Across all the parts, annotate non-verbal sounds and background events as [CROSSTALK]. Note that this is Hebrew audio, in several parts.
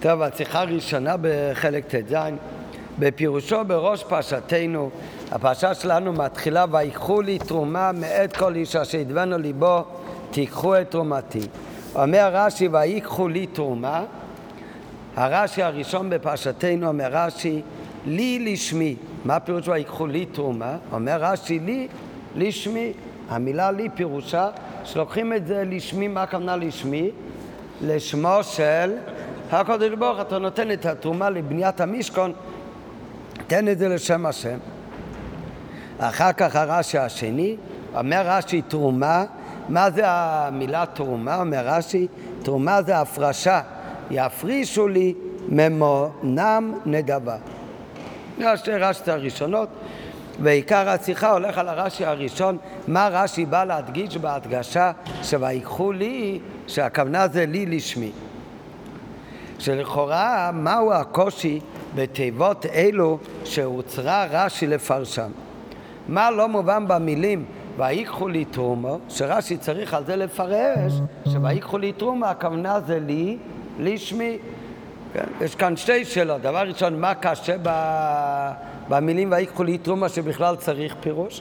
טוב, השיחה הראשונה בחלק ט"ז, בפירושו בראש פרשתנו, הפרשה שלנו מתחילה, ויקחו לי תרומה מאת כל איש אשר ידבנו ליבו, תיקחו את תרומתי. אומר רש"י, ויקחו לי תרומה, הרש"י הראשון בפרשתנו אומר רש"י, לי לשמי. מה הפירוש ויקחו לי תרומה? אומר רש"י, לי לשמי. המילה לי פירושה שלוקחים את זה לשמי, מה הכוונה לשמי? לשמו של הקדוש ברוך אתה נותן את התרומה לבניית המשכון, תן את זה לשם השם. אחר כך הרש"י השני, אומר רש"י תרומה, מה זה המילה תרומה? אומר רש"י, תרומה זה הפרשה, יפרישו לי ממונם נדבה. שתי רש"י הראשונות, ועיקר השיחה הולך על הרש"י הראשון, מה רש"י בא להדגיש בהדגשה שויקחו לי, שהכוונה זה לי לשמי. שלכאורה מהו הקושי בתיבות אלו שהוצרה רש"י לפרשם. מה לא מובן במילים ויקחו לי תרומו, שרש"י צריך על זה לפרש, שויקחו לי תרומו, הכוונה זה לי, לשמי. כן? יש כאן שתי שאלות. דבר ראשון, מה קשה ב... במילים ויקחו לי תרומה שבכלל צריך פירוש?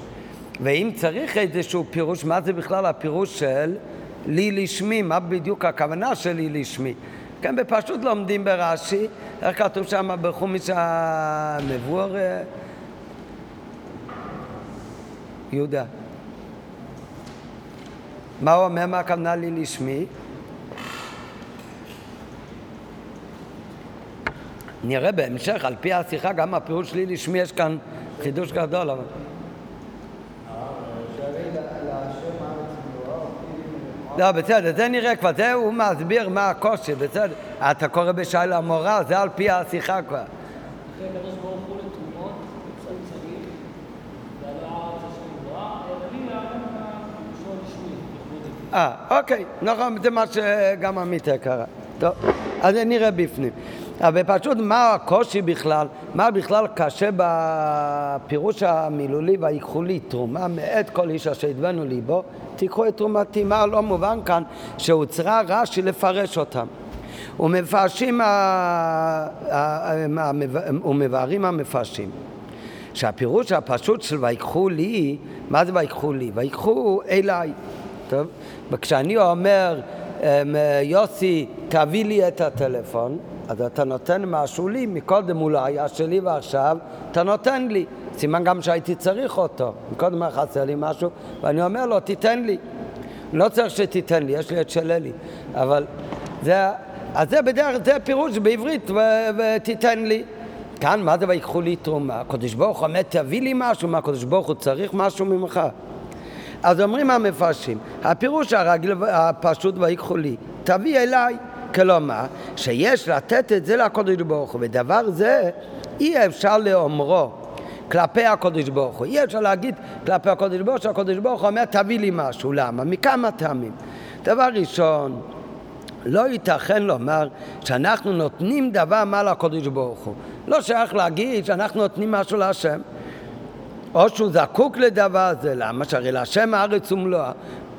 ואם צריך איזשהו פירוש, מה זה בכלל הפירוש של לי לשמי? מה בדיוק הכוונה של לי לשמי? כן, בפשוט לומדים ברש"י, איך כתוב שם בחומיש המבואר? יהודה. מה הוא אומר, מה הכוונה לי לשמי? נראה בהמשך, על פי השיחה, גם הפירוש שלי לשמי יש כאן חידוש גדול. אבל... לא, בסדר, זה נראה כבר, זה הוא מסביר מה הקושי, בסדר. אתה קורא בשייל המורה, זה על פי השיחה כבר. אה, אוקיי, נכון, זה מה שגם עמית קרא. טוב, אז נראה בפנים. אבל פשוט מה הקושי בכלל, מה בכלל קשה בפירוש המילולי ויקחו לי תרומה מאת כל איש אשר ידבנו ליבו, תיקחו את תרומתי. מה לא מובן כאן שהוצרה רש"י לפרש אותם. ומפרשים, ומבארים המפרשים. שהפירוש הפשוט של ויקחו לי, מה זה ויקחו לי? ויקחו אליי. טוב? וכשאני אומר, אמ, יוסי, תביא לי את הטלפון, אז אתה נותן משהו לי, מקודם הוא לא היה שלי ועכשיו אתה נותן לי. סימן גם שהייתי צריך אותו. מקודם היה חסר לי משהו, ואני אומר לו, תיתן לי. לא צריך שתיתן לי, יש לי את של אלי. אבל זה, אז זה בדרך, זה פירוש בעברית, ותיתן לי. כאן, מה זה ויקחו לי תרומה? הקדוש ברוך הוא אומר, תביא לי משהו, מה הקדוש ברוך הוא צריך משהו ממך? אז אומרים המפרשים, הפירוש הרגיל הפשוט ויקחו לי, תביא אליי. כלומר, שיש לתת את זה לקודש ברוך הוא, ודבר זה אי אפשר לאומרו כלפי הקודש ברוך הוא. אי אפשר להגיד כלפי הקודש ברוך הוא שהקודש ברוך הוא אומר תביא לי משהו. למה? מכמה טעמים. דבר ראשון, לא ייתכן לומר שאנחנו נותנים דבר מה לקודש ברוך הוא. לא שייך להגיד שאנחנו נותנים משהו להשם. או שהוא זקוק לדבר הזה, למה? שהרי להשם הארץ ומלואה.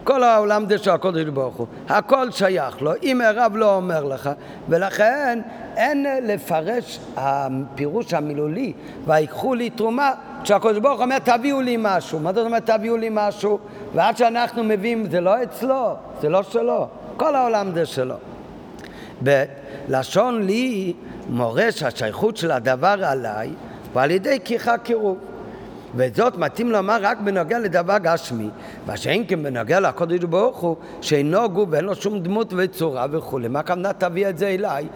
כל העולם זה של הקודש ברוך הוא, הכל שייך לו, אם הרב לא אומר לך, ולכן אין לפרש הפירוש המילולי, ויקחו לי תרומה, כשהקודש ברוך הוא אומר תביאו לי משהו, מה זאת אומרת תביאו לי משהו? ועד שאנחנו מביאים, זה לא אצלו, זה לא שלו, כל העולם זה שלו. בלשון לי מורה שהשייכות של הדבר עליי, ועל ידי כיחה קירוב. וזאת מתאים לומר רק בנוגע לדבר גשמי, מה שאין כן בנוגע לקודש ברוך הוא, שאינו גוף ואין לו שום דמות וצורה וכולי. מה הכוונה תביא את זה אליי?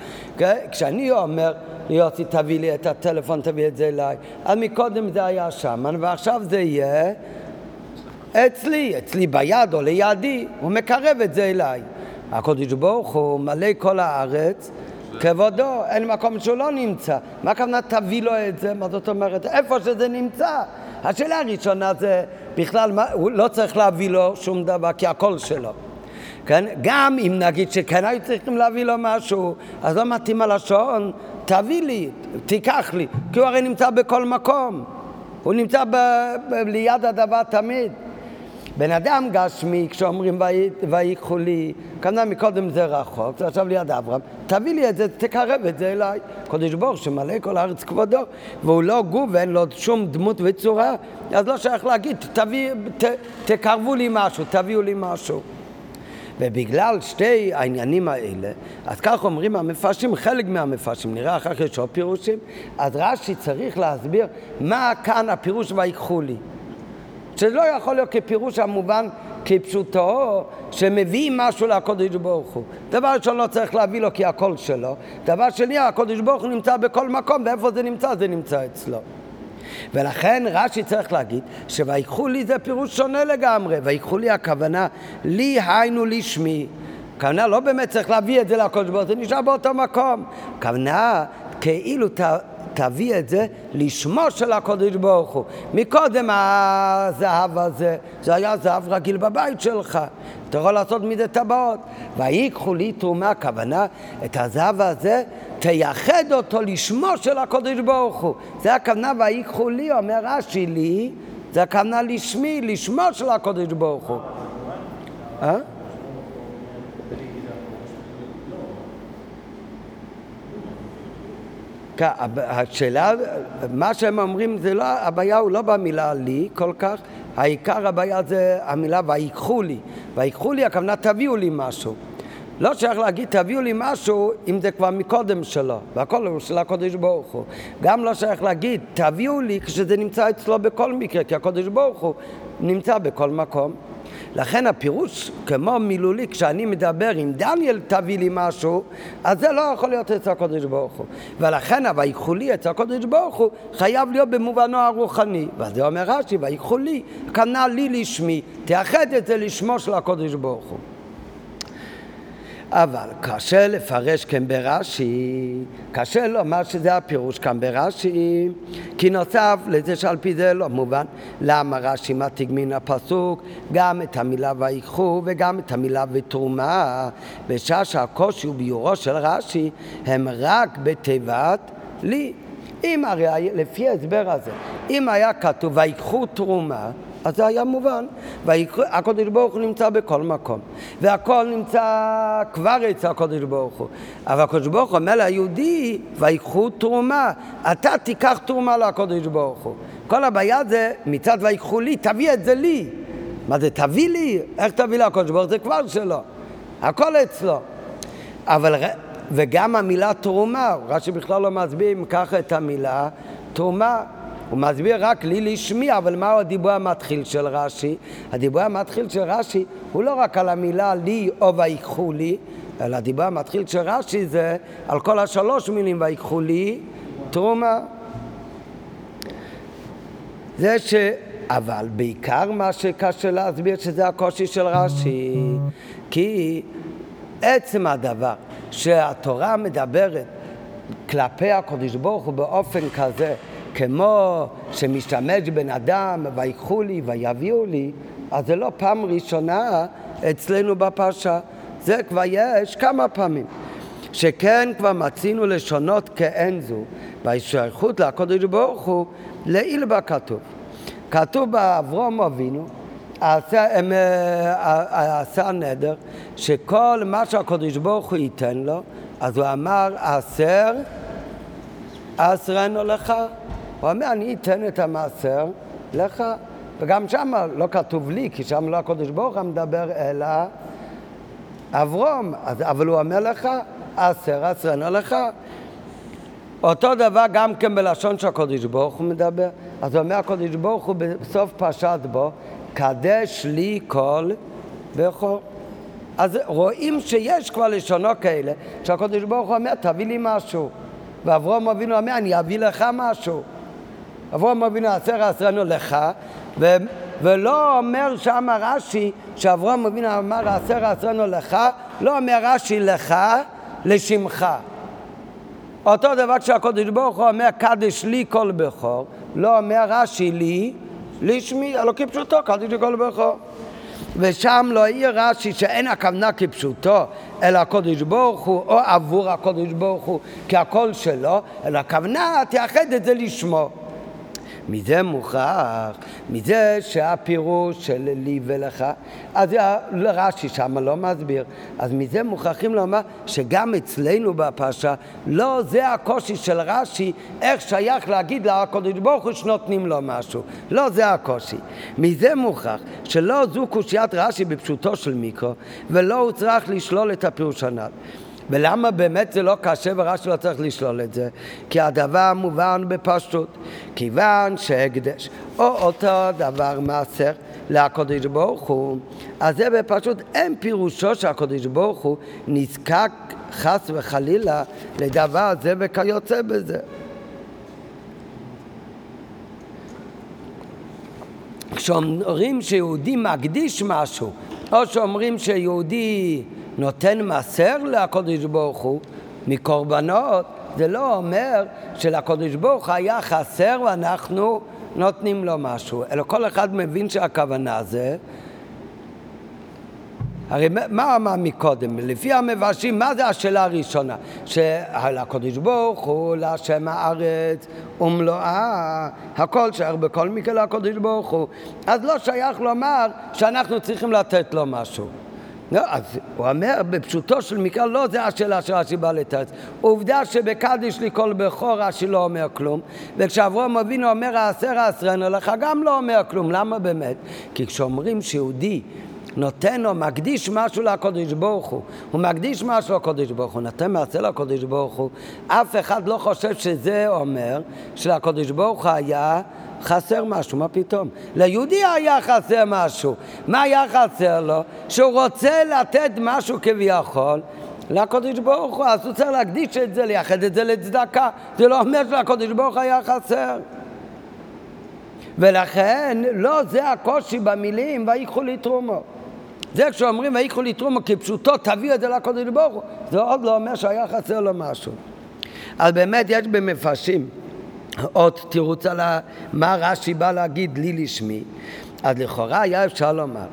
כשאני אומר, יוסי תביא לי את הטלפון, תביא את זה אליי, אז מקודם זה היה שם, ועכשיו זה יהיה אצלי, אצלי ביד או לידי, הוא מקרב את זה אליי. הקודש ברוך הוא מלא כל הארץ כבודו, אין מקום שהוא לא נמצא. מה הכוונה תביא לו את זה? מה זאת אומרת? איפה שזה נמצא. השאלה הראשונה זה בכלל, מה, הוא לא צריך להביא לו שום דבר, כי הכל שלו. כן? גם אם נגיד שכן היו צריכים להביא לו משהו, אז לא מתאים הלשון, תביא לי, תיקח לי, כי הוא הרי נמצא בכל מקום. הוא נמצא ב- ב- ליד הדבר תמיד. בן אדם גשמי, כשאומרים ויקחו לי, כנראה מקודם זה רחוק, זה עכשיו ליד אברהם, תביא לי את זה, תקרב את זה אליי. קודש ברוך שמלא כל הארץ כבודו, והוא לא גוף ואין לו שום דמות וצורה, אז לא שייך להגיד, תביא, ת, תקרבו לי משהו, תביאו לי משהו. ובגלל שתי העניינים האלה, אז כך אומרים המפרשים, חלק מהמפרשים, נראה אחר כך יש עוד פירושים, אז רש"י צריך להסביר מה כאן הפירוש ויקחו לי. שזה לא יכול להיות כפירוש המובן כפשוטו, שמביא משהו לקודש ברוך הוא. דבר ראשון לא צריך להביא לו כי הכל שלו. דבר שני, הקודש ברוך הוא נמצא בכל מקום, ואיפה זה נמצא? זה נמצא אצלו. ולכן רש"י צריך להגיד שויקחו לי זה פירוש שונה לגמרי, ויקחו לי הכוונה לי היינו לשמי. הכוונה לא באמת צריך להביא את זה לקודש ברוך הוא, זה נשאר באותו מקום. הכוונה כאילו תביא את זה לשמו של הקודש ברוך הוא. מקודם הזהב הזה, זה היה זהב רגיל בבית שלך. אתה יכול לעשות מזה טבעות. ויקחו לי תרומה, הכוונה, את הזהב הזה, תייחד אותו לשמו של הקודש ברוך הוא. זה הכוונה ויקחו לי, אומר רש"י לי, זה הכוונה לשמי, לשמו של הקודש ברוך הוא. אה? השאלה, מה שהם אומרים, זה לא, הבעיה הוא לא במילה לי כל כך, העיקר הבעיה זה המילה ויקחו לי. ויקחו לי, הכוונה תביאו לי משהו. לא שייך להגיד תביאו לי משהו אם זה כבר מקודם שלו, והכל הוא של הקודש ברוך הוא. גם לא שייך להגיד תביאו לי כשזה נמצא אצלו בכל מקרה, כי הקודש ברוך הוא נמצא בכל מקום. לכן הפירוש, כמו מילולי, כשאני מדבר עם דניאל תביא לי משהו, אז זה לא יכול להיות אצל הקודש ברוך הוא. ולכן ה"ויקחו לי" אצל הקודש ברוך הוא חייב להיות במובנו הרוחני. ואז אומר רש"י, ויקחו לי, כנ"ל לי לשמי, תאחד את זה לשמו של הקודש ברוך הוא. אבל קשה לפרש כאן ברש"י, קשה לומר שזה הפירוש כאן ברש"י, כי נוסף לזה שעל פי זה לא מובן למה רש"י מתיג מן הפסוק גם את המילה ויקחו וגם את המילה ותרומה, בשעה שהקושי הוא ביורו של רש"י הם רק בתיבת לי. אם הרי לפי ההסבר הזה, אם היה כתוב ויקחו תרומה אז זה היה מובן. והקדוש ברוך הוא נמצא בכל מקום. והכל נמצא כבר אצל הקדוש ברוך הוא. אבל הקדוש ברוך הוא אומר ליהודי, ויקחו תרומה. אתה תיקח תרומה לקדוש ברוך הוא. כל הבעיה זה מצד ויקחו לי, תביא את זה לי. מה זה תביא לי? איך תביא לקדוש ברוך? זה כבר שלו. הכל אצלו. אבל, וגם המילה תרומה, רש"י בכלל לא מסביר אם ככה את המילה תרומה. הוא מסביר רק לי לשמי, אבל מהו הדיבור המתחיל של רש"י? הדיבור המתחיל של רש"י הוא לא רק על המילה לי או ויקחו לי, אלא הדיבור המתחיל של רש"י זה על כל השלוש מילים ויקחו לי, תרומה. זה ש... אבל בעיקר מה שקשה להסביר שזה הקושי של רש"י, כי עצם הדבר שהתורה מדברת כלפי הקדוש ברוך הוא באופן כזה כמו שמשתמש בן אדם, ויקחו לי ויביאו לי, אז זה לא פעם ראשונה אצלנו בפרשה, זה כבר יש כמה פעמים. שכן כבר מצינו לשונות כאין זו, בהשתייכות לקודש ברוך הוא, לעיל בה כתוב. כתוב באברום אבינו, עשה, עשה נדר, שכל מה שהקודש ברוך הוא ייתן לו, אז הוא אמר, עשר, עשרנו לך. הוא אומר, אני אתן את המעשר לך, וגם שם לא כתוב לי, כי שם לא הקדוש ברוך הוא מדבר, אלא אברום, אז, אבל הוא אומר לך, עשר עשרנו לך. אותו דבר גם כן בלשון שהקדוש ברוך הוא מדבר, אז אומר הקדוש ברוך הוא בסוף פרשת בו, קדש לי כל בכור. אז רואים שיש כבר לשונו כאלה, שהקדוש ברוך הוא אומר, תביא לי משהו. ואברום אבינו אומר, אני אביא לך משהו. אברהם אבינו עשר עשרנו לך, ו, ולא אומר שם רש"י שאברהם אבינו אמר עשר עשרנו לך, לא אומר רש"י לך לשמך. אותו דבר כשהקודש ברוך הוא אומר קדש לי כל בכור, לא אומר רש"י לי לשמי, הלא כפשוטו קדש לי כל בכור. ושם לא יהיה רש"י שאין הכוונה כפשוטו, אלא הקודש ברוך הוא, או עבור הקודש ברוך הוא, כי הכל שלו, אלא הכוונה תאחד את זה לשמו. מזה מוכרח, מזה שהפירוש של לי ולך, אז רש"י שם לא מסביר, אז מזה מוכרחים לומר שגם אצלנו בפרשה, לא זה הקושי של רש"י, איך שייך להגיד לקדוש ברוך הוא שנותנים לו משהו, לא זה הקושי. מזה מוכרח שלא זו קושיית רש"י בפשוטו של מיקרו, ולא הוא צריך לשלול את הפירוש הנ"ל. ולמה באמת זה לא קשה ורש"י לא צריך לשלול את זה? כי הדבר מובן בפשטות. כיוון שהקדש או אותו דבר מעשר לקדוש ברוך הוא, אז זה בפשוט אין פירושו שהקדוש ברוך הוא נזקק חס וחלילה לדבר זה וכיוצא בזה. כשאומרים שיהודי מקדיש משהו, או שאומרים שיהודי נותן מעשר לקודש ברוך הוא מקורבנות, זה לא אומר שלקודש ברוך הוא היה חסר ואנחנו נותנים לו משהו, אלא כל אחד מבין שהכוונה זה הרי מה אמר מקודם? לפי המבשים, מה זה השאלה הראשונה? שלקודש ברוך הוא, להשם הארץ ומלואה, הכל שייך בכל מקרה לקודש ברוך הוא. אז לא שייך לומר שאנחנו צריכים לתת לו משהו. לא, אז הוא אומר בפשוטו של מקרא, לא זה השאלה של רש"י בא לתרץ. עובדה שבקדיש לי כל בכור רש"י לא אומר כלום, וכשאברום אבינו אומר העשר העשרנו לך גם לא אומר כלום. למה באמת? כי כשאומרים שיהודי נותן או מקדיש משהו לקודש ברוך הוא, הוא מקדיש משהו לקודש ברוך הוא, נותן מעשה לקודש ברוך הוא, אף אחד לא חושב שזה אומר שלקודש ברוך הוא היה חסר משהו, מה פתאום? ליהודי היה חסר משהו. מה היה חסר לו? שהוא רוצה לתת משהו כביכול לקודש ברוך הוא, אז הוא צריך להקדיש את זה, לייחד את זה לצדקה. זה לא אומר שלקודש ברוך היה חסר. ולכן, לא זה הקושי במילים, ויקחו לי תרומו. זה כשאומרים ויקחו לי תרומו כפשוטו, תביאו את זה לקודש ברוך הוא, זה עוד לא אומר שהיה חסר לו משהו. אז באמת יש במפרשים עוד תירוץ על מה רש"י בא להגיד לי לשמי, אז לכאורה היה אפשר לומר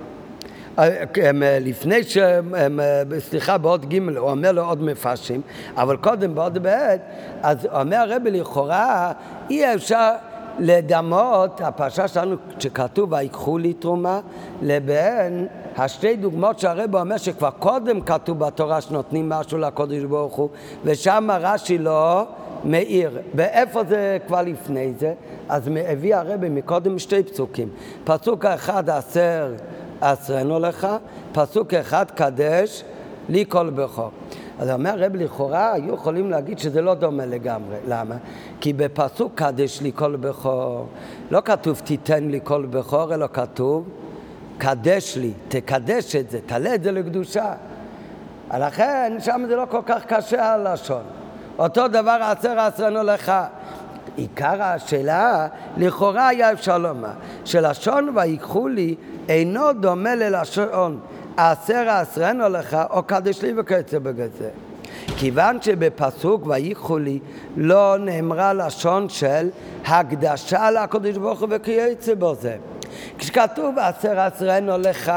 לפני ש... סליחה, בעוד ג' הוא אומר לו עוד מפרשים, אבל קודם בעוד ב', אז אומר הרבי לכאורה, אי אפשר לדמות, הפרשה שלנו שכתוב ויקחו לי תרומה, לבין השתי דוגמאות שהרב אומר שכבר קודם כתוב בתורה שנותנים משהו לקודש ברוך הוא, ושם רש"י לא מאיר. ואיפה זה כבר לפני זה? אז הביא הרבי מקודם שתי פסוקים. פסוק אחד עשר עשרנו לך, פסוק אחד קדש לי כל בכור. אז אומר הרב לכאורה היו יכולים להגיד שזה לא דומה לגמרי. למה? כי בפסוק קדש לי כל בכור לא כתוב תיתן לי כל בכור, אלא כתוב קדש לי, תקדש את זה, תעלה את זה לקדושה. לכן שם זה לא כל כך קשה הלשון. אותו דבר עשר עשרנו לך. עיקר השאלה, לכאורה היה אפשר לומר, שלשון ויקחו לי אינו דומה ללשון עשר עשרנו לך או קדש לי וכיוצא בגזה. כיוון שבפסוק ויקחו לי לא נאמרה לשון של הקדשה לקדוש ברוך הוא וכיוצא בזה. כשכתוב עשר עשרנו לך,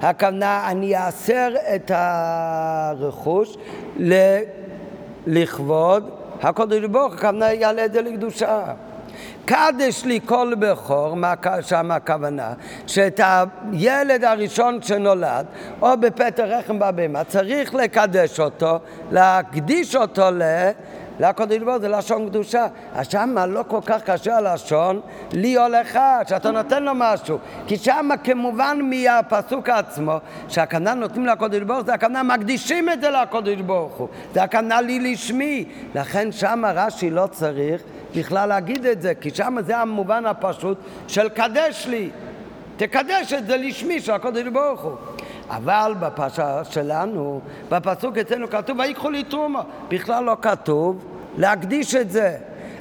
הכוונה אני אעשר את הרכוש לכבוד הקודש ברוך הכוונה יעלה את זה לקדושה. קדש לי כל בכור, שם הכוונה? שאת הילד הראשון שנולד, או בפטר רחם בבהמה, צריך לקדש אותו, להקדיש אותו ל... לקודש ברוך זה לשון קדושה. אז שמה לא כל כך קשה הלשון לי או לך, שאתה נותן לו משהו. כי שמה כמובן מהפסוק עצמו, שהכוונה נותנים לקודש ברוך זה הכוונה מקדישים את זה לקודש ברוך הוא. זה הכוונה לי לשמי. לכן שמה רש"י לא צריך בכלל להגיד את זה, כי שמה זה המובן הפשוט של קדש לי. תקדש את זה לשמי של הקודש ברוך הוא. אבל בפרשה שלנו, בפסוק אצלנו כתוב ויקחו לי תרומה, בכלל לא כתוב להקדיש את זה.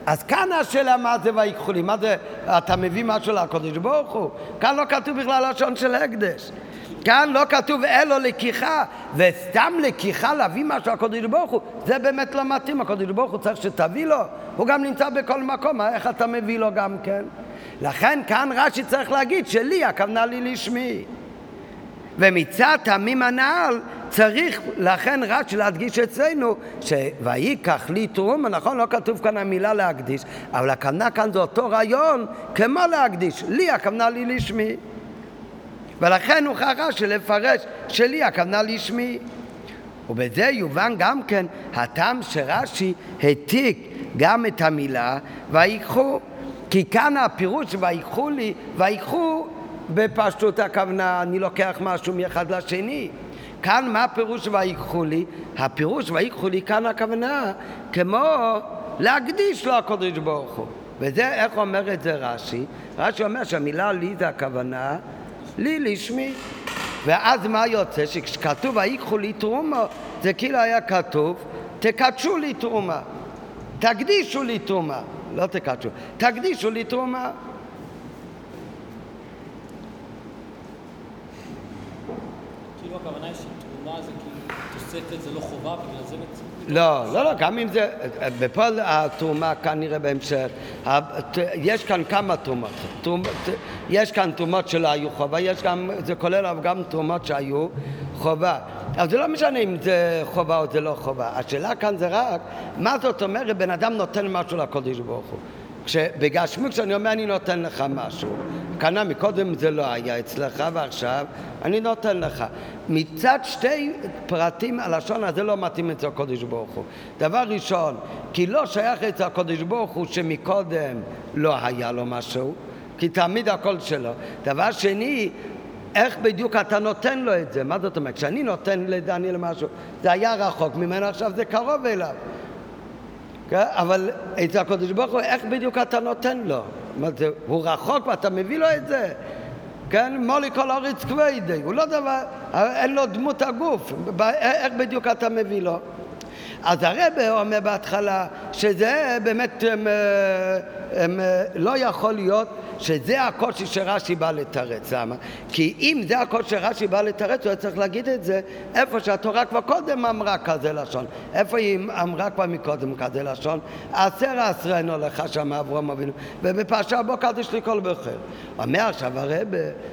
אז כאן השאלה מה זה ויקחו לי, מה זה, אתה מביא משהו לקודש ברוך הוא? כאן לא כתוב בכלל לשון של הקדש. כאן לא כתוב אלו לקיחה, וסתם לקיחה להביא משהו לקודש ברוך הוא, זה באמת לא מתאים, הקודש ברוך הוא צריך שתביא לו, הוא גם נמצא בכל מקום, איך אתה מביא לו גם כן? לכן כאן רש"י צריך להגיד שלי, הכוונה לי לשמי. ומצד תמים הנעל צריך לכן רק להדגיש אצלנו שויקח לי תרומה, נכון? לא כתוב כאן המילה להקדיש, אבל הכוונה כאן זה אותו רעיון כמו להקדיש. לי הכוונה לי לשמי. ולכן הוא חרש לפרש שלי הכוונה לשמי. ובזה יובן גם כן הטעם שרש"י העתיק גם את המילה ויקחו. כי כאן הפירוש ויקחו לי, ויקחו בפשטות הכוונה, אני לוקח משהו מאחד לשני. כאן מה הפירוש ויקחו לי? הפירוש ויקחו לי כאן הכוונה כמו להקדיש לו הקודש ברוך הוא. וזה, איך אומר את זה רש"י? רש"י אומר שהמילה לי זה הכוונה לי לשמי. ואז מה יוצא? שכשכתוב ויקחו לי תרומה, זה כאילו היה כתוב תקדשו לי תרומה, תקדישו לי תרומה, לא תקדשו, תקדישו לי תרומה. כאילו לא. לא, לא, לא, גם אם זה, בפועל התרומה כנראה בהמשך, יש כאן כמה תרומות, יש כאן תרומות שלא היו חובה, יש גם, זה כולל גם תרומות שהיו חובה. אבל זה לא משנה אם זה חובה או זה לא חובה, השאלה כאן זה רק, מה זאת אומרת בן אדם נותן משהו לקודש ברוך הוא. כשבגשמי כשאני אומר אני נותן לך משהו, כנראה מקודם זה לא היה אצלך ועכשיו אני נותן לך. מצד שתי פרטים הלשון הזה לא מתאים אצל הקודש ברוך הוא. דבר ראשון, כי לא שייך אצל הקודש ברוך הוא שמקודם לא היה לו משהו, כי תמיד הכל שלו. דבר שני, איך בדיוק אתה נותן לו את זה? מה זאת אומרת? כשאני נותן לדניאל משהו, זה היה רחוק ממנו, עכשיו זה קרוב אליו. כן? אבל אצל הקודש ברוך הוא, איך בדיוק אתה נותן לו? הוא רחוק ואתה מביא לו את זה? כן? מולי כל אורץ כבדי, הוא לא דבר, אין לו דמות הגוף, איך בדיוק אתה מביא לו? אז הרב אומר בהתחלה שזה באמת הם, הם, לא יכול להיות שזה הקושי שרש"י בא לתרץ. למה? כי אם זה הקושי שרש"י בא לתרץ, הוא היה צריך להגיד את זה איפה שהתורה כבר קודם אמרה כזה לשון. איפה היא אמרה כבר מקודם כזה לשון? עשר עשרנו לך שם אברום אבינו, ובפרשה בו קדיש לי כל בכר. אומר עכשיו הרב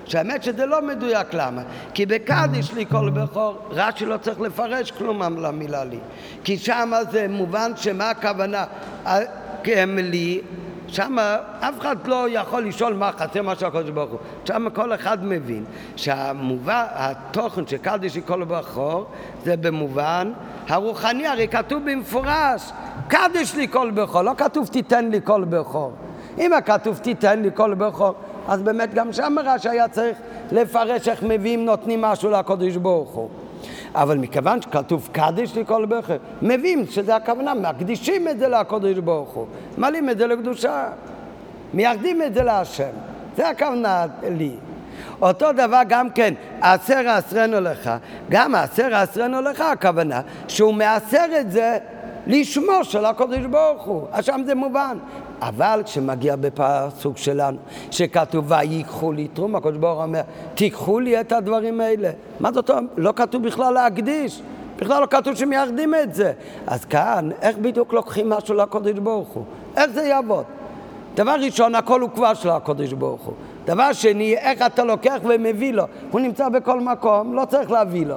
שהאמת שזה לא מדויק, למה? כי בקדיש לי כל בכור, רש"י לא צריך לפרש כלום למילה לי. כי שם זה מובן שמה הכוונה? הם לי שם אף אחד לא יכול לשאול מה חסר מה שהקדוש ברוך הוא. שם כל אחד מבין שהמובן, התוכן של קדיש כל בכור זה במובן הרוחני, הרי כתוב במפורש קדיש לי כל בכור, לא כתוב תיתן לי כל בכור. אם הכתוב תיתן לי כל בכור, אז באמת גם שם רש"י היה צריך לפרש איך מביאים, נותנים משהו לקדוש ברוך הוא. אבל מכיוון שכתוב קדיש לכל בכר, מביאים שזה הכוונה, מקדישים את זה לקודש ברוך הוא, מעלים את זה לקדושה, מייחדים את זה להשם, זה הכוונה לי. אותו דבר גם כן, עשר עשרנו לך, גם עשר עשרנו לך הכוונה שהוא מעשר את זה לשמו של הקודש ברוך הוא, אז שם זה מובן. אבל כשמגיע בפסוק שלנו, שכתוב ויקחו לי תרום, הקדוש ברוך הוא אומר, תיקחו לי את הדברים האלה. מה זאת אומרת? לא כתוב בכלל להקדיש. בכלל לא כתוב שמייחדים את זה. אז כאן, איך בדיוק לוקחים משהו לקודש ברוך הוא? איך זה יעבוד? דבר ראשון, הכל הוא כבר של הקודש ברוך הוא. דבר שני, איך אתה לוקח ומביא לו? הוא נמצא בכל מקום, לא צריך להביא לו.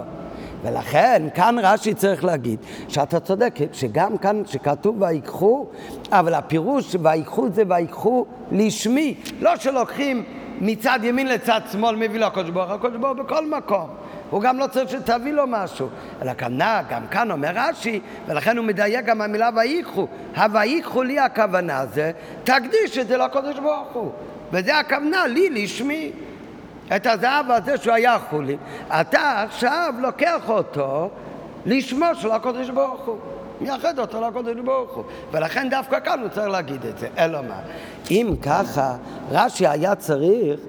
ולכן כאן רש"י צריך להגיד שאתה צודק, שגם כאן שכתוב ויקחו, אבל הפירוש ויקחו זה ויקחו לשמי, לא שלוקחים מצד ימין לצד שמאל מביא לו הקדוש ברוך הוא, הקדוש ברוך הוא בכל מקום. הוא גם לא צריך שתביא לו משהו. אלא כנ"ל, גם כאן אומר רש"י, ולכן הוא מדייק גם המילה ויקחו. הויקחו לי הכוונה זה, תקדיש את זה לקדוש ברוך הוא. וזה הכוונה לי לשמי. את הזהב הזה שהוא היה חולין, אתה עכשיו לוקח אותו לשמו של הקודש ברוך הוא. מייחד אותו לקודש ברוך הוא. ולכן דווקא כאן הוא צריך להגיד את זה. אלא מה? אם ככה, רש"י היה צריך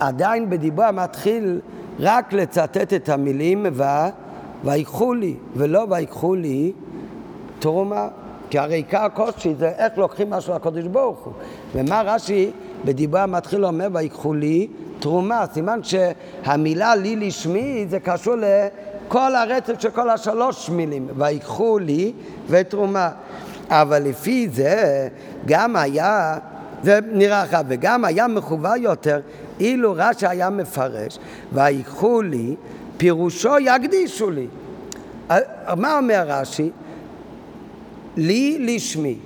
עדיין בדיבור המתחיל רק לצטט את המילים ו... ויקחו לי, ולא ויקחו לי תרומה. כי הרי עיקר הקושי זה איך לוקחים משהו לקודש ברוך הוא. ומה רש"י בדיבור המתחיל אומר ויקחו לי תרומה, סימן שהמילה לי לשמי זה קשור לכל הרצף של כל השלוש מילים, ויקחו לי ותרומה. אבל לפי זה גם היה, זה נראה לך, וגם היה מחובר יותר אילו רש"י היה מפרש, ויקחו לי, פירושו יקדישו לי. מה אומר רש"י? לי לשמי.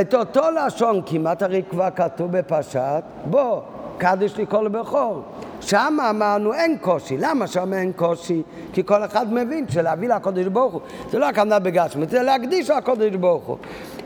את אותו לשון כמעט הרי כבר כתוב בפשט, בוא, לי כל בכור. שם אמרנו אין קושי. למה שם אין קושי? כי כל אחד מבין שלהביא לקודש ברוך הוא זה לא הכוונה בגשמית, זה להקדיש לקודש ברוך הוא.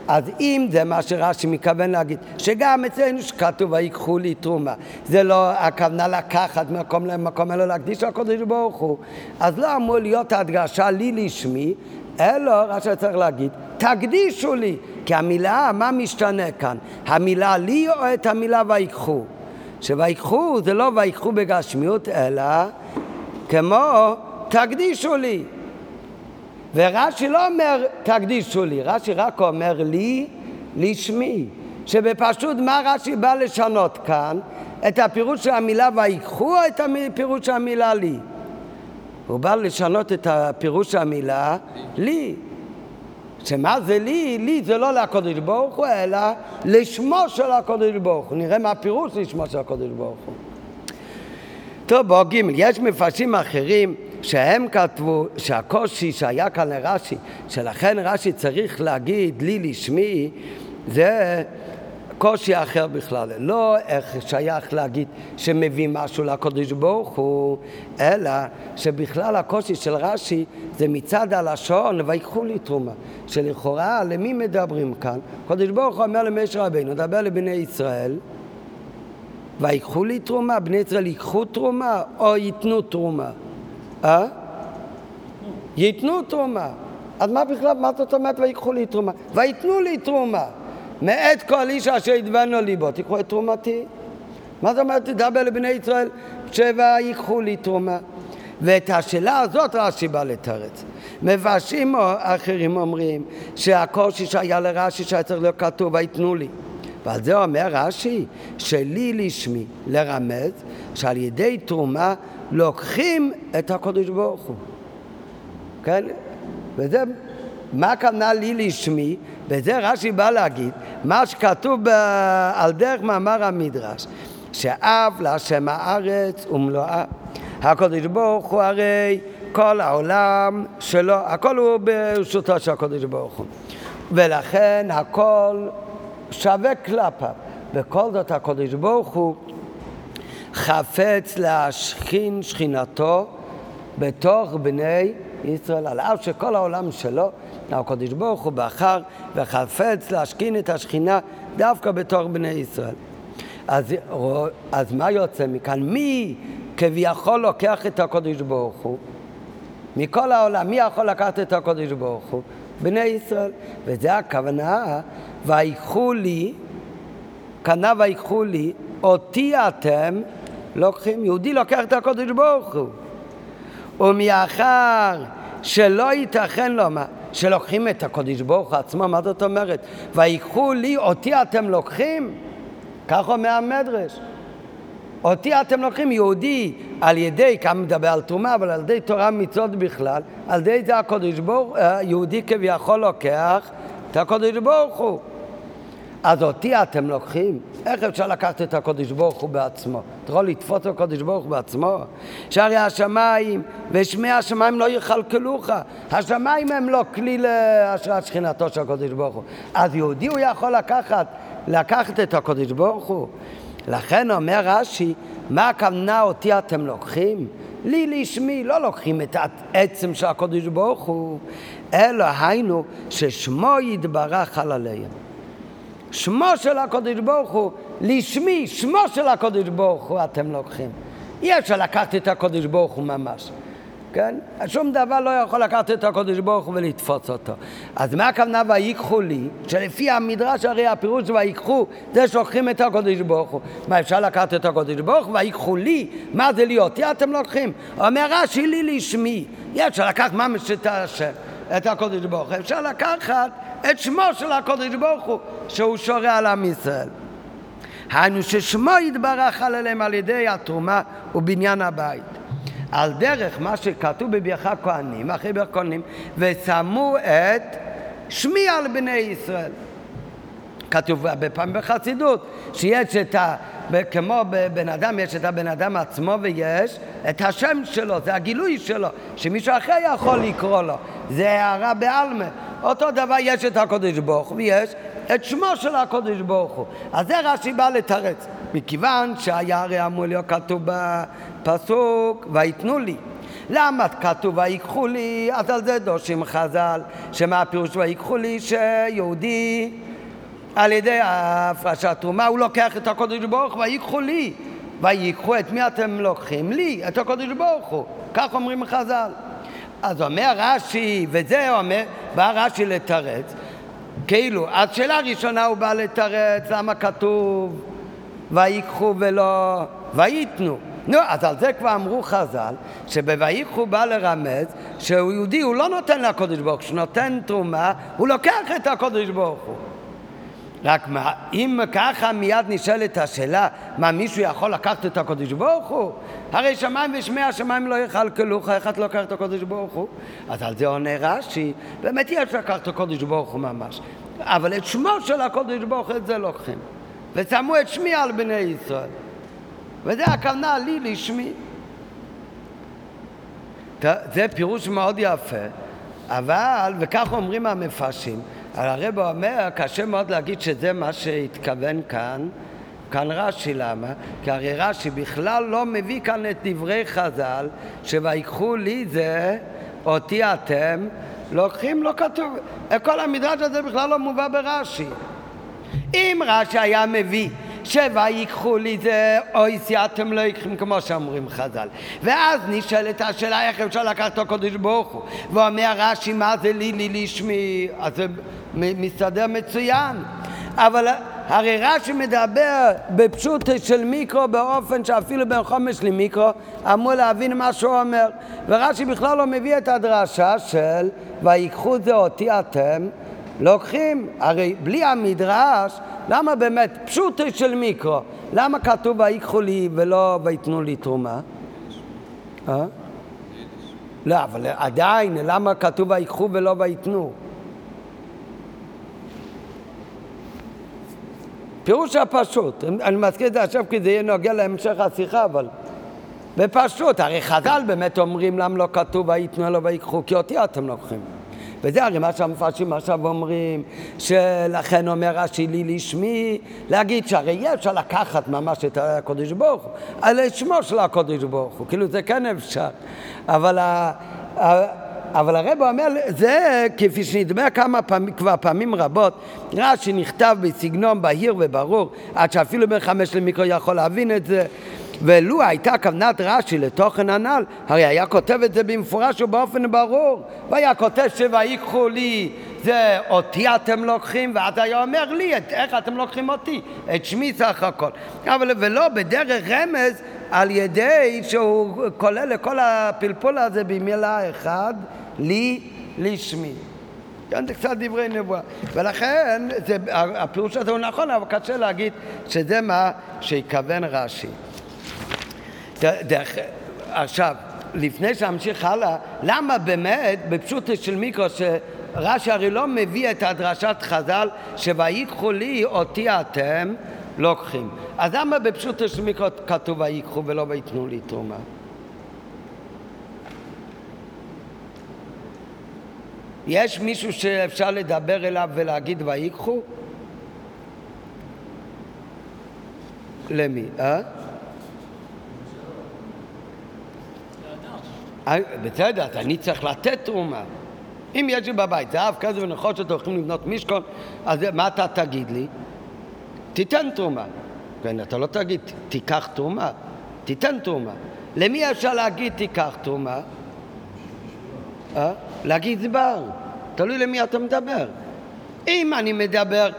אז אם זה מה שרש"י מתכוון להגיד, שגם אצלנו שכתוב ויקחו לי תרומה, זה לא הכוונה לקחת ממקום למקום, אלא להקדיש לקודש ברוך הוא, אז לא אמור להיות ההדגשה לי לשמי, אלא רש"י צריך להגיד, תקדישו לי, כי המילה, מה משתנה כאן? המילה לי או את המילה ויקחו? שויקחו זה לא ויקחו בגשמיות, אלא כמו תקדישו לי. ורש"י לא אומר תקדישו לי, רש"י רק אומר לי, לשמי. שבפשוט מה רש"י בא לשנות כאן? את הפירוש של המילה ויקחו או את הפירוש של המילה לי? הוא בא לשנות את הפירוש של המילה לי. שמה זה לי? לי זה לא לקודש ברוך הוא, אלא לשמו של הקודש ברוך הוא. נראה מה הפירוש לשמו של הקודש ברוך הוא. טוב, בוא ג' יש מפרשים אחרים שהם כתבו שהקושי שהיה כאן לרש"י, שלכן רש"י צריך להגיד לי לשמי, זה קושי אחר בכלל, לא איך שייך להגיד שמביא משהו לקודש ברוך הוא, אלא שבכלל הקושי של רש"י זה מצד הלשון ויקחו לי תרומה, שלכאורה למי מדברים כאן? קודש ברוך הוא אומר למשה רבינו, דבר לבני ישראל ויקחו לי תרומה, בני ישראל ייקחו תרומה או ייתנו תרומה? אה? ייתנו תרומה. אז מה בכלל, מה זאת אומרת ויקחו לי תרומה? וייתנו לי תרומה. מאת כל איש אשר ידבנו ליבו, תיקחו את תרומתי. מה זאת אומרת, תדבר לבני ישראל, שבע ייקחו לי תרומה. ואת השאלה הזאת רש"י בא לתרץ. מפרשים אחרים אומרים שהקושי שהיה לרש"י שהיה צריך להיות כתוב ויתנו לי. ועל זה אומר רש"י שלי לשמי לרמז שעל ידי תרומה לוקחים את הקודש ברוך הוא. כן? וזה, מה הכוונה לי לשמי? וזה רש"י בא להגיד, מה שכתוב. על דרך מאמר המדרש, שאב להשם הארץ ומלואה. הקודש ברוך הוא הרי כל העולם שלו, הכל הוא ברשותו של הקודש ברוך הוא. ולכן הכל שווה כלפיו. וכל זאת הקודש ברוך הוא חפץ להשכין שכינתו בתוך בני ישראל, על אף שכל העולם שלו, הקדוש ברוך הוא בחר וחפץ להשכין את השכינה דווקא בתוך בני ישראל. אז, אז מה יוצא מכאן? מי כביכול לוקח את הקדוש ברוך הוא? מכל העולם, מי יכול לקחת את הקדוש ברוך הוא? בני ישראל. וזה הכוונה, ויקחו לי, כנה ויקחו לי, אותי אתם לוקחים. יהודי לוקח את הקדוש ברוך הוא. ומאחר שלא ייתכן לומר שלוקחים את הקודש ברוך עצמו, מה זאת אומרת? ויקחו לי, אותי אתם לוקחים? כך אומר המדרש. אותי אתם לוקחים יהודי על ידי, כאן מדבר על תרומה, אבל על ידי תורה מצוות בכלל, על ידי זה הקודש ברוך, אה, יהודי כביכול לוקח את הקודש ברוך הוא. אז אותי אתם לוקחים? איך אפשר לקחת את הקודש ברוך הוא בעצמו? אתה יכול לתפוס את הקודש ברוך הוא בעצמו? שהרי השמיים ושמי השמיים לא יכלכלוך. השמיים הם לא כלי להשראת שכינתו של הקודש ברוך הוא. אז יהודי הוא יכול לקחת, לקחת את הקודש ברוך הוא. לכן אומר רש"י, מה הכוונה אותי אתם לוקחים? לי לשמי, לא לוקחים את העצם של הקודש ברוך הוא, אלא היינו ששמו יתברך על עליהם. שמו של הקודש ברוך הוא, לשמי, שמו של הקודש ברוך הוא אתם לוקחים. אי אפשר לקחת את הקודש ברוך הוא ממש, כן? שום דבר לא יכול לקחת את הקודש ברוך הוא ולתפוס אותו. אז מה הכוונה ויקחו לי? שלפי המדרש הרי הפירוש ויקחו זה שלוקחים את הקודש ברוך הוא. מה אפשר לקחת את הקודש ברוך הוא ויקחו לי? מה זה להיות? אותי אתם לוקחים. אומר רש"י לי לשמי. אפשר לקחת ממש את השם, את הקודש ברוך הוא. אפשר לקחת את שמו של הקודש ברוך הוא, שהוא שורה על עם ישראל. היינו ששמו יתברך עליהם על ידי התרומה ובניין הבית. על דרך מה שכתוב בברכה כהנים, אחרי ברכה כהנים, ושמו את שמי על בני ישראל. כתוב הרבה פעמים בחסידות, שיש את ה... כמו בבן אדם, יש את הבן אדם עצמו ויש את השם שלו, זה הגילוי שלו, שמישהו אחר יכול לקרוא לו. זה הערה בעלמה. אותו דבר יש את הקודש ברוך הוא ויש את שמו של הקודש ברוך הוא. אז זה רש"י בא לתרץ. מכיוון שהיה הרי אמור להיות כתוב בפסוק, ויתנו לי. למה כתוב ויקחו לי? אז על זה דושים חז"ל, שמה הפירוש ויקחו לי? שיהודי על ידי הפרשת תרומה הוא לוקח את הקודש ברוך הוא ויקחו לי. ויקחו את מי אתם לוקחים? לי, את הקודש ברוך הוא. כך אומרים חז"ל. אז אומר רש"י, וזה אומר, בא רש"י לתרץ, כאילו, אז שאלה ראשונה הוא בא לתרץ, למה כתוב ויקחו ולא ויתנו? נו, אז על זה כבר אמרו חז"ל, שבויקחו בא לרמז שהוא יהודי, הוא לא נותן לקודש ברוך הוא, כשהוא נותן תרומה, הוא לוקח את הקודש ברוך הוא. רק מה, אם ככה מיד נשאלת השאלה, מה מישהו יכול לקחת את הקודש ברוך הוא? הרי שמיים ושמי השמיים לא יכלכלוך, איך את לוקחת את הקודש ברוך הוא? אז על זה עונה רש"י, באמת יש לקחת את הקודש ברוך הוא ממש. אבל את שמו של הקודש ברוך הוא את זה לוקחים. ושמו את שמי על בני ישראל. וזה הכוונה לי לשמי. זה פירוש מאוד יפה, אבל, וכך אומרים המפרשים, הרב אומר, קשה מאוד להגיד שזה מה שהתכוון כאן, כאן רש"י, למה? כי הרי רש"י בכלל לא מביא כאן את דברי חז"ל, שויקחו לי זה, אותי אתם, לוקחים, לא כתוב, כל המדרש הזה בכלל לא מובא ברש"י. אם רש"י היה מביא שויקחו לי זה אוי סייעתם לא יקחים כמו שאומרים חז"ל. ואז נשאלת השאלה איך אפשר לקחת את הקודש ברוך הוא? ואומר רש"י מה זה לי לי לשמי אז זה מסתדר מצוין. אבל הרי רש"י מדבר בפשוט של מיקרו באופן שאפילו בין חומש למיקרו אמור להבין מה שהוא אומר. ורש"י בכלל לא מביא את הדרשה של ויקחו זה אותי אתם לוקחים, הרי בלי המדרש, למה באמת, פשוט של מיקרו, למה כתוב ויקחו לי ולא ויתנו לי תרומה? אה? לא, אבל עדיין, למה כתוב ויקחו ולא ויתנו? פירוש הפשוט, אני מזכיר את זה עכשיו כי זה יהיה נוגע להמשך השיחה, אבל בפשוט, הרי חז"ל באמת אומרים למה לא כתוב ויתנו אלא ויקחו, כי אותי אתם לוקחים. וזה הרי מה שהמפרשים עכשיו אומרים, שלכן אומר רש"י לי לשמי, להגיד שהרי אי אפשר לקחת ממש את הקודש ברוך הוא, על שמו של הקודש ברוך הוא, כאילו זה כן אפשר, אבל ה... אבל הרב אומר, זה כפי שנדמה כמה פעמים, כבר פעמים רבות, רש"י נכתב בסגנון בהיר וברור, עד שאפילו בן חמש למיקרו יכול להבין את זה. ולו הייתה כוונת רש"י לתוכן הנ"ל, הרי היה כותב את זה במפורש ובאופן ברור. והיה כותב שויקחו לי, זה אותי אתם לוקחים, ואז היה אומר לי, את, איך אתם לוקחים אותי? את שמי סך הכל. אבל ולא בדרך רמז על ידי שהוא כולל לכל הפלפול הזה במילה אחת, לי לשמי. כן, זה קצת דברי נבואה. ולכן, זה, הפירוש הזה הוא נכון, אבל קשה להגיד שזה מה שהתכוון רש"י. עכשיו, לפני שאמשיך הלאה, למה באמת בפשוט של מיקרו שרש"י הרי לא מביא את הדרשת חז"ל שויקחו לי אותי אתם לוקחים. אז למה בפשוט של מיקרו כתוב ויקחו ולא ויתנו לי תרומה? יש מישהו שאפשר לדבר אליו ולהגיד ויקחו? למי, אה? בסדר, אז אני צריך לתת תרומה. אם יש לי בבית זהב, כזה ונחושת, הולכים לבנות משכון, אז מה אתה תגיד לי? תיתן תרומה. כן, אתה לא תגיד, תיקח תרומה, תיתן תרומה. למי אפשר להגיד תיקח תרומה? אה? להגיד זבר, תלוי למי אתה מדבר. אם אני מדבר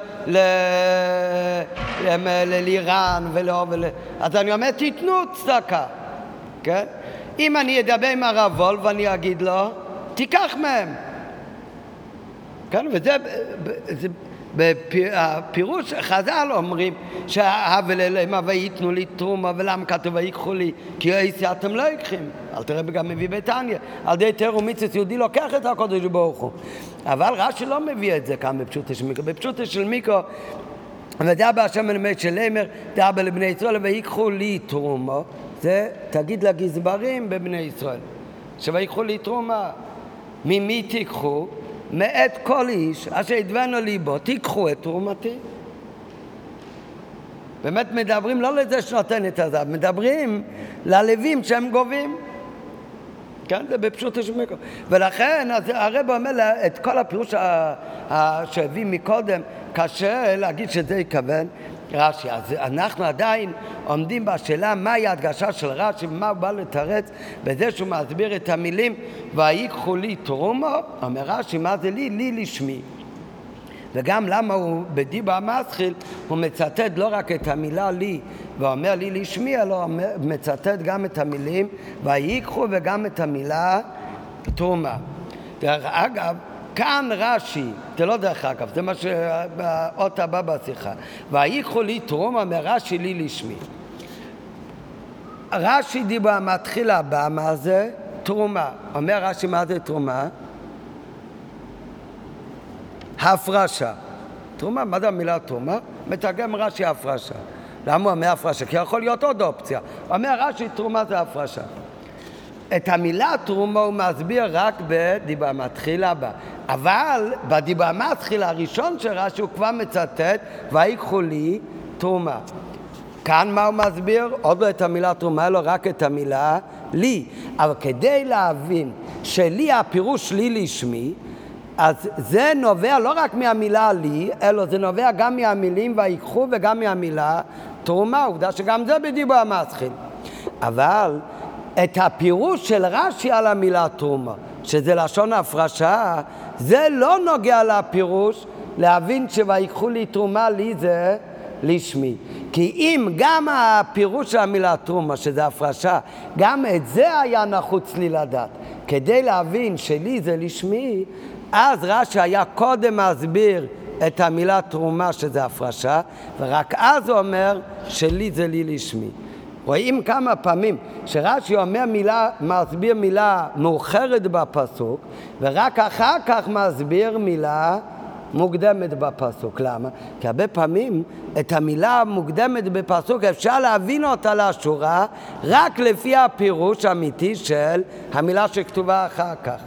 לאיראן ולא, אז אני אומר תיתנו צדקה, כן? אם אני אדבר עם הרב וולף ואני אגיד לו, תיקח מהם. כן, וזה, זה, בפירוש חז"ל אומרים שהאבל אליהם וייתנו לי תרומה ולמה כתוב ויקחו לי? כי אייסי אתם לא יקחים אל תראה גם מביא בתניא על די תר ומיצוס יהודי לוקח את הקודש ברוך הוא. אבל רש"י לא מביא את זה כאן בפשוטה של מיקרו. בפשוטה של מיקרו ודע השם מלמד של אמר, דע לבני ישראל ויקחו לי תרומו, זה תגיד לגזברים בבני ישראל, שויקחו לי תרומה. ממי תיקחו? מאת כל איש אשר ידבנו ליבו, תיקחו את תרומתי. באמת מדברים לא לזה שנותן את הזהב, מדברים ללווים שהם גובים. כן, זה בפשוט מקום. ולכן הרב אומר את כל הפירוש שהביא מקודם, קשה להגיד שזה יכוון רש"י. אז אנחנו עדיין עומדים בשאלה מהי ההדגשה של רש"י ומה הוא בא לתרץ בזה שהוא מסביר את המילים ויקחו לי תרומו, אומר רש"י, מה זה לי? לי לשמי. וגם למה הוא בדיבה המסחיל, הוא מצטט לא רק את המילה לי ואומר לי לשמי, אלא הוא מצטט גם את המילים ויקחו וגם את המילה תרומה. דרך אגב, כאן רש"י, זה לא דרך אגב, זה מה שהאות הבא בשיחה, ויקחו לי תרומה מרש"י לי לשמי. רש"י דיבר מתחיל הבא, מה זה? תרומה. אומר רש"י מה זה תרומה? הפרשה. תרומה, מה זה המילה תרומה? מתרגם רש"י הפרשה. למה הוא אומר הפרשה? כי יכול להיות עוד אופציה. אומר רש"י תרומה זה הפרשה. את המילה תרומה הוא מסביר רק בדיבה מתחיל הבא. אבל בדיבה מתחיל הראשון של רש"י הוא כבר מצטט ויקחו לי תרומה. כאן מה הוא מסביר? עוד לא את המילה תרומה, אלא רק את המילה לי. אבל כדי להבין שלי הפירוש לי לשמי, אז זה נובע לא רק מהמילה לי, אלא זה נובע גם מהמילים ויקחו וגם מהמילה תרומה, עובדה שגם זה בדיבור המתחיל. אבל את הפירוש של רש"י על המילה תרומה, שזה לשון הפרשה, זה לא נוגע לפירוש להבין שויקחו לי תרומה, לי זה לשמי. כי אם גם הפירוש של המילה תרומה, שזה הפרשה, גם את זה היה נחוץ לי לדעת. כדי להבין שלי זה לשמי, אז רש"י היה קודם מסביר את המילה תרומה שזה הפרשה, ורק אז הוא אומר שלי זה לי לשמי. רואים כמה פעמים שרש"י אומר מילה, מסביר מילה מאוחרת בפסוק, ורק אחר כך מסביר מילה מוקדמת בפסוק. למה? כי הרבה פעמים את המילה המוקדמת בפסוק אפשר להבין אותה לשורה רק לפי הפירוש האמיתי של המילה שכתובה אחר כך.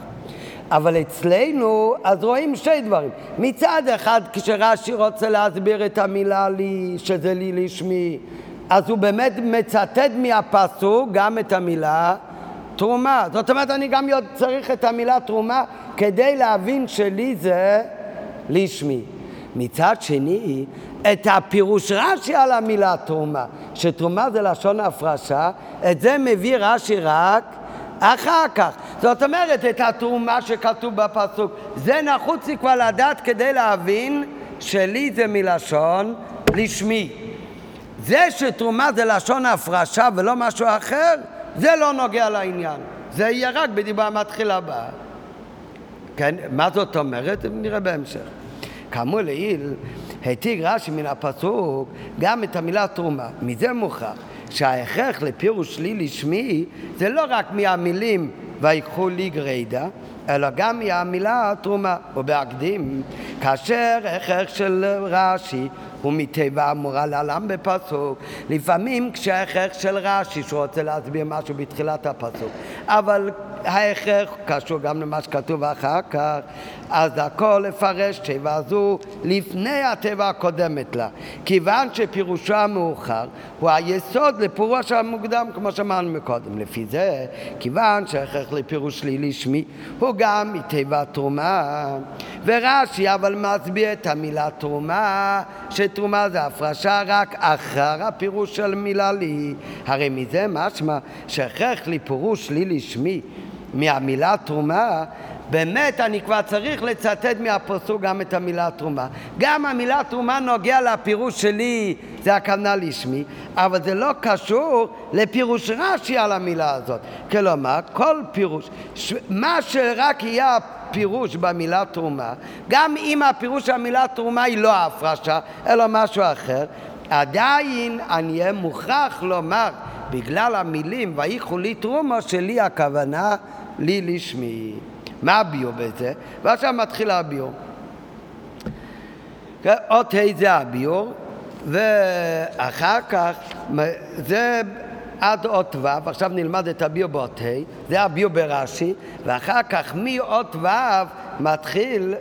אבל אצלנו, אז רואים שתי דברים. מצד אחד, כשרש"י רוצה להסביר את המילה לי, שזה לי לשמי, אז הוא באמת מצטט מהפסוק גם את המילה תרומה. זאת אומרת, אני גם צריך את המילה תרומה כדי להבין שלי זה לשמי. מצד שני, את הפירוש רש"י על המילה תרומה, שתרומה זה לשון הפרשה, את זה מביא רש"י רק אחר כך. זאת אומרת, את התרומה שכתוב בפסוק, זה נחוץ לי כבר לדעת כדי להבין שלי זה מלשון לשמי. זה שתרומה זה לשון הפרשה ולא משהו אחר, זה לא נוגע לעניין. זה יהיה רק בדיבה המתחילה הבאה. כן, מה זאת אומרת? נראה בהמשך. כאמור לעיל, העתיק רש"י מן הפסוק גם את המילה תרומה. מזה מוכרח שההכרח לפירוש לי לשמי זה לא רק מהמילים ויקחו לי גרידא, אלא גם מהמילה תרומה. ובהקדים, כאשר הכרח של רש"י הוא מטבע אמורה לעלם בפסוק. לפעמים כשההכרח של רש"י, שהוא רוצה להסביר משהו בתחילת הפסוק, אבל ההכרח קשור גם למה שכתוב אחר כך, אז הכל לפרש תיבה זו לפני התיבה הקודמת לה. כיוון שפירושו המאוחר הוא היסוד לפירוש המוקדם, כמו שאמרנו מקודם. לפי זה, כיוון שההכרח לפירוש שלילי שמי הוא גם מתיבה תרומה. ורש"י אבל מסביר את המילה תרומה, שתרומה זה הפרשה רק אחר הפירוש של מילה לי. הרי מזה משמע שהכרח לפירוש שלילי שמי מהמילה תרומה, באמת אני כבר צריך לצטט מהפסוק גם את המילה תרומה. גם המילה תרומה נוגע לפירוש שלי, זה הכוונה לשמי, אבל זה לא קשור לפירוש רש"י על המילה הזאת. כלומר, כל פירוש, מה שרק יהיה הפירוש במילה תרומה, גם אם הפירוש של המילה תרומה היא לא הפרשה, אלא משהו אחר, עדיין אני אהיה מוכרח לומר בגלל המילים ויקחו לי תרומה שלי הכוונה לי לשמי. מה הביור בזה? ועכשיו מתחיל הביור. אות ה' זה הביור, ואחר כך, זה עד אות ו', עכשיו נלמד את הביו באות ה', זה הביו ברש"י, ואחר כך מאות ו' מתחיל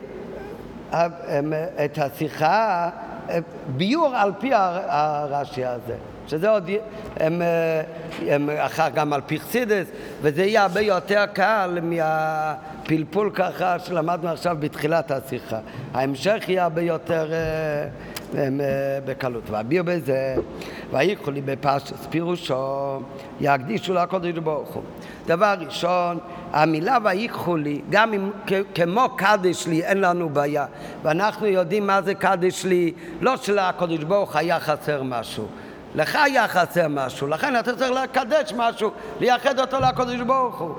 את השיחה, ביור על פי הרש"י הזה. שזה עוד, הם, הם אחר גם על פי חסידס, וזה יהיה הרבה יותר קל מהפלפול ככה שלמדנו עכשיו בתחילת השיחה. ההמשך יהיה הרבה יותר הם, בקלות. והביאו בזה, ויקחו לי בפשטס פירושו, יקדישו לקודש ברוך הוא. דבר ראשון, המילה ויקחו לי, גם אם כמו קדש לי אין לנו בעיה, ואנחנו יודעים מה זה קדש לי, לא שלקודש ברוך היה חסר משהו. לך היה חסר משהו, לכן אתה צריך לקדש משהו, לייחד אותו לקודש ברוך הוא.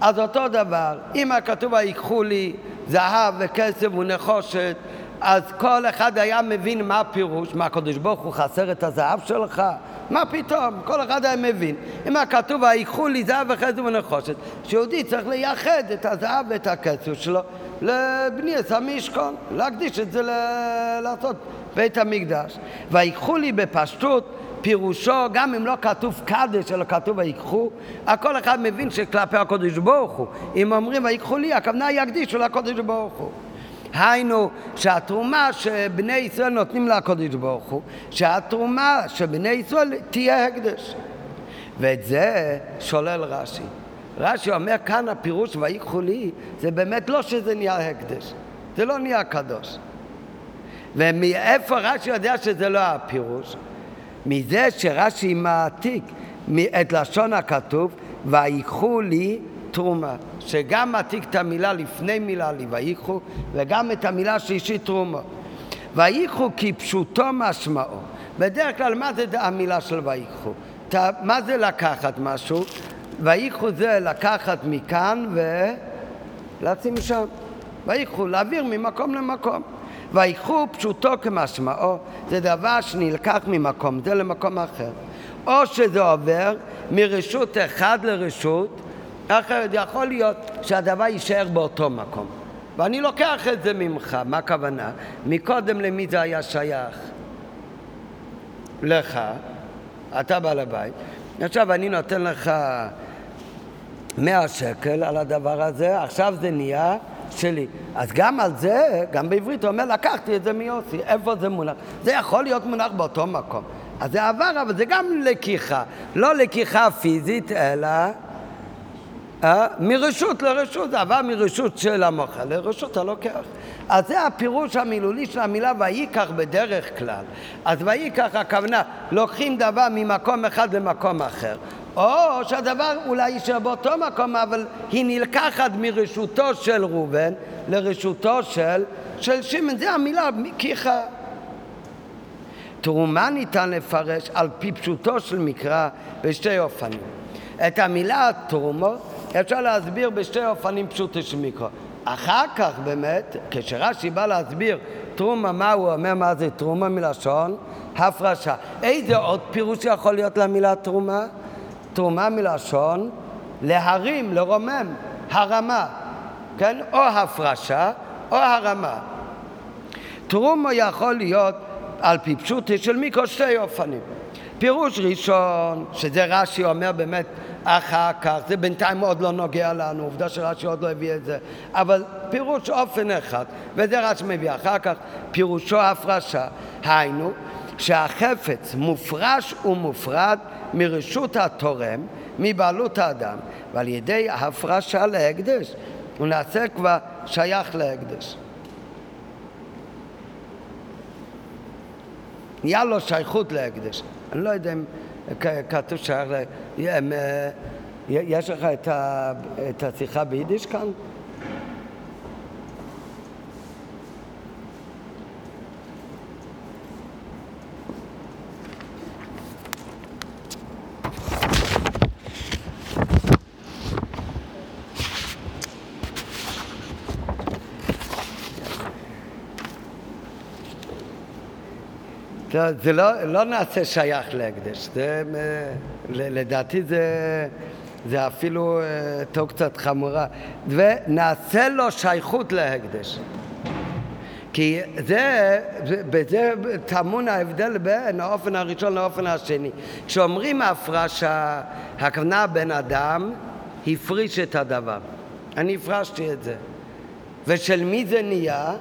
אז אותו דבר, אם הכתוב ויקחו לי זהב וכסף ונחושת, אז כל אחד היה מבין מה הפירוש, מה הקדוש ברוך הוא חסר את הזהב שלך? מה פתאום? כל אחד היה מבין. אם הכתוב ויקחו לי זהב וכסף ונחושת, שיהודי צריך לייחד את הזהב ואת הכסף שלו לבניית המשכון, להקדיש את זה ל- לעשות בית המקדש. ויקחו לי בפשטות פירושו, גם אם לא כתוב קדש, אלא כתוב ויקחו, הכל אחד מבין שכלפי הקודש ברוך הוא. אם אומרים ויקחו לי, הכוונה יקדישו לקודש ברוך הוא. היינו שהתרומה שבני ישראל נותנים לקודש ברוך הוא, שהתרומה שבני ישראל תהיה הקדש. ואת זה שולל רש"י. רש"י אומר כאן הפירוש ויקחו לי, זה באמת לא שזה נהיה הקדש, זה לא נהיה קדוש. ומאיפה רש"י יודע שזה לא הפירוש? מזה שרש"י מעתיק את לשון הכתוב ויקחו לי תרומה, שגם מעתיק את המילה לפני מילה לי ויקחו וגם את המילה השלישית תרומה. ויקחו כפשוטו משמעו. בדרך כלל מה זה המילה של ויקחו? מה זה לקחת משהו? ויקחו זה לקחת מכאן ולשים שם. ויקחו, להעביר ממקום למקום. ויקחו פשוטו כמשמעו, זה דבר שנלקח ממקום זה למקום אחר. או שזה עובר מרשות אחד לרשות אחרת. יכול להיות שהדבר יישאר באותו מקום. ואני לוקח את זה ממך, מה הכוונה? מקודם למי זה היה שייך? לך, אתה בעל הבית. עכשיו אני נותן לך מאה שקל על הדבר הזה, עכשיו זה נהיה שלי. אז גם על זה, גם בעברית הוא אומר, לקחתי את זה מיוסי, איפה זה מונח? זה יכול להיות מונח באותו מקום. אז זה עבר, אבל זה גם לקיחה. לא לקיחה פיזית, אלא מרשות לרשות. זה עבר מרשות של המוכל לרשות הלוקח. אז זה הפירוש המילולי של המילה ויקח בדרך כלל. אז ויקח הכוונה, לוקחים דבר ממקום אחד למקום אחר. או שהדבר אולי יישאר באותו מקום, אבל היא נלקחת מרשותו של ראובן לרשותו של, של שמעון. זה המילה כיחה. תרומה ניתן לפרש על פי פשוטו של מקרא בשתי אופנים. את המילה תרומו אפשר להסביר בשתי אופנים פשוטו של מקרא. אחר כך באמת, כשרש"י בא להסביר תרומה, מה הוא אומר, מה זה תרומה מלשון? הפרשה. איזה עוד פירוש יכול להיות למילה תרומה? תרומה מלשון להרים, לרומם, הרמה, כן? או הפרשה או הרמה. תרומו יכול להיות על פי פשוטי של מיקרו שתי אופנים. פירוש ראשון, שזה רש"י אומר באמת אחר כך, זה בינתיים עוד לא נוגע לנו, עובדה שרש"י עוד לא הביא את זה, אבל פירוש אופן אחד, וזה רש"י מביא אחר כך, פירושו הפרשה, היינו שהחפץ מופרש ומופרד מרשות התורם, מבעלות האדם, ועל ידי הפרשה להקדש, הוא נעשה כבר שייך להקדש. נהיה לו שייכות להקדש. אני לא יודע אם כתוב שייך ל... יש לך את השיחה ביידיש כאן? זה לא, לא נעשה שייך להקדש, זה, אה, לדעתי זה, זה אפילו אה, טוב קצת חמורה, ונעשה לו שייכות להקדש. כי זה, בזה טמון ההבדל בין האופן הראשון לאופן השני. כשאומרים הפרשה, הכוונה בן אדם הפריש את הדבר. אני הפרשתי את זה. ושל מי זה נהיה?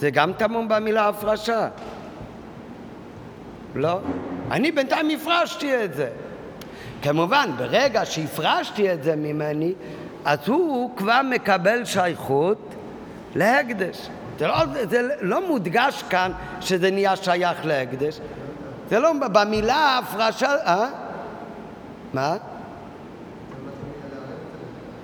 זה גם טמון במילה הפרשה. לא. אני בינתיים הפרשתי את זה. כמובן, ברגע שהפרשתי את זה ממני, אז הוא כבר מקבל שייכות להקדש. זה לא, זה לא מודגש כאן שזה נהיה שייך להקדש. זה לא, במילה הפרשה, אה? מה?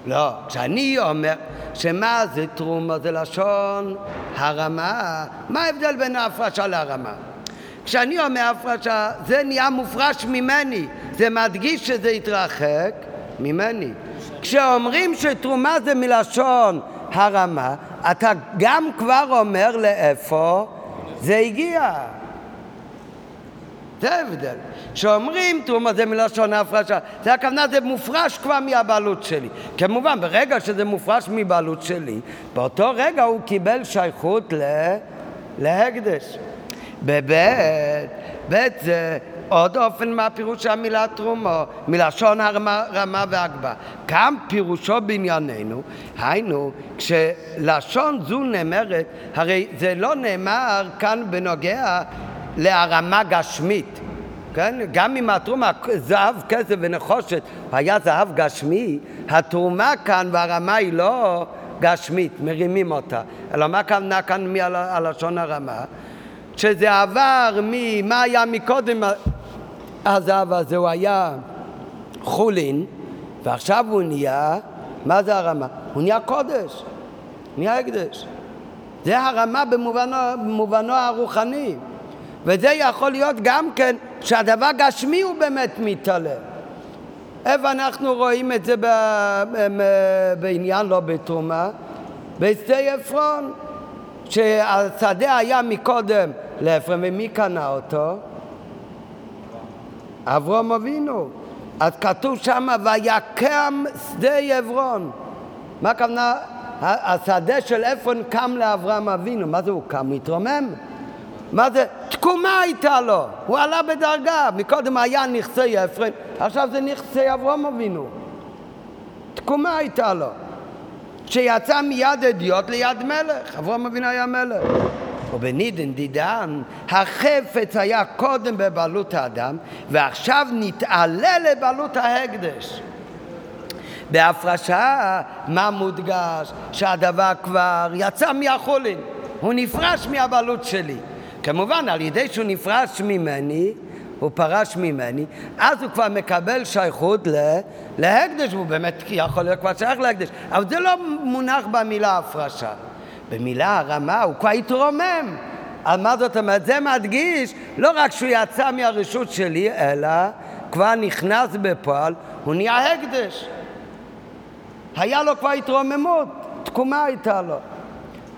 לא, כשאני אומר שמה זה תרומה זה לשון הרמה, מה ההבדל בין ההפרשה להרמה? כשאני אומר הפרשה, זה נהיה מופרש ממני, זה מדגיש שזה התרחק ממני. כשאומרים שתרומה זה מלשון הרמה, אתה גם כבר אומר לאיפה זה הגיע. זה ההבדל. כשאומרים תרומה זה מלשון ההפרשה, זה הכוונה, זה מופרש כבר מהבעלות שלי. כמובן, ברגע שזה מופרש מבעלות שלי, באותו רגע הוא קיבל שייכות ל... להקדש. בבית, בית זה עוד אופן מהפירוש של המילה תרומו, מלשון הרמה, רמה והגבה. גם פירושו בענייננו, היינו, כשלשון זו נאמרת, הרי זה לא נאמר כאן בנוגע להרמה גשמית. כן? גם אם התרומה, זהב, כסף ונחושת, היה זהב גשמי, התרומה כאן והרמה היא לא גשמית, מרימים אותה. אלא מה כוונה כאן מהלשון הרמה? שזה עבר ממה היה מקודם הזהב הזה, הוא היה חולין, ועכשיו הוא נהיה, מה זה הרמה? הוא נהיה קודש, נהיה הקדש. זה הרמה במובנו, במובנו הרוחני. וזה יכול להיות גם כן שהדבר גשמי הוא באמת מתעלה. איפה אנחנו רואים את זה בעניין לא בתרומה? בשדה עפרון, שהשדה היה מקודם לאפרם, ומי קנה אותו? אברום אבינו. אז כתוב שם, ויקם שדה עברון. מה הכוונה? השדה של עפרון קם לאברהם אבינו. מה זה הוא קם? התרומם? מה זה? תקומה הייתה לו, הוא עלה בדרגה. מקודם היה נכסי עפרון, עכשיו זה נכסי אברום אבינו. תקומה הייתה לו. שיצא מיד אדיוט ליד מלך, אברום אבינו היה מלך. ובנידן דידן, החפץ היה קודם בבעלות האדם, ועכשיו נתעלה לבעלות ההקדש. בהפרשה, מה מודגש? שהדבר כבר יצא מהחולין, הוא נפרש מהבעלות שלי. כמובן, על ידי שהוא נפרש ממני, הוא פרש ממני, אז הוא כבר מקבל שייכות להקדש, הוא באמת יכול להיות כבר שייך להקדש, אבל זה לא מונח במילה הפרשה. במילה הרמה הוא כבר התרומם. על מה זאת אומרת? זה מדגיש לא רק שהוא יצא מהרשות שלי, אלא כבר נכנס בפועל, הוא נהיה הקדש. היה לו כבר התרוממות, תקומה הייתה לו.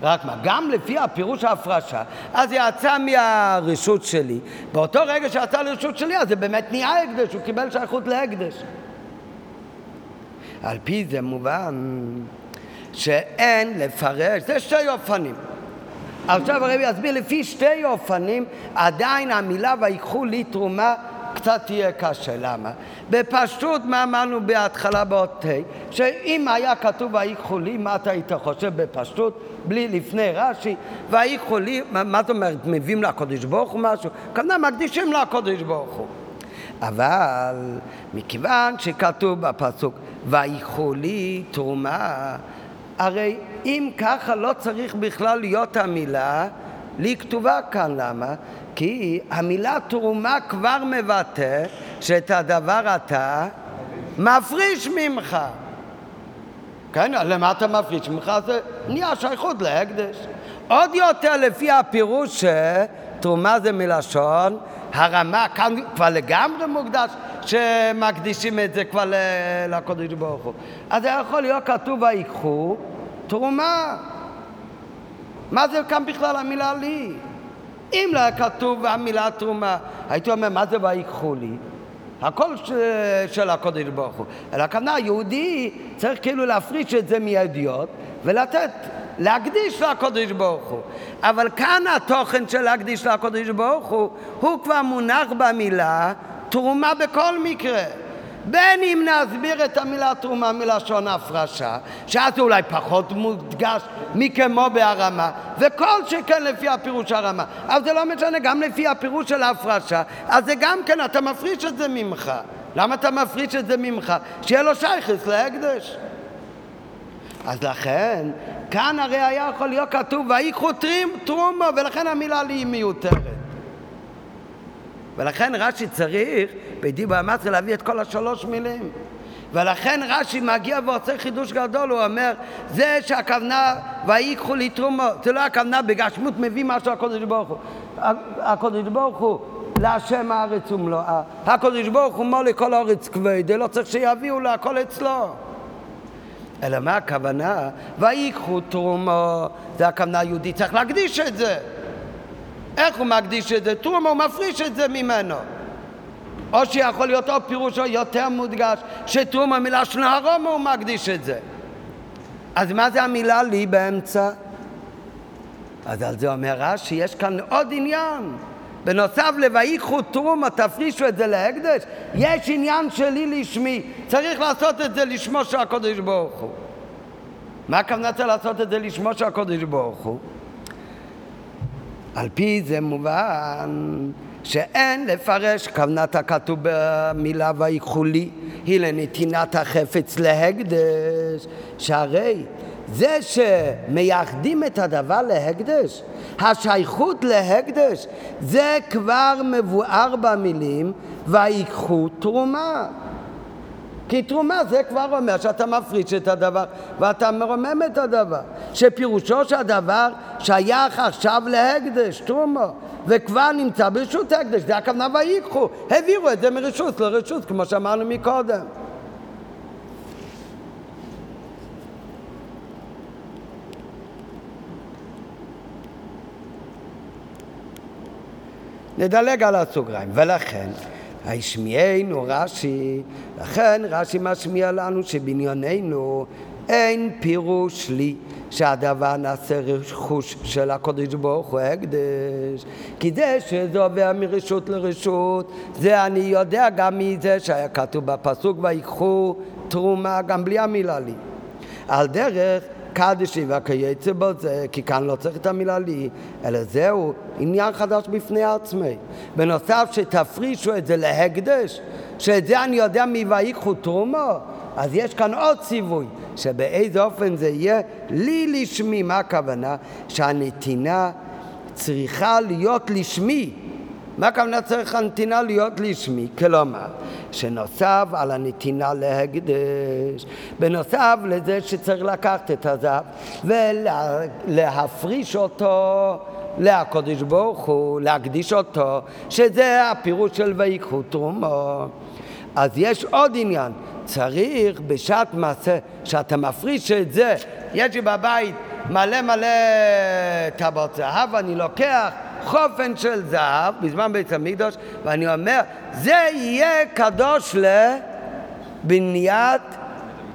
רק מה, גם לפי הפירוש ההפרשה, אז יצא מהרשות שלי, באותו רגע שיצא לרשות שלי, אז זה באמת נהיה הקדש, הוא קיבל שייכות להקדש. על פי זה מובן שאין לפרש, זה שתי אופנים. עכשיו הרבי יסביר, לפי שתי אופנים, עדיין המילה ויקחו לי תרומה קצת תהיה קשה. למה? בפשטות, מה אמרנו בהתחלה באות ה', שאם היה כתוב ויקחו לי, מה אתה היית חושב בפשטות, בלי לפני רש"י, ויקחו לי, מה, מה זאת אומרת, מביאים לקודש ברוך הוא משהו? כנראה מקדישים לקודש ברוך הוא. אבל מכיוון שכתוב בפסוק, ויקחו לי תרומה, הרי אם ככה לא צריך בכלל להיות המילה לי כתובה כאן, למה? כי המילה תרומה כבר מבטא שאת הדבר אתה מפריש ממך. כן, למה אתה מפריש ממך? זה נהיה שייכות להקדש. עוד יותר לפי הפירוש שתרומה זה מלשון הרמה, כאן כבר לגמרי מוקדש שמקדישים את זה כבר לקודש ברוך הוא. אז זה יכול להיות כתוב ויקחו תרומה. מה זה כאן בכלל המילה לי? אם לא היה כתוב המילה תרומה, הייתי אומר, מה זה ויקחו לי? הכל ש... של הקודש ברוך הוא. אלא הכוונה, יהודי צריך כאילו להפריש את זה מידיעות ולתת להקדיש לקודש ברוך הוא. אבל כאן התוכן של להקדיש לקודש ברוך הוא, הוא כבר מונח במילה תרומה בכל מקרה. בין אם נסביר את המילה תרומה מלשון הפרשה, שאז זה אולי פחות מודגש מכמו בהרמה, וכל שכן לפי הפירוש הרמה. אבל זה לא משנה, גם לפי הפירוש של ההפרשה, אז זה גם כן, אתה מפריש את זה ממך. למה אתה מפריש את זה ממך? שיהיה לו שייכס להקדש. אז לכן, כאן הרי היה יכול להיות כתוב, ויקחו תרומו, ולכן המילה לי מיותרת. ולכן רש"י צריך בדיבור המצרי להביא את כל השלוש מילים. ולכן רש"י מגיע ועושה חידוש גדול, הוא אומר, זה שהכוונה ויקחו לי תרומו, זה לא הכוונה בגשמות מביא משהו הקודש ברוך הוא. הקודש ברוך הוא להשם הארץ ומלואה. הקודש ברוך הוא מולי כל הארץ כבדי, לא צריך שיביאו לה, הכל אצלו. אלא מה הכוונה? ויקחו תרומו, זה הכוונה היהודית, צריך להקדיש את זה. איך הוא מקדיש את זה? תרומה, הוא מפריש את זה ממנו. או שיכול להיות עוד פירוש יותר מודגש, שתרומה מילה של הרומה הוא מקדיש את זה. אז מה זה המילה לי באמצע? אז על זה אומר רש"י, יש כאן עוד עניין. בנוסף ל"ויקחו תרומה", תפרישו את זה להקדש, יש עניין שלי לשמי, צריך לעשות את זה לשמו של הקודש ברוך הוא. מה הכוונה צריך לעשות את זה לשמו של הקודש ברוך הוא? על פי זה מובן שאין לפרש כוונת הכתוב במילה ויקחו לי היא לנתינת החפץ להקדש. שהרי זה שמייחדים את הדבר להקדש השייכות להקדש זה כבר מבואר במילים ויקחו תרומה כי תרומה זה כבר אומר שאתה מפריש את הדבר ואתה מרומם את הדבר. שפירושו של הדבר שייך עכשיו להקדש, תרומה וכבר נמצא ברשות הקדש, זה הכוונה ויקחו, העבירו את זה מרשות לרשות כמו שאמרנו מקודם. נדלג על הסוגריים, ולכן הישמיענו רש"י, לכן רש"י משמיע לנו שבניוננו אין פירוש לי שהדבר נעשה רכוש של הקודש ברוך הוא הקדש. כי זה שזה עובר מרשות לרשות זה אני יודע גם מזה שהיה כתוב בפסוק ויקחו תרומה גם בלי המילה לי על דרך קדשי והקייצא בו זה, כי כאן לא צריך את המילה לי, אלא זהו עניין חדש בפני עצמי. בנוסף שתפרישו את זה להקדש, שאת זה אני יודע מ"ויקחו תרומו", אז יש כאן עוד ציווי, שבאיזה אופן זה יהיה לי לשמי. מה הכוונה? שהנתינה צריכה להיות לשמי. מה הכוונה צריך הנתינה להיות לשמי? כלומר, שנוסף על הנתינה להקדש, בנוסף לזה שצריך לקחת את הזהב ולהפריש אותו לקודש ברוך הוא, להקדיש אותו, שזה הפירוש של ויקחו תרומו. אז יש עוד עניין, צריך בשעת מעשה, שאתה מפריש את זה, יש לי בבית מלא מלא טבעות זהב, אני לוקח חופן של זהב בזמן בית המקדוש, ואני אומר, זה יהיה קדוש לבניית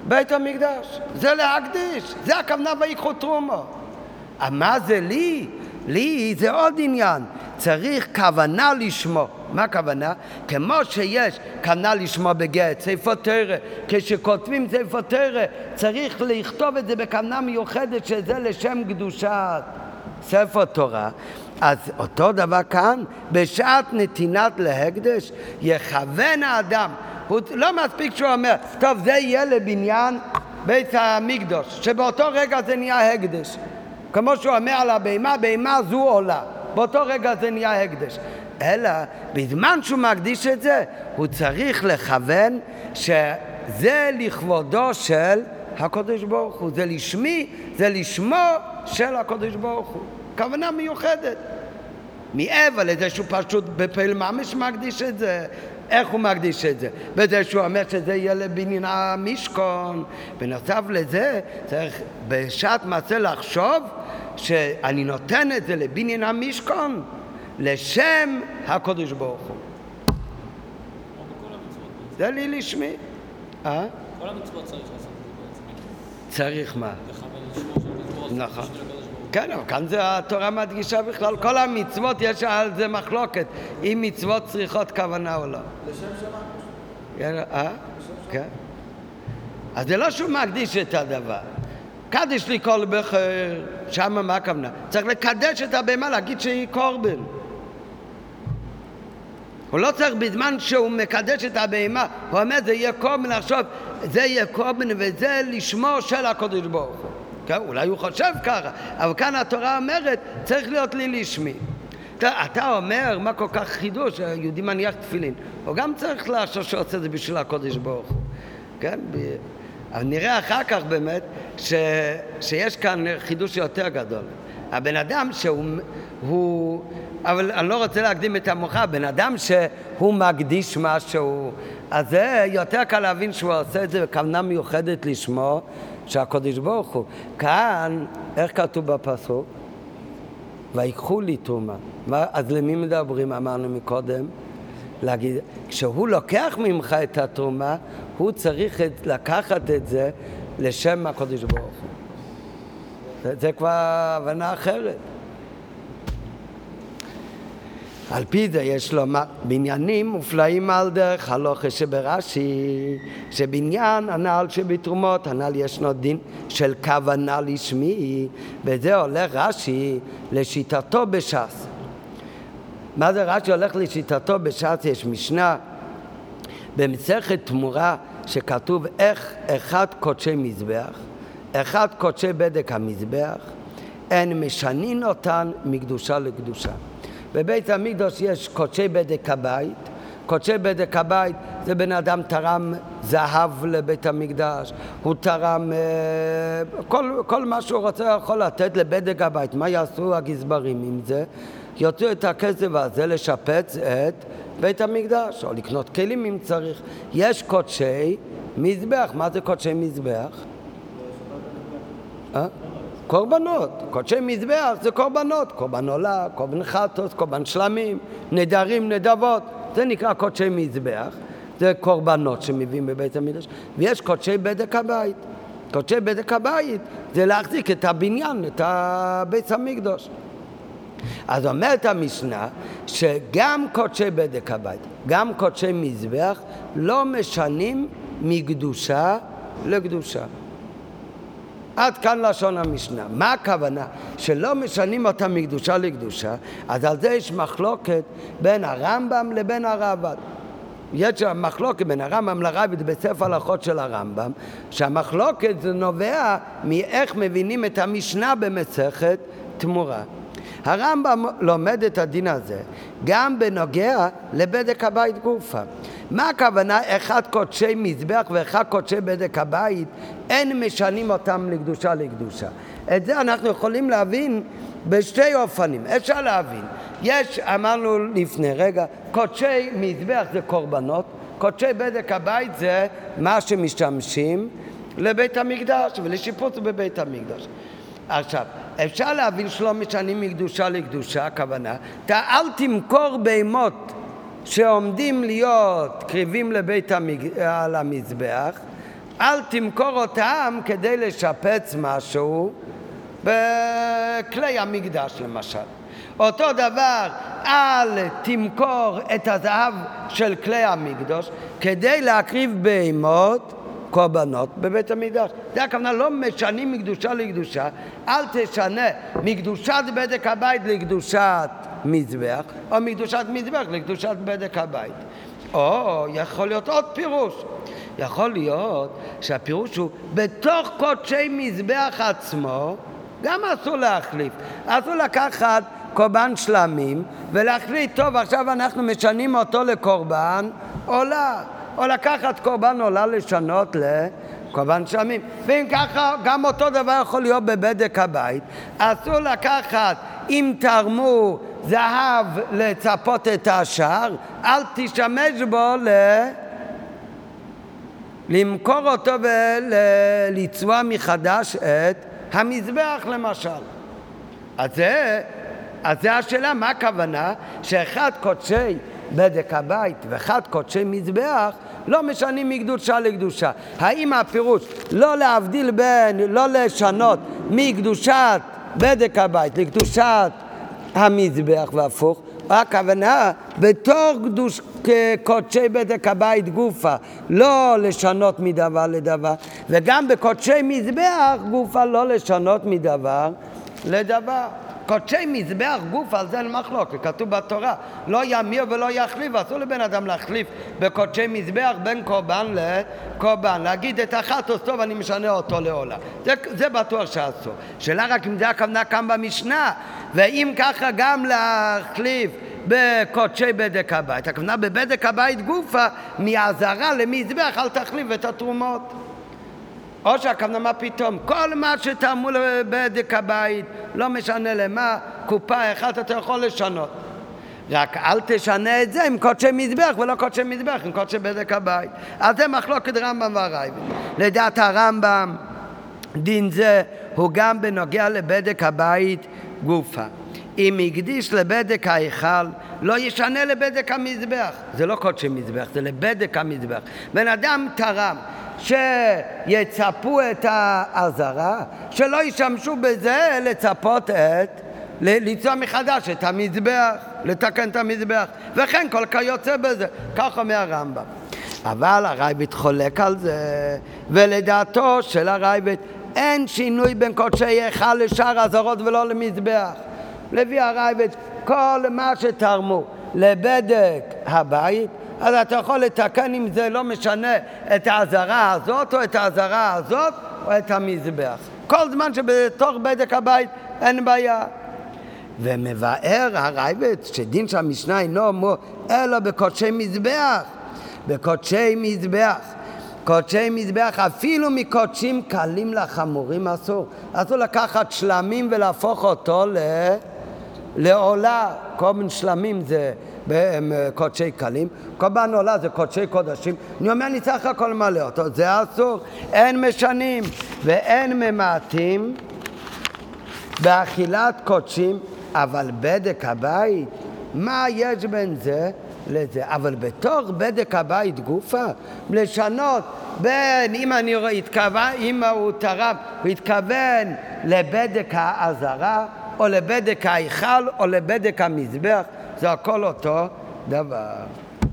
בית המקדש. זה להקדיש, זה הכוונה ויקחו תרומו. מה זה לי? לי זה עוד עניין, צריך כוונה לשמו. מה הכוונה? כמו שיש כוונה לשמו בגט, ספר תרא, כשכותבים ספר תרא, צריך לכתוב את זה בכוונה מיוחדת שזה לשם קדושת ספר תורה. אז אותו דבר כאן, בשעת נתינת להקדש, יכוון האדם. הוא לא מספיק שהוא אומר, טוב, זה יהיה לבניין בית המקדוש, שבאותו רגע זה נהיה הקדש. כמו שהוא אומר על הבהמה, בהמה זו עולה. באותו רגע זה נהיה הקדש. אלא בזמן שהוא מקדיש את זה, הוא צריך לכוון שזה לכבודו של הקודש ברוך הוא. זה לשמי, זה לשמו של הקודש ברוך הוא. כוונה מיוחדת. מעבר לזה שהוא פשוט בפעיל ממש מקדיש את זה, איך הוא מקדיש את זה? בזה שהוא אומר שזה יהיה לבניין המשכון. בנוסף לזה, צריך בשעת מעשה לחשוב שאני נותן את זה לבניין המשכון לשם הקודש ברוך הוא. זה לי לשמי. אה? כל המצוות צריך לעשות את זה בעצם. צריך מה? נכון. כן, אבל כאן זה התורה מדגישה בכלל, כל המצוות יש על זה מחלוקת, אם מצוות צריכות כוונה או לא. כן, אה? כן. אז זה לא שהוא מקדיש את הדבר. קדיש לי כל בכר, שמה מה הכוונה? צריך לקדש את הבהמה, להגיד שהיא קורבן. הוא לא צריך בזמן שהוא מקדש את הבהמה, הוא אומר זה יהיה קורבן לחשוב, זה יהיה קורבן וזה לשמו של הקדוש ברוך הוא. כן, אולי הוא חושב ככה, אבל כאן התורה אומרת, צריך להיות לי לשמי. אתה, אתה אומר, מה כל כך חידוש, יהודי מניח תפילין. הוא גם צריך לחשוב שעושה את זה בשביל הקודש ברוך הוא. כן? אבל נראה אחר כך באמת ש... שיש כאן חידוש יותר גדול. הבן אדם שהוא... הוא... אבל אני לא רוצה להקדים את המאוחר, בן אדם שהוא מקדיש משהו, אז זה יותר קל להבין שהוא עושה את זה בכוונה מיוחדת לשמו שהקודש ברוך הוא. כאן, איך כתוב בפסוק? ויקחו לי תרומה. מה, אז למי מדברים, אמרנו מקודם? להגיד, כשהוא לוקח ממך את התרומה, הוא צריך את, לקחת את זה לשם הקודש ברוך הוא. זה, זה כבר הבנה אחרת. על פי זה יש לומר, בניינים מופלאים על דרך הלוכה שברש"י, שבניין הנ"ל שבתרומות, הנ"ל ישנו דין של כוונה לשמי, וזה הולך רש"י לשיטתו בש"ס. מה זה רש"י הולך לשיטתו בש"ס? יש משנה במסכת תמורה שכתוב איך אחד קודשי מזבח, אחד קודשי בדק המזבח, אין משנין אותן מקדושה לקדושה. בבית המקדוש יש קודשי בדק הבית. קודשי בדק הבית זה בן אדם תרם זהב לבית המקדש, הוא תרם אה, כל, כל מה שהוא רוצה יכול לתת לבדק הבית. מה יעשו הגזברים עם זה? יוציאו את הכסף הזה לשפץ את בית המקדש, או לקנות כלים אם צריך. יש קודשי מזבח. מה זה קודשי מזבח? אה? קורבנות, קודשי מזבח זה קורבנות, קורבן עולה, קורבן חטוס, קורבן שלמים, נדרים, נדבות, זה נקרא קודשי מזבח, זה קורבנות שמביאים בבית המקדש, ויש קודשי בדק הבית. קודשי בדק הבית זה להחזיק את הבניין, את בית המקדוש. אז אומרת המשנה שגם קודשי בדק הבית, גם קודשי מזבח, לא משנים מקדושה לקדושה. עד כאן לשון המשנה. מה הכוונה? שלא משנים אותם מקדושה לקדושה, אז על זה יש מחלוקת בין הרמב"ם לבין הרב"ד. יש מחלוקת בין הרמב"ם לרב"ד בספר הלכות של הרמב"ם, שהמחלוקת נובע מאיך מבינים את המשנה במסכת תמורה. הרמב"ם לומד את הדין הזה גם בנוגע לבדק הבית גופה. מה הכוונה אחד קודשי מזבח ואחד קודשי בדק הבית, אין משנים אותם לקדושה לקדושה. את זה אנחנו יכולים להבין בשתי אופנים, אפשר להבין. יש, אמרנו לפני רגע, קודשי מזבח זה קורבנות, קודשי בדק הבית זה מה שמשתמשים לבית המקדש ולשיפוץ בבית המקדש. עכשיו, אפשר להבין שלא משנים מקדושה לקדושה, הכוונה, אתה אל תמכור בהמות שעומדים להיות קריבים לבית המג... על המזבח, אל תמכור אותם כדי לשפץ משהו בכלי המקדש למשל. אותו דבר, אל תמכור את הזהב של כלי המקדוש כדי להקריב בהמות קורבנות בבית המקדש. זה הכוונה, לא משנים מקדושה לקדושה, אל תשנה מקדושת בדק הבית לקדושת מזבח, או מקדושת מזבח לקדושת בדק הבית. או יכול להיות עוד פירוש. יכול להיות שהפירוש הוא בתוך קודשי מזבח עצמו, גם אסור להחליף. אסור לקחת קורבן שלמים ולהחליט, טוב, עכשיו אנחנו משנים אותו לקורבן עולה. או לקחת קורבן עולה לשנות לקורבן שלמים. ואם ככה, גם אותו דבר יכול להיות בבדק הבית. אסור לקחת, אם תרמו זהב לצפות את השער, אל תשתמש בו ל... למכור אותו ולצבוע מחדש את המזבח למשל. אז זה, אז זה השאלה, מה הכוונה? שאחד קודשי בדק הבית ואחד קודשי מזבח לא משנים מקדושה לקדושה. האם הפירוש לא להבדיל בין, לא לשנות מקדושת בדק הבית לקדושת המזבח והפוך, הכוונה בתור קדוש קודשי בדק הבית גופה, לא לשנות מדבר לדבר, וגם בקודשי מזבח גופה לא לשנות מדבר לדבר. קודשי מזבח גוף, על זה אין מחלוקת, כתוב בתורה, לא ימיר ולא יחליף, אסור לבן אדם להחליף בקודשי מזבח בין קורבן לקורבן, להגיד את או טוב אני משנה אותו לעולה, זה, זה בטוח שאסור. שאלה רק אם זה הכוונה כאן במשנה, ואם ככה גם להחליף בקודשי בדק הבית, הכוונה בבדק הבית גופה, מאזהרה למזבח אל תחליף את התרומות. או שהכוונה פתאום, כל מה שתרמו לבדק הבית, לא משנה למה, קופה אחת אתה יכול לשנות. רק אל תשנה את זה עם קודשי מזבח ולא קודשי מזבח, עם קודשי בדק הבית. אז זה מחלוקת רמב"ם והרייבן. לדעת הרמב"ם, דין זה הוא גם בנוגע לבדק הבית גופה. אם הקדיש לבדק ההיכל, לא ישנה לבדק המזבח. זה לא קודשי מזבח, זה לבדק המזבח. בן אדם תרם, שיצפו את האזהרה, שלא ישמשו בזה לצפות את, ליצור מחדש את המזבח, לתקן את המזבח, וכן כל כיוצא בזה, כך אומר הרמב"ם. אבל הרייבית חולק על זה, ולדעתו של הרייבית אין שינוי בין קודשי היכל לשאר הזרות ולא למזבח. לפי הרייבית, כל מה שתרמו לבדק הבית, אז אתה יכול לתקן אם זה לא משנה את האזהרה הזאת או את האזהרה הזאת או את המזבח. כל זמן שבתוך בדק הבית אין בעיה. ומבאר הרייבט שדין של המשנה אינו אמור אלא בקודשי מזבח. בקודשי מזבח. קודשי מזבח, אפילו מקודשים קלים לחמורים אסור. אסור לקחת שלמים ולהפוך אותו ל... לעולה. כל מיני שלמים זה אה, קודשי קלים, קורבן עולה זה קודשי קודשים, אני אומר אני צריך הכל מלא אותו, זה אסור, אין משנים ואין ממעטים באכילת קודשים, אבל בדק הבית, מה יש בין זה לזה? אבל בתוך בדק הבית גופה, לשנות בין, אם אני התכוון, אם הוא תרם, הוא התכוון לבדק האזהרה, או לבדק ההיכל, או לבדק המזבח, זה הכל אותו דבר.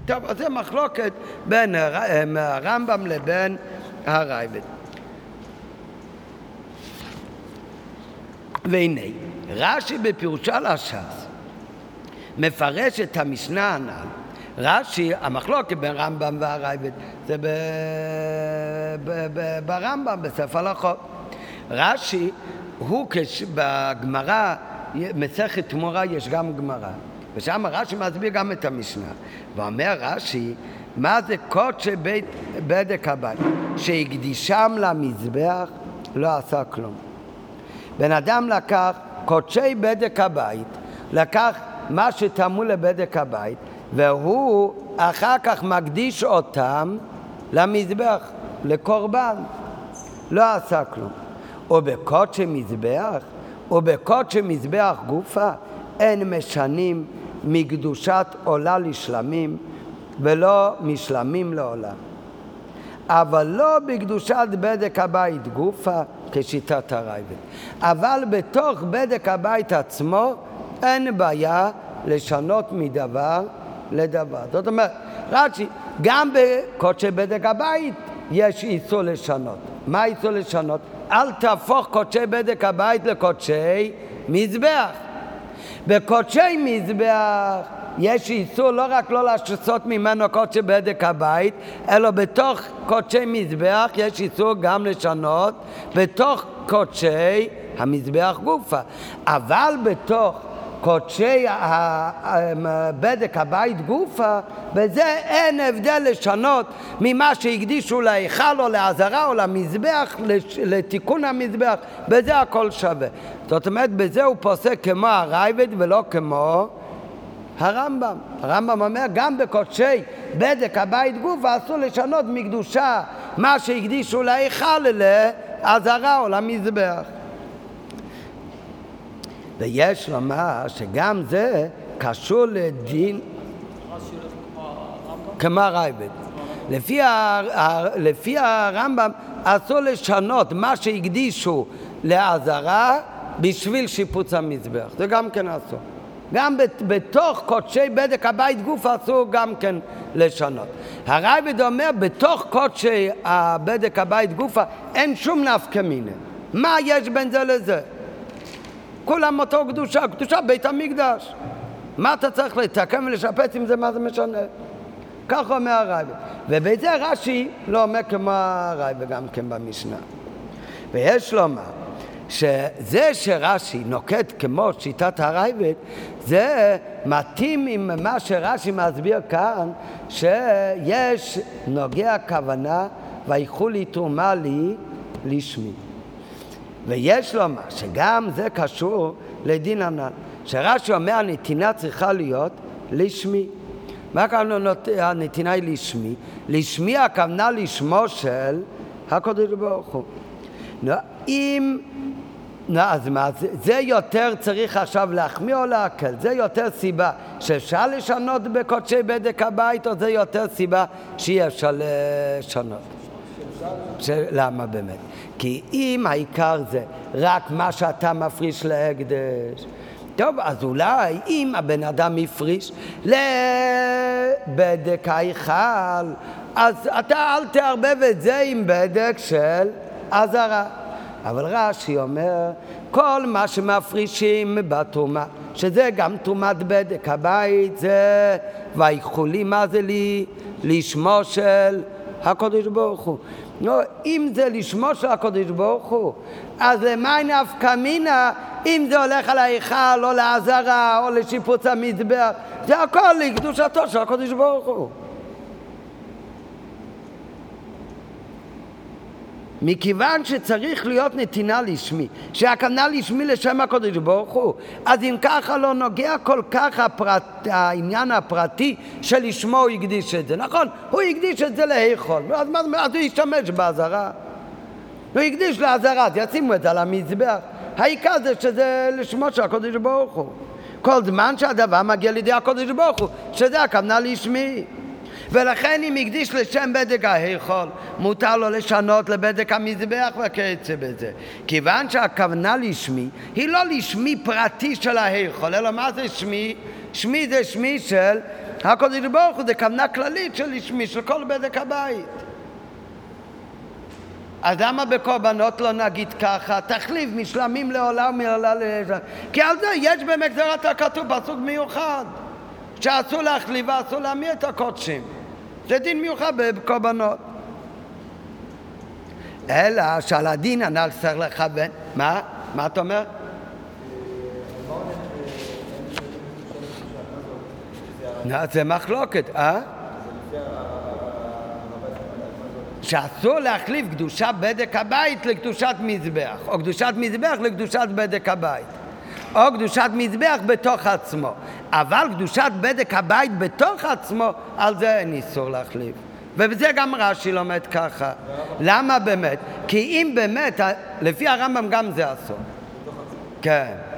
טוב, אז זה מחלוקת בין הרמב"ם לבין הרייבד. והנה, רש"י בפירושו לש"ס מפרש את המשנה הנ"ל. רש"י, המחלוקת בין רמב"ם והרייבד זה ב... ב... ב... ברמב"ם, בספר הלכות. רש"י הוא כש... בגמרא, מסכת תמורה יש גם גמרא. ושם רש"י מסביר גם את המשנה. ואומר רש"י, מה זה קודשי בית בדק הבית? שהקדישם למזבח לא עשה כלום. בן אדם לקח קודשי בדק הבית, לקח מה שטמאו לבדק הבית, והוא אחר כך מקדיש אותם למזבח, לקורבן. לא עשה כלום. ובקודשי מזבח, ובקודשי מזבח גופה, אין משנים מקדושת עולה לשלמים ולא משלמים לעולה. אבל לא בקדושת בדק הבית גופה כשיטת הרייבד. אבל בתוך בדק הבית עצמו אין בעיה לשנות מדבר לדבר. זאת אומרת, רש"י, גם בקודשי בדק הבית יש איסור לשנות. מה איסור לשנות? אל תהפוך קודשי בדק הבית לקודשי מזבח. בקודשי מזבח יש איסור לא רק לא לעשות ממנו קודשי בדק הבית, אלא בתוך קודשי מזבח יש איסור גם לשנות בתוך קודשי המזבח גופה. אבל בתוך קודשי בדק הבית גופה, בזה אין הבדל לשנות ממה שהקדישו להיכל או לעזרה או למזבח, לתיקון המזבח, בזה הכל שווה. זאת אומרת, בזה הוא פוסק כמו הרייבד ולא כמו הרמב"ם. הרמב"ם אומר, גם בקודשי בדק הבית גופה אסור לשנות מקדושה מה שהקדישו להיכל לעזרה או למזבח. ויש לומר שגם זה קשור לדין כמו הרייבד. לפי, ה, ה, לפי הרמב"ם אסור לשנות מה שהקדישו לעזרה בשביל שיפוץ המזבח, זה גם כן אסור. גם בתוך קודשי בדק הבית גוף אסור גם כן לשנות. הרייבד אומר, בתוך קודשי הבדק הבית גופה אין שום נפקא מינה. מה יש בין זה לזה? כולם אותו קדושה, קדושה בית המקדש. מה אתה צריך לתקן ולשפץ עם זה, מה זה משנה? כך אומר הרייבד. ובזה רש"י לא אומר כמו הרייבד גם כן במשנה. ויש לומר שזה שרש"י נוקט כמו שיטת הרייבד, זה מתאים עם מה שרש"י מסביר כאן, שיש נוגע כוונה ויקחו לי תרומה לי לשמי. ויש לומר שגם זה קשור לדין הנ"ל, שרש"י אומר הנתינה צריכה להיות לשמי. מה כאן הנתינה היא לשמי? לשמי הכוונה לשמו של הקדוש ברוך הוא. אם נו, אז מה, זה, זה יותר צריך עכשיו להחמיא או להקל? זה יותר סיבה שאפשר לשנות בקודשי בדק הבית, או זה יותר סיבה שאי אפשר לשנות? ש... למה באמת? כי אם העיקר זה רק מה שאתה מפריש להקדש, טוב, אז אולי אם הבן אדם הפריש לבדק ההיכל, אז אתה אל תערבב את זה עם בדק של אזהרה. אבל רש"י אומר, כל מה שמפרישים בתרומה, שזה גם תרומת בדק הבית, זה ויקחו לי, מה זה לי? לשמו של הקדוש ברוך הוא. לא, אם זה לשמו של הקדוש ברוך הוא, אז למה נפקא מינה אם זה הולך על ההיכל או לעזרה או לשיפוץ המזבח? זה הכל לקדושתו של הקדוש ברוך הוא. מכיוון שצריך להיות נתינה לשמי, שהכוונה לשמי לשם הקודש ברוך הוא, אז אם ככה לא נוגע כל כך הפרט, העניין הפרטי שלשמו הוא הקדיש את זה. נכון, הוא הקדיש את זה להיכול, אז, אז הוא ישתמש באזהרה. הוא הקדיש לאזהרה, אז ישימו את זה על המזבח. העיקר זה שזה לשמו של הקודש ברוך הוא. כל זמן שהדבר מגיע לידי הקודש ברוך הוא, שזה הכוונה לשמי. ולכן אם הקדיש לשם בדק ההיכול, מותר לו לשנות לבדק המזבח וכיוצא בזה. כיוון שהכוונה לשמי היא לא לשמי פרטי של ההיכול, אלא מה זה שמי? שמי זה שמי של הקודש ברוך הוא, זה כוונה כללית של שמי, של כל בדק הבית. אז למה בקורבנות לא נגיד ככה? תחליף משלמים לעולם מעולה לעולם. כי על זה יש באמת גזירת הכתוב פסוק מיוחד שאסור להחליף ואסור להמיר את הקודשים. זה דין מיוחד בקורבנות. אלא שעל הדין הנ"ל צריך לכוון. מה? מה אתה אומר? זה מחלוקת, אה? שאסור להחליף קדושת בדק הבית לקדושת מזבח, או קדושת מזבח לקדושת בדק הבית. או קדושת מזבח בתוך עצמו. אבל קדושת בדק הבית בתוך עצמו, על זה אין איסור להחליף. ובזה גם רש"י לומד ככה. למה באמת? כי אם באמת, לפי הרמב"ם גם זה אסור. כן.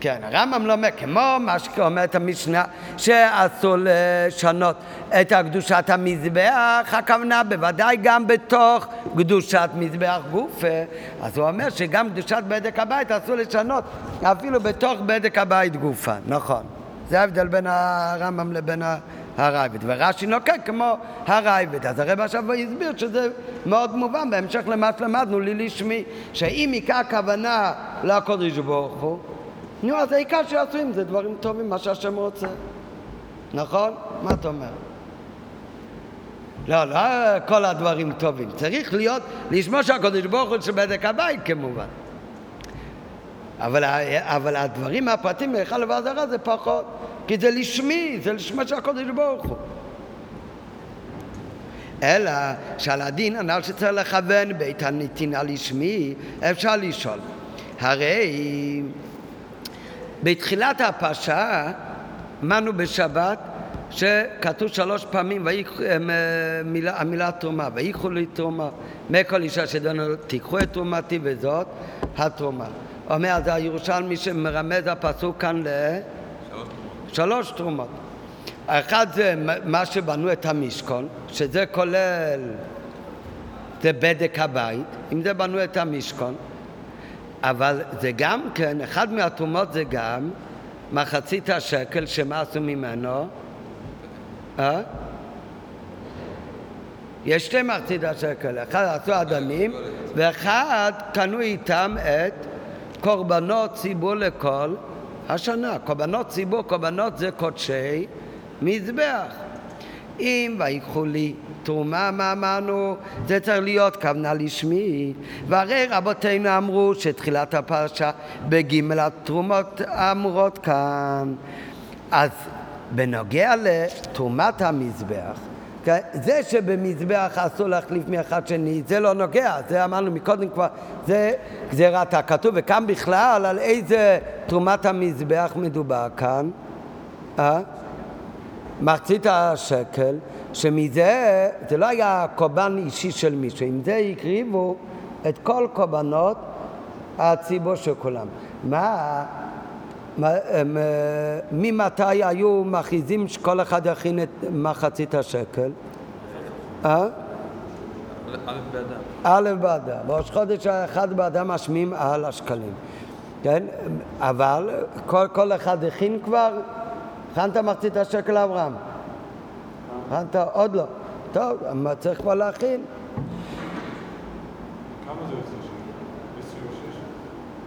כן, הרמב"ם לא אומר, כמו מה שאומרת המשנה, שאסור לשנות את קדושת המזבח, הכוונה בוודאי גם בתוך קדושת מזבח גופה. אז הוא אומר שגם קדושת בדק הבית אסור לשנות, אפילו בתוך בדק הבית גופה, נכון. זה ההבדל בין הרמב"ם לבין הרייבד. ורש"י נוקק כמו הרייבד. אז הרב עכשיו הסביר שזה מאוד מובן בהמשך למה שלמדנו לי לשמי, שאם עיקר הכוונה לקודש ברוך הוא נו, אז העיקר שיעשו עם זה דברים טובים, מה שהשם רוצה. נכון? מה אתה אומר? לא, לא כל הדברים טובים. צריך להיות, לשמוע שהקדוש ברוך הוא שבדק הבית כמובן. אבל, אבל הדברים הפרטים מאחד לבעזרה זה פחות. כי זה לשמי, זה לשמו של הקדוש ברוך הוא. אלא שעל הדין הנ"ל שצריך לכוון בית הנתינה לשמי, אפשר לשאול. הרי בתחילת הפרשה אמרנו בשבת שכתוב שלוש פעמים המילה, המילה תרומה, ויקחו לי תרומה, מכל אישה שדנו תיקחו את תרומתי וזאת התרומה. אומר אז הירושלמי שמרמז הפסוק כאן לשלוש תרומות. האחד זה מה שבנו את המשכון, שזה כולל, זה בדק הבית, אם זה בנו את המשכון, אבל זה גם כן, אחד מהתרומות זה גם מחצית השקל שמה עשו ממנו? אה? יש שתי מחצית השקל, אחד עשו אדמים ואחד קנו איתם את קורבנות ציבור לכל השנה. קורבנות ציבור, קורבנות זה קודשי מזבח. אם ויקחו לי תרומה, מה אמרנו? זה צריך להיות כוונה לשמי. והרי רבותינו אמרו שתחילת הפרשה בג' התרומות האמורות כאן. אז בנוגע לתרומת המזבח, כן? זה שבמזבח אסור להחליף מאחד שני, זה לא נוגע, זה אמרנו מקודם כבר, זה גזירת הכתוב, וכאן בכלל על איזה תרומת המזבח מדובר כאן? אה? מחצית השקל, שמזה, זה לא היה קורבן אישי של מישהו, עם זה הקריבו את כל קורבנות הציבור של כולם. מה, מה אה, ממתי היו מכריזים שכל אחד יכין את מחצית השקל? אה? א' באדר. בראש חודש האחד באדם משמיעים על השקלים. כן? אבל כל, כל אחד הכין כבר הכנת מחצית השקל לאברהם? הכנת? עוד לא. טוב, צריך כבר להכין. כמה זה יוצא?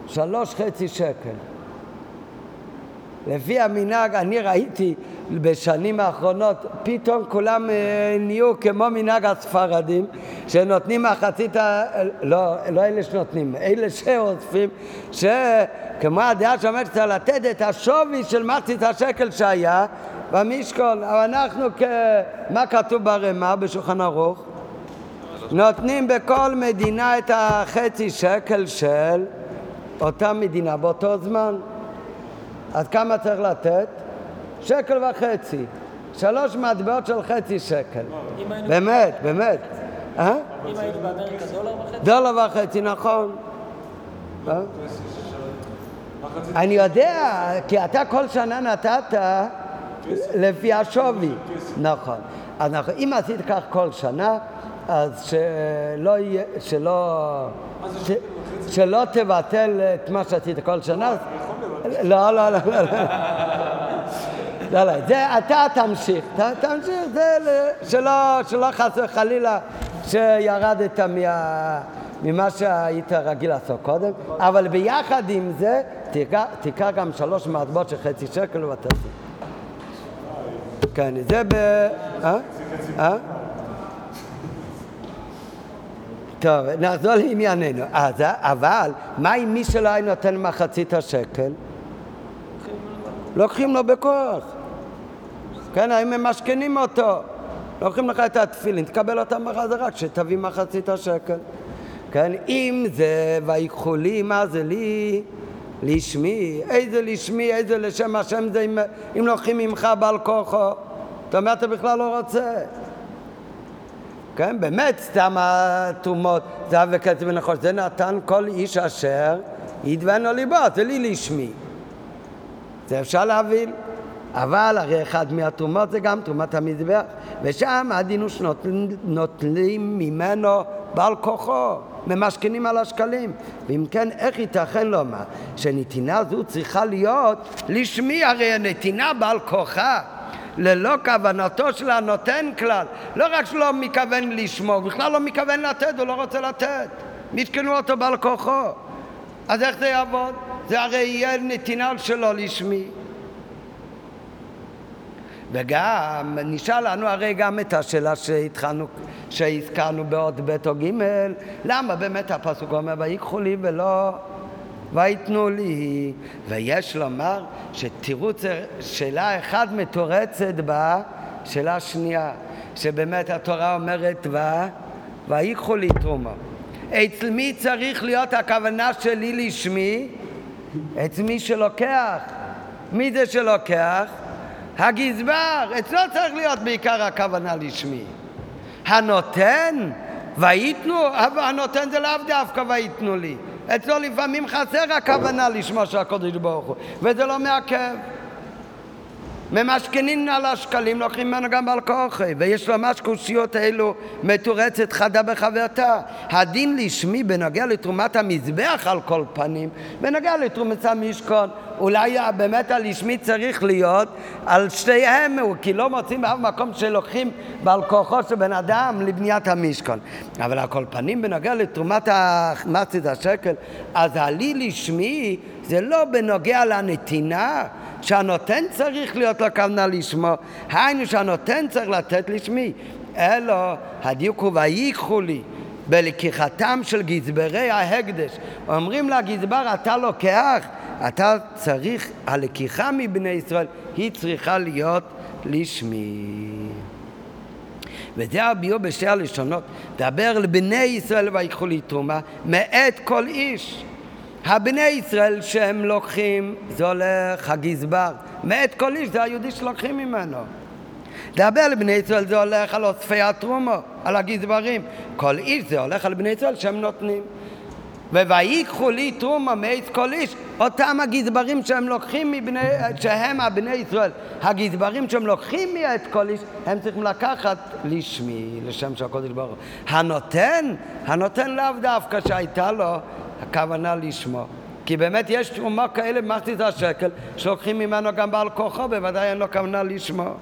שלוש חצי שקל. לפי המנהג, אני ראיתי בשנים האחרונות, פתאום כולם אה, נהיו כמו מנהג הספרדים, שנותנים מחצית, ה... לא, לא אלה שנותנים, אלה שאוספים, שכמו הדעה שאומרת שצריך לתת את השווי של מחצית השקל שהיה במשכון, אבל אנחנו, כ... מה כתוב ברמה בשולחן ערוך? נותנים בכל מדינה את החצי שקל של אותה מדינה באותו זמן. אז כמה צריך לתת? שקל וחצי. שלוש מטבעות של חצי שקל. באמת, באמת. אה? אם היינו באמריקה דולר וחצי? דולר וחצי, נכון. אה? אני יודע, כי אתה כל שנה נתת לפי השווי. נכון. אז נכון, אם עשית כך כל שנה, אז שלא יהיה, שלא... שלא תבטל את מה שעשית כל שנה. לא, לא, לא, לא. לא, לא, זה אתה תמשיך, תמשיך, זה שלא, שלא חס וחלילה שירדת מה, ממה שהיית רגיל לעשות קודם, אבל ביחד עם זה תיקח גם שלוש מטבעות של חצי שקל כן, זה ב... אה? אה? טוב, נחזור לענייננו. אז, אבל, מה עם מי שלא היה נותן מחצית השקל? לוקחים לו בכוח. כן, האם הם משכנים אותו? לוקחים לך את התפילין, תקבל אותם בחזרה כשתביא מחצית השקל. כן, אם זה ויקחו לי, מה זה לי? לשמי, איזה לשמי, איזה לשם השם זה אם, אם לוקחים ממך בעל כוחו. אתה אומר, אתה בכלל לא רוצה. כן, באמת סתם התרומות, זהב וכסף ונחוש, זה נתן כל איש אשר ידבנו ליבו, זה לי לשמי. זה אפשר להבין. אבל הרי אחד מהתרומות זה גם תרומת המזבח, ושם הדין הוא שנוטלים ממנו בעל כוחו, ממשכנים על השקלים. ואם כן, איך ייתכן לומר שנתינה זו צריכה להיות לשמי, הרי הנתינה בעל כוחה. ללא כוונתו של הנותן כלל, לא רק שלא מכוון לשמור, בכלל לא מכוון לתת, הוא לא רוצה לתת. משכנו אותו בעל כוחו. אז איך זה יעבוד? זה הרי יהיה נתינה שלו לשמי. וגם נשאל לנו הרי גם את השאלה שהתחלנו, שהזכרנו בעוד ב' או ג', למה באמת הפסוק אומר ויקחו לי ולא ויתנו לי, ויש לומר שתירוץ שאלה אחת מתורצת בה, שאלה שנייה, שבאמת התורה אומרת ו... ויקחו לי תרומה. אצל מי צריך להיות הכוונה שלי לשמי? אצל מי שלוקח. מי זה שלוקח? הגזבר, אצלו צריך להיות בעיקר הכוונה לשמי. הנותן, ויתנו, הנותן זה לאו דווקא ויתנו לי. אצלו לפעמים חסר הכוונה לשמו של הקודש ברוך הוא, וזה לא מעכב. ממשכנין על השקלים, לוקחים ממנו גם על כוחי, ויש ממש קושיות אלו מתורצת חדה בחברתה. הדין לשמי בנוגע לתרומת המזבח על כל פנים, בנוגע לתרומת המשכון, אולי באמת הלשמי צריך להיות על שתיהם, כי לא מוצאים באף מקום שלוקחים בעל כוחו של בן אדם לבניית המשכון. אבל על כל פנים בנוגע לתרומת מחצית השקל, אז הלי לשמי זה לא בנוגע לנתינה, שהנותן צריך להיות לו כוונה לשמו, היינו שהנותן צריך לתת לשמי, אלא הדיוק הוא ויקחו לי בלקיחתם של גזברי ההקדש. אומרים לגזבר, אתה לוקח, אתה צריך, הלקיחה מבני ישראל היא צריכה להיות לשמי. וזה הביאו בשתי הלשונות, דבר לבני ישראל ויקחו לי תרומה מאת כל איש. הבני ישראל שהם לוקחים, זה הולך הגזבר. מאת כל איש זה היהודי שלוקחים ממנו. דבר לבני ישראל זה הולך על אוספי התרומו, על הגזברים. כל איש זה הולך על בני ישראל שהם נותנים. וויקחו לי תרומה מעץ כל איש, אותם הגזברים שהם לוקחים מבני, שהם הבני ישראל, הגזברים שהם לוקחים מעץ כל איש, הם צריכים לקחת לשמי, לשם של הקודש ברוך הנותן, הנותן לאו דווקא שהייתה לו הכוונה לשמו. כי באמת יש תרומה כאלה במחצית השקל שלוקחים ממנו גם בעל כוחו, בוודאי אין לו כוונה לשמו.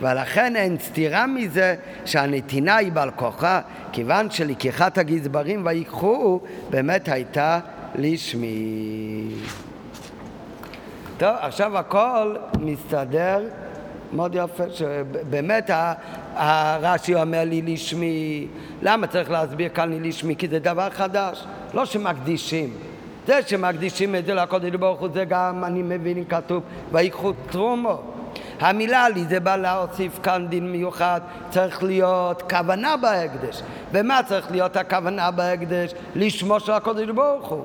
ולכן אין סתירה מזה שהנתינה היא בעל כוחה, כיוון שלקיחת הגזברים ויקחו באמת הייתה לשמי. טוב, עכשיו הכל מסתדר מאוד יפה, שבאמת הרש"י אומר לי לשמי, למה צריך להסביר כאן לי לשמי? כי זה דבר חדש, לא שמקדישים. זה שמקדישים את זה לקודש ברוך הוא, זה גם, אני מבין, כתוב, ויקחו תרומו. המילה לי זה בא להוסיף כאן דין מיוחד, צריך להיות כוונה בהקדש. ומה צריך להיות הכוונה בהקדש? לשמו של הקודש ברוך הוא.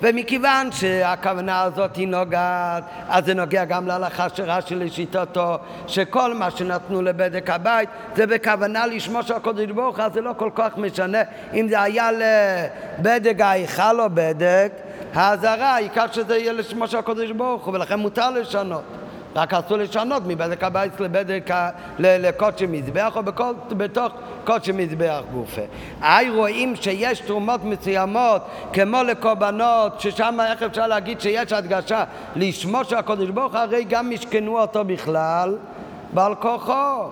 ומכיוון שהכוונה הזאת היא נוגעת, אז זה נוגע גם להלכה של רש"י לשיטתו, שכל מה שנתנו לבדק הבית זה בכוונה לשמו של הקודש ברוך הוא, אז זה לא כל כך משנה אם זה היה לבדק ההיכל או בדק, האזהרה, העיקר שזה יהיה לשמו של הקודש ברוך הוא, ולכן מותר לשנות. רק אסור לשנות מבדק הבית לבדק, לקודשי מזבח או בכל, בתוך קודשי מזבח גופה. היי רואים שיש תרומות מסוימות כמו לקורבנות, ששם איך אפשר להגיד שיש הדגשה לשמו של הקודש ברוך הרי גם משכנו אותו בכלל בעל כוחו.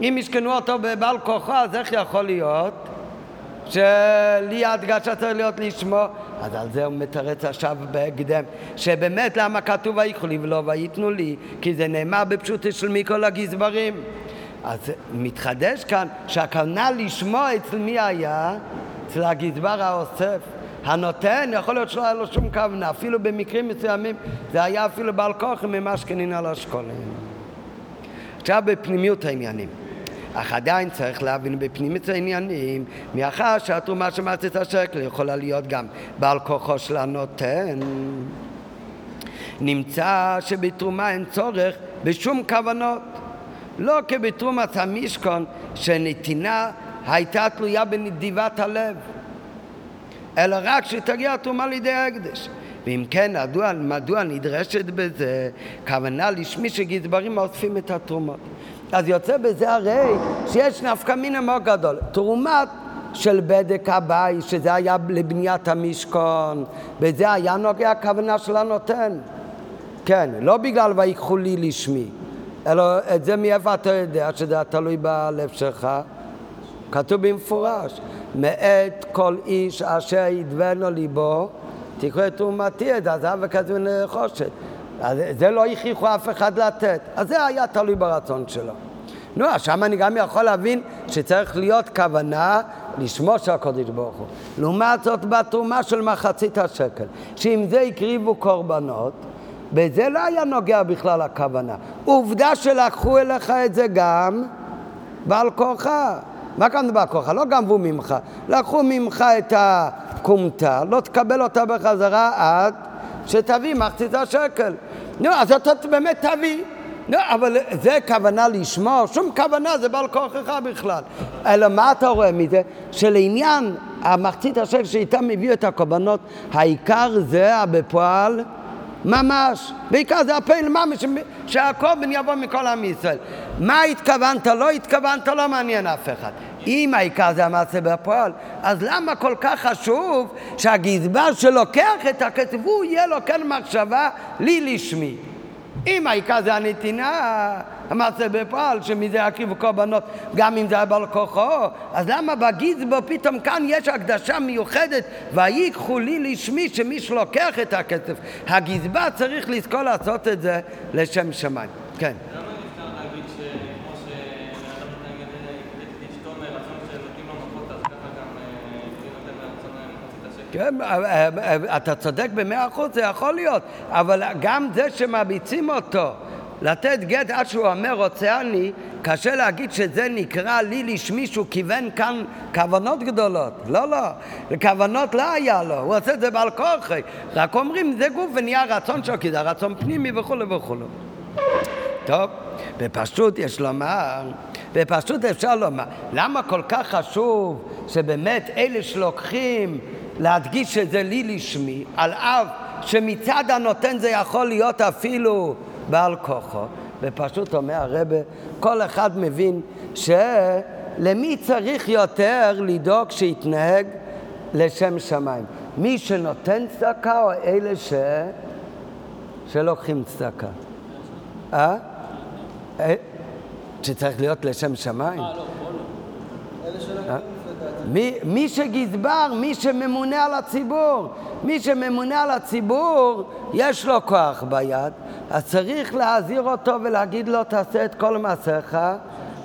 אם משכנו אותו בבעל כוחו אז איך יכול להיות? שלי ההדגשה צריך להיות לשמו, אז על זה הוא מתרץ עכשיו בהקדם, שבאמת למה כתוב ויקחו לי ולא וייתנו לי, כי זה נאמר בפשוטו של מכל הגזברים. אז מתחדש כאן שהכוונה לשמוע אצל מי היה? אצל הגזבר האוסף. הנותן, יכול להיות שלא היה לו שום כוונה, אפילו במקרים מסוימים זה היה אפילו בעל כוח ממה שקנין על השכולים. עכשיו בפנימיות העניינים. אך עדיין צריך להבין בפנימית העניינים, מאחר שהתרומה של השקל יכולה להיות גם בעל כוחו של הנותן. נמצא שבתרומה אין צורך בשום כוונות. לא כבתרומת המשכון, שנתינה הייתה תלויה בנדיבת הלב, אלא רק שתגיע התרומה לידי ההקדש. ואם כן, מדוע, מדוע נדרשת בזה כוונה לשמי שגזברים אוספים את התרומות? אז יוצא בזה הרי שיש נפקא מינה מאוד גדול. תרומת של בדק הבית, שזה היה לבניית המשכון, בזה היה נוגע הכוונה של הנותן. כן, לא בגלל ויקחו לי לשמי, אלא את זה מאיפה אתה יודע שזה תלוי בלב שלך? כתוב במפורש, מאת כל איש אשר ידבנו ליבו, תקראו את תרומתי את הזהב וכזו נחושת. אז זה לא הכריחו אף אחד לתת, אז זה היה תלוי ברצון שלו. נו, שם אני גם יכול להבין שצריך להיות כוונה לשמור של הקודש ברוך הוא. לעומת זאת בתרומה של מחצית השקל, שעם זה הקריבו קורבנות, בזה לא היה נוגע בכלל הכוונה. עובדה שלקחו אליך את זה גם בעל כורחה. מה כאן בעל כורחה? לא גנבו ממך. לקחו ממך את הכומתה, לא תקבל אותה בחזרה עד שתביא מחצית השקל. נו, אז אתה באמת תביא. לא, אבל זה כוונה לשמור, שום כוונה זה בעל כוחך בכלל. אלא מה אתה רואה מזה? שלעניין המחצית השקל שאיתם הביאו את הקורבנות, העיקר זה בפועל ממש. בעיקר זה הפעיל ממש, שהקורבן יבוא מכל עם ישראל. מה התכוונת, לא התכוונת, לא מעניין אף אחד. אם העיקר זה המעשה בפועל, אז למה כל כך חשוב שהגזבר שלוקח את הכסף, הוא יהיה לו כן מחשבה לי לשמי. אם העיקר זה הנתינה, המעשה בפועל, שמזה יקריבו קורבנות, גם אם זה היה בעל כוחו, אז למה בגיזבו פתאום כאן יש הקדשה מיוחדת, ויקחו לי לשמי שמי שלוקח את הכסף, הגזבר צריך לזכור לעשות את זה לשם שמיים. כן. כן, אה, אה, אתה צודק במאה אחוז, זה יכול להיות, אבל גם זה שמביצים אותו לתת גט עד שהוא אומר רוצה אני, קשה להגיד שזה נקרא לי לשמי שהוא כיוון כאן כוונות גדולות. לא, לא, כוונות לא היה לו, הוא עושה את זה בעל כורחי. רק אומרים זה גוף ונהיה רצון שלו, כי זה רצון פנימי וכולי וכולי. טוב, בפשוט יש לומר, בפשוט אפשר לומר, למה כל כך חשוב שבאמת אלה שלוקחים להדגיש שזה לי לשמי, על אף שמצד הנותן זה יכול להיות אפילו בעל כוחו, ופשוט אומר הרבה, כל אחד מבין שלמי צריך יותר לדאוג שיתנהג לשם שמיים? מי שנותן צדקה או אלה ש... שלוקחים צדקה? אה? אה? שצריך להיות לשם שמיים? אה, לא, לא. אלה שלוקחים מי, מי שגזבר, מי שממונה על הציבור, מי שממונה על הציבור, יש לו כוח ביד, אז צריך להזהיר אותו ולהגיד לו, תעשה את כל מעשיך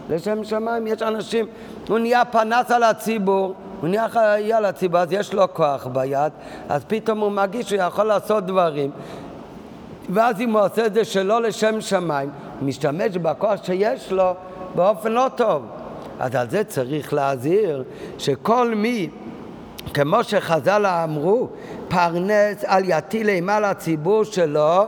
לשם שמיים. יש אנשים, הוא נהיה פנס על הציבור, הוא נהיה חיי על הציבור, אז יש לו כוח ביד, אז פתאום הוא מרגיש שהוא יכול לעשות דברים, ואז אם הוא עושה את זה שלא לשם שמיים, משתמש בכוח שיש לו באופן לא טוב. אז על זה צריך להזהיר שכל מי, כמו שחז"ל אמרו, פרנס על יטיל אימה לציבור שלו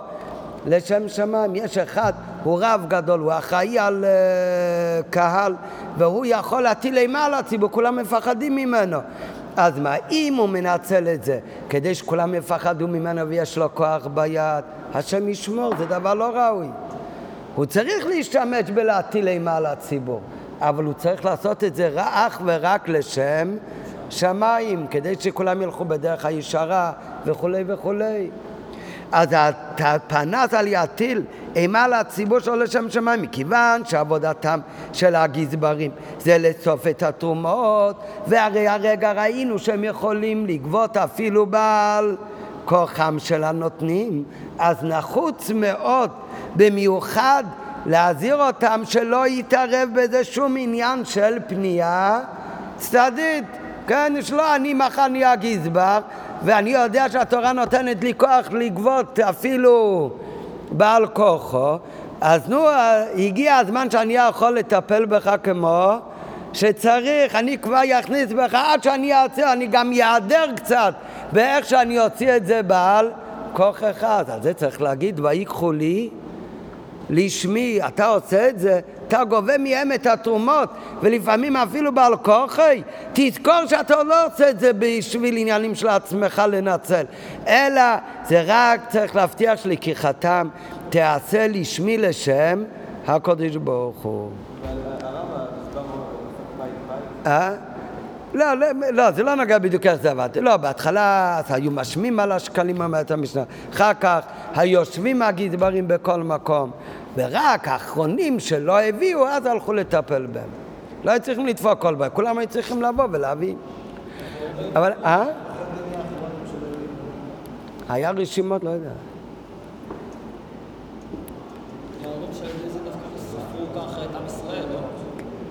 לשם שמיים. יש אחד, הוא רב גדול, הוא אחראי על uh, קהל, והוא יכול להטיל אימה על הציבור, כולם מפחדים ממנו. אז מה, אם הוא מנצל את זה כדי שכולם יפחדו ממנו ויש לו כוח ביד, השם ישמור, זה דבר לא ראוי. הוא צריך להשתמש בלהטיל אימה על הציבור. אבל הוא צריך לעשות את זה אך ורק לשם שמיים, כדי שכולם ילכו בדרך הישרה וכולי וכולי. אז הפנס על יטיל אימה לציבור שלו לשם שמיים, מכיוון שעבודתם של הגזברים זה לאסוף את התרומות, והרי הרגע ראינו שהם יכולים לגבות אפילו בעל כוחם של הנותנים, אז נחוץ מאוד, במיוחד להזהיר אותם שלא יתערב בזה שום עניין של פנייה צדדית. כן, שלא אני מחר נהיה גזבר, ואני יודע שהתורה נותנת לי כוח לגבות אפילו בעל כוחו, אז נו, הגיע הזמן שאני יכול לטפל בך כמו שצריך, אני כבר אכניס בך עד שאני אעשה, אני גם אעדר קצת באיך שאני אוציא את זה בעל כוח אחד. על זה צריך להגיד, ויקחו לי לשמי, אתה עושה את זה, אתה גובה מהם את התרומות, ולפעמים אפילו בעל כוחי, תזכור שאתה לא עושה את זה בשביל עניינים של עצמך לנצל, אלא זה רק צריך להבטיח שלקיחתם תעשה לשמי לשם הקודש ברוך הוא. אה? לא, לא, לא, זה לא נוגע בדיוק איך זה עבד. לא, בהתחלה היו משמים על השקלים, אומרת המשנה. אחר כך היושבים הגזברים בכל מקום. ורק האחרונים שלא הביאו, אז הלכו לטפל בהם. לא היו צריכים לדפוק כל בהם, כולם היו צריכים לבוא ולהביא. אבל, אה? היה רשימות, לא יודע.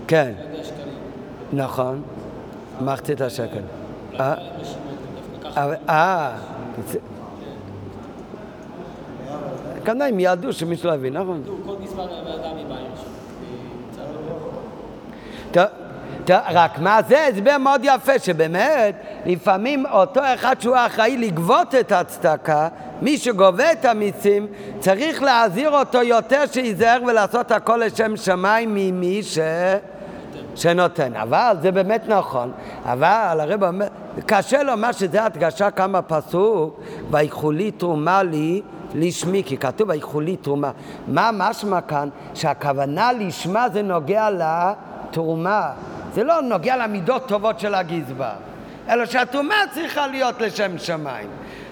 כן. נכון. מחצית השקל. אה? אה, כנראה הם ידעו שמישהו לא הבין, נכון? כל מספר ידע רק מה זה הסבר מאוד יפה, שבאמת לפעמים אותו אחד שהוא אחראי לגבות את הצדקה, מי שגובה את המיצים, צריך להזהיר אותו יותר שייזהר ולעשות הכל לשם שמיים ממי ש... שנותן. אבל זה באמת נכון. אבל הרב אומר, קשה לומר שזה הדגשה כמה פסוק, ויקחו לי תרומה לי לשמי, כי כתוב ויקחו לי תרומה. מה משמע כאן? שהכוונה לשמה זה נוגע לתרומה. זה לא נוגע למידות טובות של הגזבר, אלא שהתרומה צריכה להיות לשם שמיים.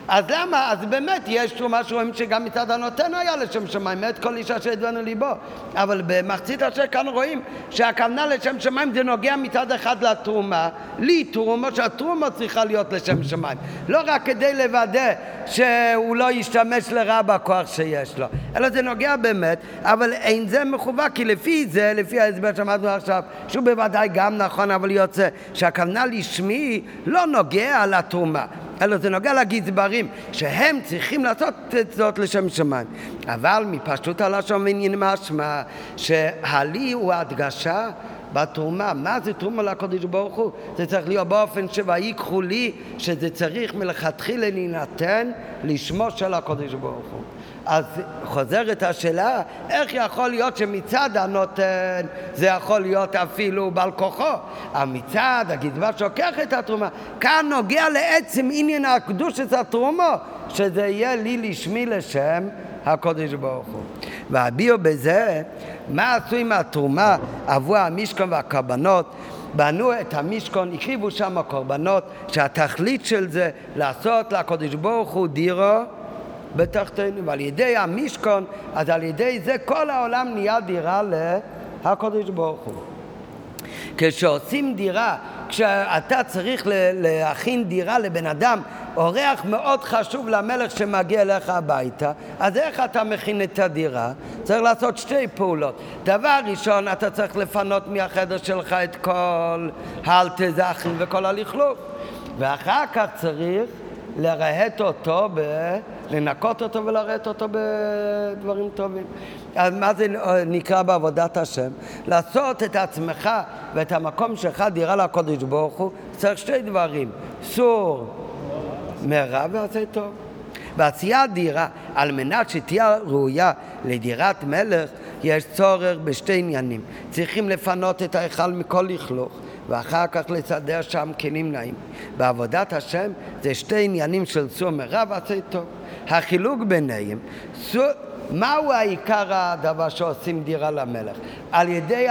אז למה? אז באמת יש תרומה שרואים שגם מצד הנותן היה לשם שמיים, מאת כל אישה שידענו ליבו. אבל במחצית אשר כאן רואים שהכוונה לשם שמיים זה נוגע מצד אחד לתרומה, לי תרומה שהתרומה צריכה להיות לשם שמיים. לא רק כדי לוודא שהוא לא ישתמש לרע בכוח שיש לו, אלא זה נוגע באמת, אבל אין זה מכוון, כי לפי זה, לפי ההסבר שאמרנו עכשיו, שהוא בוודאי גם נכון, אבל יוצא שהכוונה לשמי לא נוגע לתרומה. אלא זה נוגע לגזברים, שהם צריכים לעשות את זאת לשם שמיים. אבל מפשטות הלשון ועניין משמע, שהלי הוא הדגשה בתרומה. מה זה תרומה לקודש ברוך הוא? זה צריך להיות באופן שויקחו לי, שזה צריך מלכתחילה להינתן לשמו של הקודש ברוך הוא. אז חוזרת השאלה, איך יכול להיות שמצד הנותן זה יכול להיות אפילו בעל כוחו, אבל מצד הגזבר שוקח את התרומה, כאן נוגע לעצם עניין הקדוש של התרומה, שזה יהיה לי לשמי לשם הקודש ברוך הוא. והביאו בזה, מה עשו עם התרומה עבור המשכון והקרבנות? בנו את המשכון, הקריבו שם קורבנות, שהתכלית של זה לעשות לקודש ברוך הוא דירו בתחתינו, ועל ידי המשכון, אז על ידי זה כל העולם נהיה דירה להקדוש ברוך הוא. כשעושים דירה, כשאתה צריך להכין דירה לבן אדם, אורח מאוד חשוב למלך שמגיע אליך הביתה, אז איך אתה מכין את הדירה? צריך לעשות שתי פעולות. דבר ראשון, אתה צריך לפנות מהחדר שלך את כל האלטזכין וכל הלכלוך, ואחר כך צריך לרהט אותו, ב... לנקות אותו ולרהט אותו בדברים טובים. אז מה זה נקרא בעבודת השם? לעשות את עצמך ואת המקום שלך דירה לקודש ברוך הוא, צריך שתי דברים, סור מרע ועשה טוב. בעשיית דירה, על מנת שתהיה ראויה לדירת מלך, יש צורך בשתי עניינים. צריכים לפנות את ההיכל מכל לכלוך, ואחר כך לסדר שם כלים נעים. בעבודת השם זה שתי עניינים של סור מרע ועשה טוב. החילוק ביניהם, סור... מהו העיקר הדבר שעושים דירה למלך? על ידי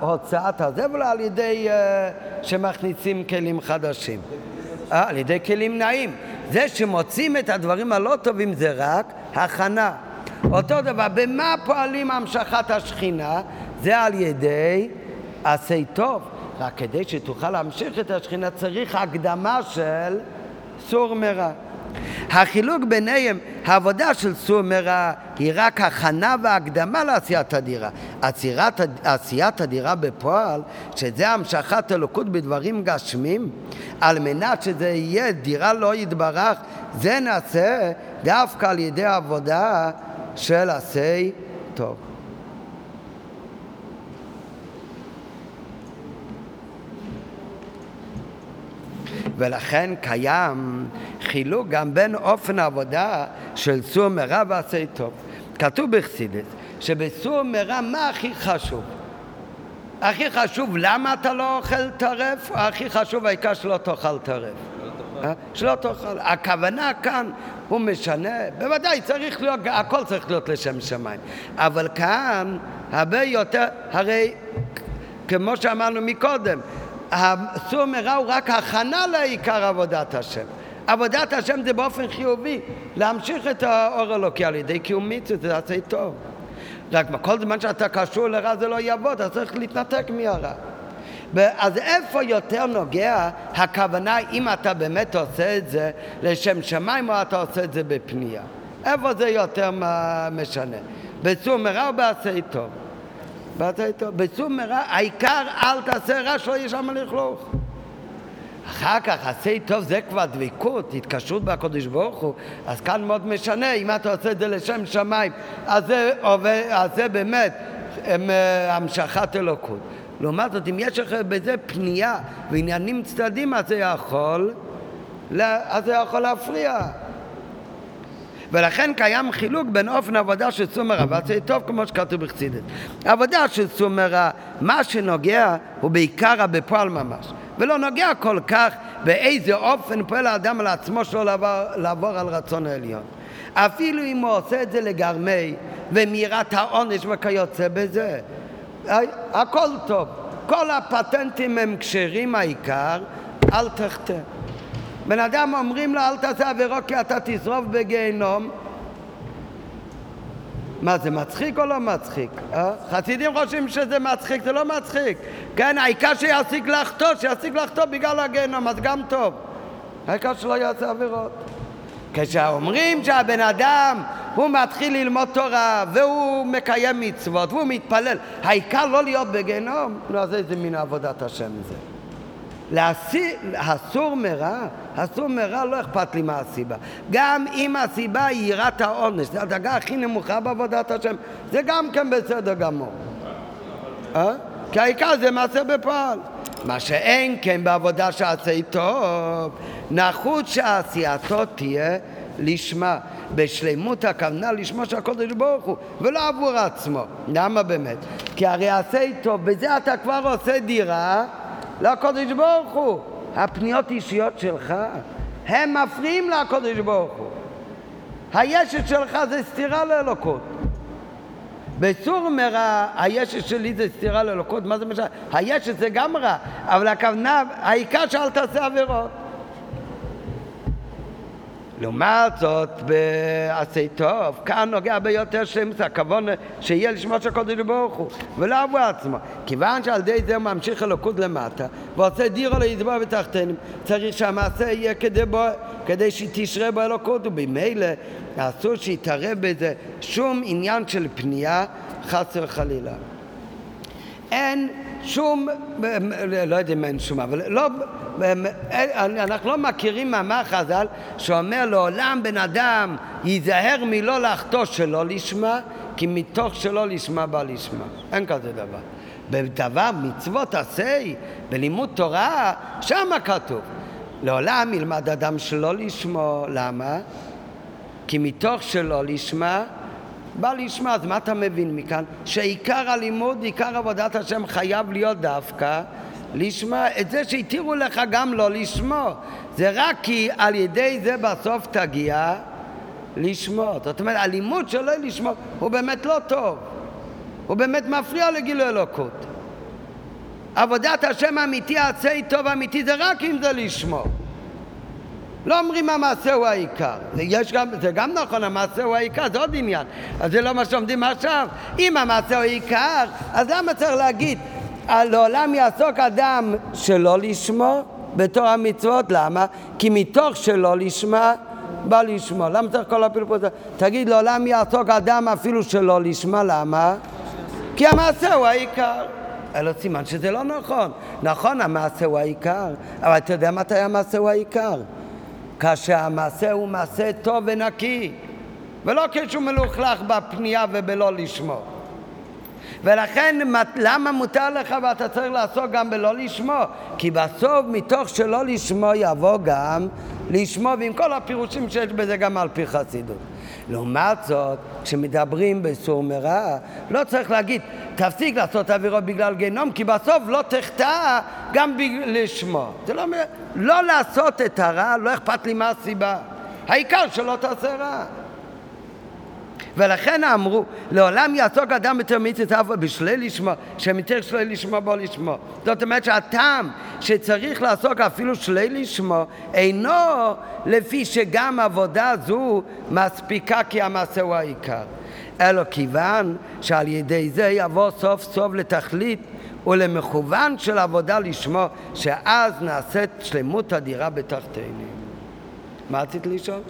הוצאת הזבל או על ידי uh, שמכניסים כלים חדשים? אה, על ידי כלים נעים. זה שמוצאים את הדברים הלא טובים זה רק הכנה. אותו דבר, במה פועלים המשכת השכינה? זה על ידי עשה טוב. רק כדי שתוכל להמשיך את השכינה צריך הקדמה של סור מרע. החילוק ביניהם, העבודה של סור מרע היא רק הכנה והקדמה לעשיית הדירה. עצירת, עשיית הדירה בפועל, שזה המשכת אלוקות בדברים גשמים, על מנת שזה יהיה דירה לא יתברך, זה נעשה דווקא על ידי עבודה של עשי טוב. ולכן קיים חילוק גם בין אופן העבודה של סור מרע ועשה טוב. כתוב בחסידס שבסור מרע מה הכי חשוב? הכי חשוב למה אתה לא אוכל טרף, או הכי חשוב העיקר שלא תאכל טרף? אה? שלא תאכל. הכוונה כאן, הוא משנה, בוודאי צריך להיות, הכל צריך להיות לשם שמיים. אבל כאן הרבה יותר, הרי כמו שאמרנו מקודם, הסור מרע הוא רק הכנה לעיקר עבודת השם. עבודת השם זה באופן חיובי, להמשיך את האור אלוקי על ידי קיום מצוות, זה עשה טוב. רק כל זמן שאתה קשור לרע זה לא יעבוד, אתה צריך להתנתק מהרע. אז איפה יותר נוגע הכוונה אם אתה באמת עושה את זה לשם שמיים או אתה עושה את זה בפנייה? איפה זה יותר משנה? בצור מרע או בעשה טוב? בעשה טוב. בצור מרע, העיקר אל תעשה רע שלא יהיה שם לכלוך. אחר כך, עשה טוב זה כבר דבקות, התקשרות בקודש ברוך הוא, אז כאן מאוד משנה, אם אתה עושה את זה לשם שמיים, אז זה, עובד, אז זה באמת הם, אה, המשכת אלוקות. לעומת זאת, אם יש לך בזה פנייה ועניינים צדדים, אז זה יכול, אז זה יכול להפריע. ולכן קיים חילוק בין אופן עבודה של סומרה ועשה טוב כמו שכתוב בחסידת. עבודה של סומרה, מה שנוגע הוא בעיקר בפועל ממש. ולא נוגע כל כך באיזה אופן פועל האדם על עצמו שלא לעבור, לעבור על רצון העליון. אפילו אם הוא עושה את זה לגרמי ומירת העונש וכיוצא בזה, הכל טוב. כל הפטנטים הם כשרים העיקר, אל תחטא. בן אדם אומרים לו אל תעשה עבירו כי אתה תשרוף בגיהנום מה זה מצחיק או לא מצחיק? אה? חסידים חושבים שזה מצחיק, זה לא מצחיק כן, העיקר שיפסיק לחטוא, שיפסיק לחטוא בגלל הגיהנום, אז גם טוב העיקר שלא יעשה עבירות כשאומרים שהבן אדם הוא מתחיל ללמוד תורה והוא מקיים מצוות והוא מתפלל העיקר לא להיות בגיהנום, נו אז איזה מין עבודת השם זה אסור מרע, אסור מרע, לא אכפת לי מה הסיבה. גם אם הסיבה היא יראת העונש, זו הדרגה הכי נמוכה בעבודת השם, זה גם כן בסדר גמור. אה? כי העיקר זה מעשה בפועל. מה שאין כן בעבודה שעשה טוב, נחוץ שעשייתו תהיה לשמה, בשלמות הכוונה לשמו של הקודש ברוך הוא, ולא עבור עצמו. למה באמת? כי הרי עשה טוב, בזה אתה כבר עושה דירה לקודש ברוך הוא. הפניות אישיות שלך, הם מפריעים לקודש ברוך הוא. הישת שלך זה סתירה לאלוקות. בסור מרע, הישת שלי זה סתירה לאלוקות, מה זה משנה? הישת זה גם רע, אבל הכוונה, העיקר שאל תעשה עבירות. לעומת זאת, בעשי טוב, כאן נוגע ביותר שלמות הכוון שיהיה לשמוע של הקודש ברוך הוא, ולא עבור עצמו. כיוון שעל ידי זה הוא ממשיך אלוקות למטה, ועושה דירו ליזבור בתחתינים, צריך שהמעשה יהיה כדי, בו, כדי שתשרה בו אלוקות, ובמילא אסור שיתערב בזה שום עניין של פנייה, חס וחלילה. אין שום, לא יודע אם אין שום, אבל לא, אנחנו לא מכירים מאמר חז"ל שאומר לעולם בן אדם ייזהר מלא לחטוא שלא לשמה, כי מתוך שלא לשמה בא לשמה. אין כזה דבר. בדבר מצוות עשה, בלימוד תורה, שמה כתוב. לעולם ילמד אדם שלא לשמו, למה? כי מתוך שלא לשמה בא לשמה, אז מה אתה מבין מכאן? שעיקר הלימוד, עיקר עבודת השם חייב להיות דווקא לשמה. את זה שהתירו לך גם לא לשמו. זה רק כי על ידי זה בסוף תגיע לשמו. זאת אומרת, הלימוד שלא לשמו הוא באמת לא טוב. הוא באמת מפריע לגילוי אלוקות. עבודת השם האמיתי, עצי טוב אמיתי, זה רק אם זה לשמו. לא אומרים המעשה הוא העיקר. זה, יש גם, זה גם נכון, המעשה הוא העיקר, זה עוד עניין. אז זה לא מה שעומדים עכשיו. אם המעשה הוא העיקר, אז למה צריך להגיד, לעולם יעסוק אדם שלא לשמו בתור המצוות? למה? כי מתוך שלא לשמה בא לשמו. למה צריך כל הפלפול הזה? תגיד, לעולם יעסוק אדם אפילו שלא לשמה, למה? כי המעשה הוא העיקר. אלא סימן שזה לא נכון. נכון, המעשה הוא העיקר, אבל אתה יודע מתי המעשה הוא העיקר? כאשר המעשה הוא מעשה טוב ונקי, ולא כשהוא מלוכלך בפנייה ובלא לשמו. ולכן למה מותר לך ואתה צריך לעסוק גם בלא לשמו? כי בסוף מתוך שלא לשמו יבוא גם לשמו, ועם כל הפירושים שיש בזה גם על פי חסידות. לעומת זאת, כשמדברים בסור מרע, לא צריך להגיד, תפסיק לעשות עבירות בגלל גיהנום, כי בסוף לא תחטא גם לשמו. זה לא אומר, לא לעשות את הרע, לא אכפת לי מה הסיבה. העיקר שלא תעשה רע. ולכן אמרו, לעולם יעסוק אדם יותר מצוות אף בשלי לשמו, שמתיר שלי לשמו בו לשמו. זאת אומרת שהטעם שצריך לעסוק אפילו שלי לשמו, אינו לפי שגם עבודה זו מספיקה כי המעשה הוא העיקר. אלא כיוון שעל ידי זה יבוא סוף סוף לתכלית ולמכוון של עבודה לשמו, שאז נעשית שלמות אדירה בתחתינו. מה רצית לשאול?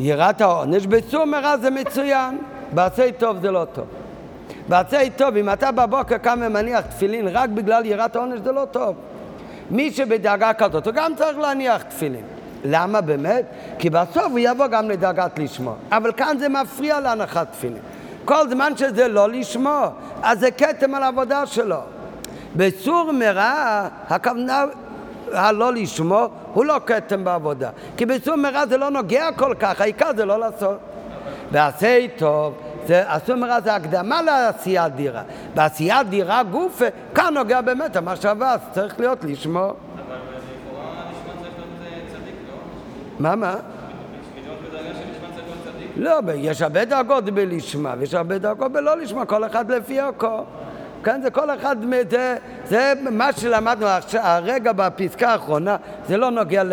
יראת העונש, בצור מרע זה מצוין, בעשי טוב זה לא טוב. בעשי טוב, אם אתה בבוקר קם ומניח תפילין רק בגלל יראת העונש זה לא טוב. מי שבדאגה כזאת, הוא גם צריך להניח תפילין. למה באמת? כי בסוף הוא יבוא גם לדאגת לשמו. אבל כאן זה מפריע להנחת תפילין. כל זמן שזה לא לשמו, אז זה כתם על העבודה שלו. בסור מרע, הכוונה הלא לשמו הוא לא כתם בעבודה. כי בסור מרע זה לא נוגע כל כך, העיקר זה לא לעשות. ועשה טוב זה, הסור מרע זה הקדמה לעשיית דירה. בעשיית דירה גוף, כאן נוגע באמת המחשבה, אז צריך להיות לא? מה, מה? לא, יש הרבה דרגות בלשמה, ויש הרבה דרגות בלא לשמה, כל אחד לפי ערכו. כן, זה כל אחד, זה, זה מה שלמדנו עכשיו, הרגע בפסקה האחרונה, זה לא נוגע ל,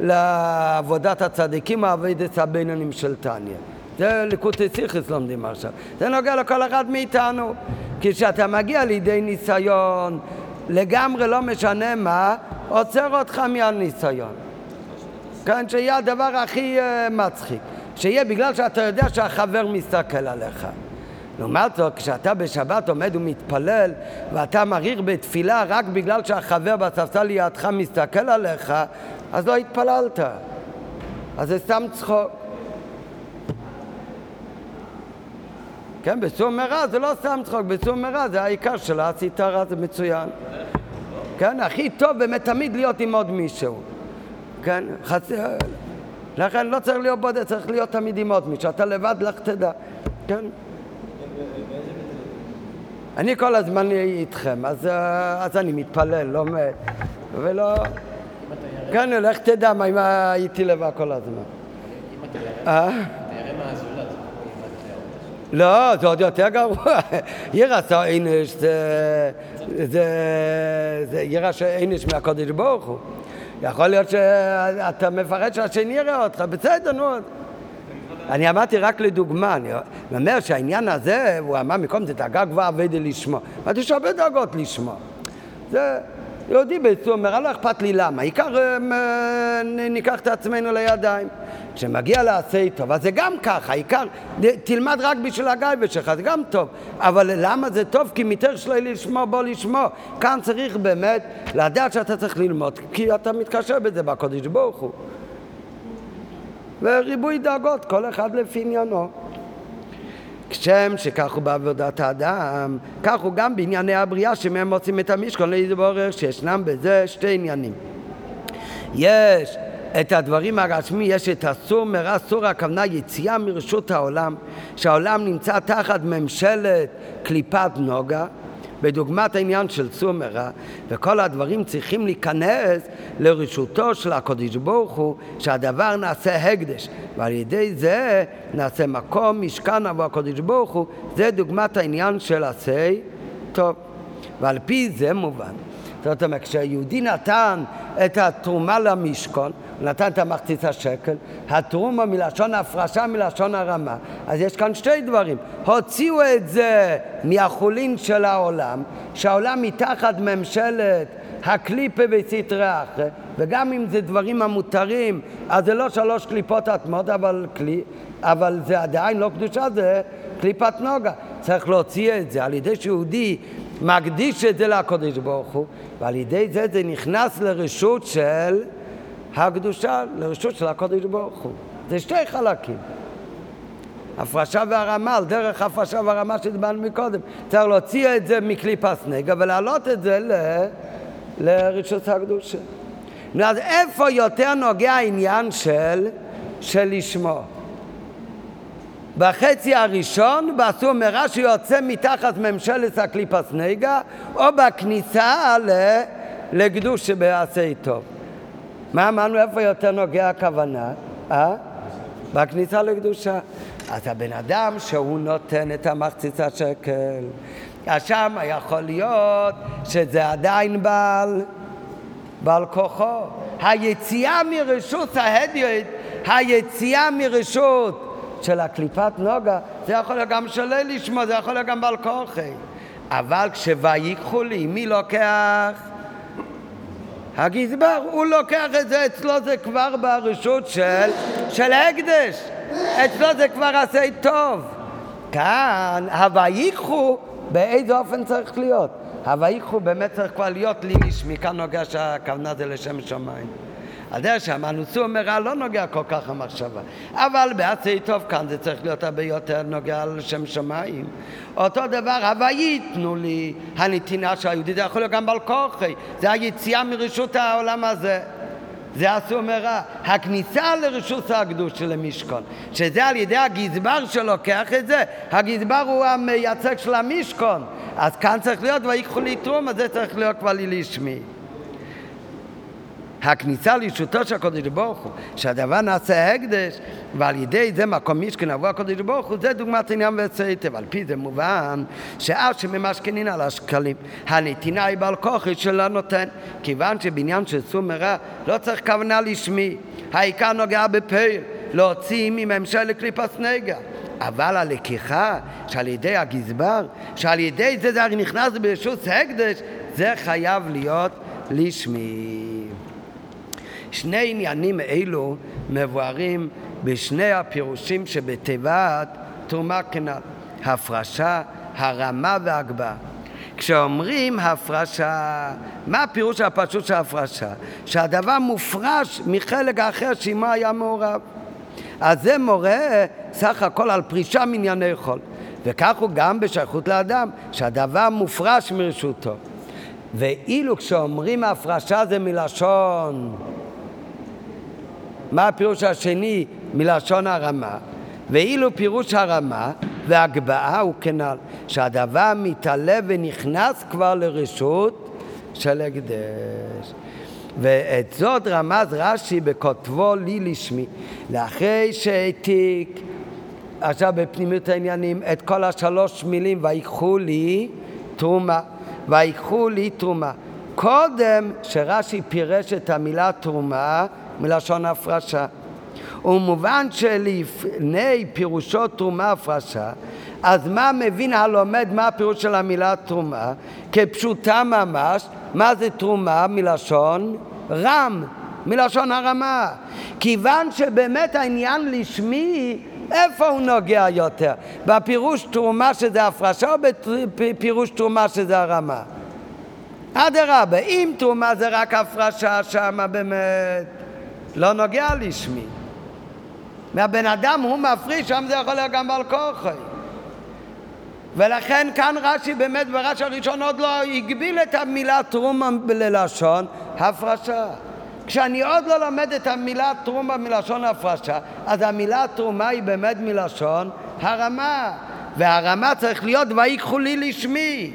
לעבודת הצדיקים, העבודת הבינונים של טניה. זה ליקוטי סיכס לומדים עכשיו. זה נוגע לכל אחד מאיתנו. כשאתה מגיע לידי ניסיון, לגמרי לא משנה מה, עוצר אותך מהניסיון. כן, שיהיה הדבר הכי uh, מצחיק. שיהיה בגלל שאתה יודע שהחבר מסתכל עליך. לעומת זאת, כשאתה בשבת עומד ומתפלל ואתה מריר בתפילה רק בגלל שהחבר בספסל לידך מסתכל עליך, אז לא התפללת. אז זה סתם צחוק. כן, בסור מרע זה לא סתם צחוק, בסור מרע זה העיקר של עשית רע, זה מצוין. כן, הכי טוב באמת תמיד להיות עם עוד מישהו. כן, חצי... לכן לא צריך להיות בודד, צריך להיות תמיד עם עוד מישהו. אתה לבד, לך תדע. כן. אני כל הזמן איתכם, אז, אה, אז אני מתפלל, לומד, ולא... כן, לך תדע מה אם הייתי לבד כל הזמן. אה? לא, זה עוד יותר גרוע. [LAUGHS] ירס העינש זה, ירס העינש מהקודש ברוך הוא. יכול להיות שאתה מפחד שהשני יראה אותך, בסדר, נו. אני אמרתי רק לדוגמה, אני אומר שהעניין הזה, הוא אמר מקום זה דאגה גבוהה אבדה לשמו. אמרתי יש הרבה דאגות לשמו. זה יהודי בעצמו אומר, לא אכפת לי למה, העיקר אה, נ- ניקח את עצמנו לידיים. כשמגיע לעשה טוב, אז זה גם ככה, העיקר, תלמד רק בשביל הגייבה שלך, זה גם טוב. אבל למה זה טוב? כי מתר שלי לשמור, בוא לשמור. כאן צריך באמת לדעת שאתה צריך ללמוד, כי אתה מתקשר בזה בקודש ברוך הוא. וריבוי דאגות, כל אחד לפי עניינו. כשם שכך הוא בעבודת האדם, כך הוא גם בענייני הבריאה שמהם מוצאים את המשכון להתברר שישנם בזה שתי עניינים. יש את הדברים הגשמי, יש את הסור מרע סור, הכוונה יציאה מרשות העולם, שהעולם נמצא תחת ממשלת קליפת נוגה, בדוגמת העניין של סור מרע, וכל הדברים צריכים להיכנס לרשותו של הקדוש ברוך הוא, שהדבר נעשה הקדש, ועל ידי זה נעשה מקום, משכן עבור הקדוש ברוך הוא, זה דוגמת העניין של עשה טוב. ועל פי זה מובן. זאת אומרת, כשיהודי נתן את התרומה למשכון, נתן את המחצית השקל, התרומה מלשון הפרשה, מלשון הרמה. אז יש כאן שתי דברים. הוציאו את זה מהחולין של העולם, שהעולם מתחת ממשלת הקליפה וסטרי אחרי, וגם אם זה דברים המותרים, אז זה לא שלוש קליפות אטמות, אבל, קלי, אבל זה עדיין לא קדושה, זה קליפת נוגה. צריך להוציא את זה על ידי שיהודי מקדיש את זה לקודש ברוך הוא, ועל ידי זה זה נכנס לרשות של הקדושה, לרשות של הקודש ברוך הוא. זה שתי חלקים. הפרשה והרמה, על דרך הפרשה והרמה שדיברנו מקודם. צריך להוציא את זה מקליפס נגע ולהעלות את זה ל... לרשות הקדושה. אז איפה יותר נוגע העניין של, של לשמור? בחצי הראשון, באסור מרע שיוצא מתחת ממשלת הקליפס נגע, או בכניסה ל... לקדוש שבעשה טוב. מה אמרנו, איפה יותר נוגע הכוונה? אה? בכניסה לקדושה. אז הבן אדם שהוא נותן את המחצית השקל, אז שם יכול להיות שזה עדיין בעל, בעל כוחו. היציאה מרשות ההדיוט, היציאה מרשות של הקליפת נוגה, זה יכול להיות גם שלי לשמו, זה יכול להיות גם בעל כוחי. אבל כשויקחו לי, מי לוקח? הגזבר, הוא לוקח את זה, אצלו זה כבר ברשות של, של הקדש. אצלו זה כבר עשה טוב. כאן, הויקחו, באיזה אופן צריך להיות? הויקחו באמת צריך כבר להיות לי איש, מכאן נוגע שהכוונה זה לשם שמיים. על דרך שאמרנו, סור מרע לא נוגע כל כך המחשבה. אבל בעשי טוב כאן זה צריך להיות הרבה יותר נוגע לשם שמיים. אותו דבר, הווה ייתנו לי, הנתינה של היהודי, זה יכול להיות גם בעל כוחי, זה היציאה מרשות העולם הזה. זה אסור מרע. הכניסה לרשות הקדוש של המשכון, שזה על ידי הגזבר שלוקח את זה, הגזבר הוא המייצג של המשכון. אז כאן צריך להיות ויקחו לי תרומה, זה צריך להיות כבר לי לשמי. הכניסה לישותו של הקודש ברוך הוא, שהדבר נעשה הקדש, ועל ידי זה מקום משכן עבור הקודש ברוך הוא, זה דוגמת עניין וסייטב. על פי זה מובן שאף שממשכנין על השקלים, הנתינה היא בעל כוחי שלא נותן, כיוון שבעניין של סור מרע לא צריך כוונה לשמי, העיקר נוגע בפעיל, להוציא מממשלת קליפס נגע. אבל הלקיחה שעל ידי הגזבר, שעל ידי זה זה נכנס ברשות הקדש, זה חייב להיות לשמי. שני עניינים אלו מבוארים בשני הפירושים שבתיבת תרומה כנ"ל, הפרשה, הרמה והגבהה. כשאומרים הפרשה, מה הפירוש הפשוט של הפרשה? שהדבר מופרש מחלק האחר שעמו היה מעורב. אז זה מורה סך הכל על פרישה מענייני חול. וכך הוא גם בשייכות לאדם, שהדבר מופרש מרשותו. ואילו כשאומרים הפרשה זה מלשון מה הפירוש השני מלשון הרמה? ואילו פירוש הרמה והגבהה הוא כנ"ל, שהדבר מתעלה ונכנס כבר לרשות של הקדש. ואת זאת רמז רש"י בכותבו לי לשמי, לאחרי שהעתיק עכשיו בפנימיות העניינים את כל השלוש מילים ויקחו לי תרומה, ויקחו לי תרומה. קודם שרש"י פירש את המילה תרומה מלשון הפרשה. ומובן שלפני פירושו תרומה הפרשה, אז מה מבין הלומד מה הפירוש של המילה תרומה? כפשוטה ממש, מה זה תרומה מלשון רם, מלשון הרמה. כיוון שבאמת העניין לשמי, איפה הוא נוגע יותר? בפירוש תרומה שזה הפרשה או בפירוש תרומה שזה הרמה? אדרבה, אם תרומה זה רק הפרשה, שמה באמת לא נוגע לשמי. מהבן אדם הוא מפריש, שם זה יכול להיות גם בעל כוחי. ולכן כאן רש"י באמת ברש"י הראשון עוד לא הגביל את המילה תרומה ללשון הפרשה. כשאני עוד לא לומד את המילה תרומה מלשון הפרשה, אז המילה תרומה היא באמת מלשון הרמה. והרמה צריך להיות ויקחו לי לשמי.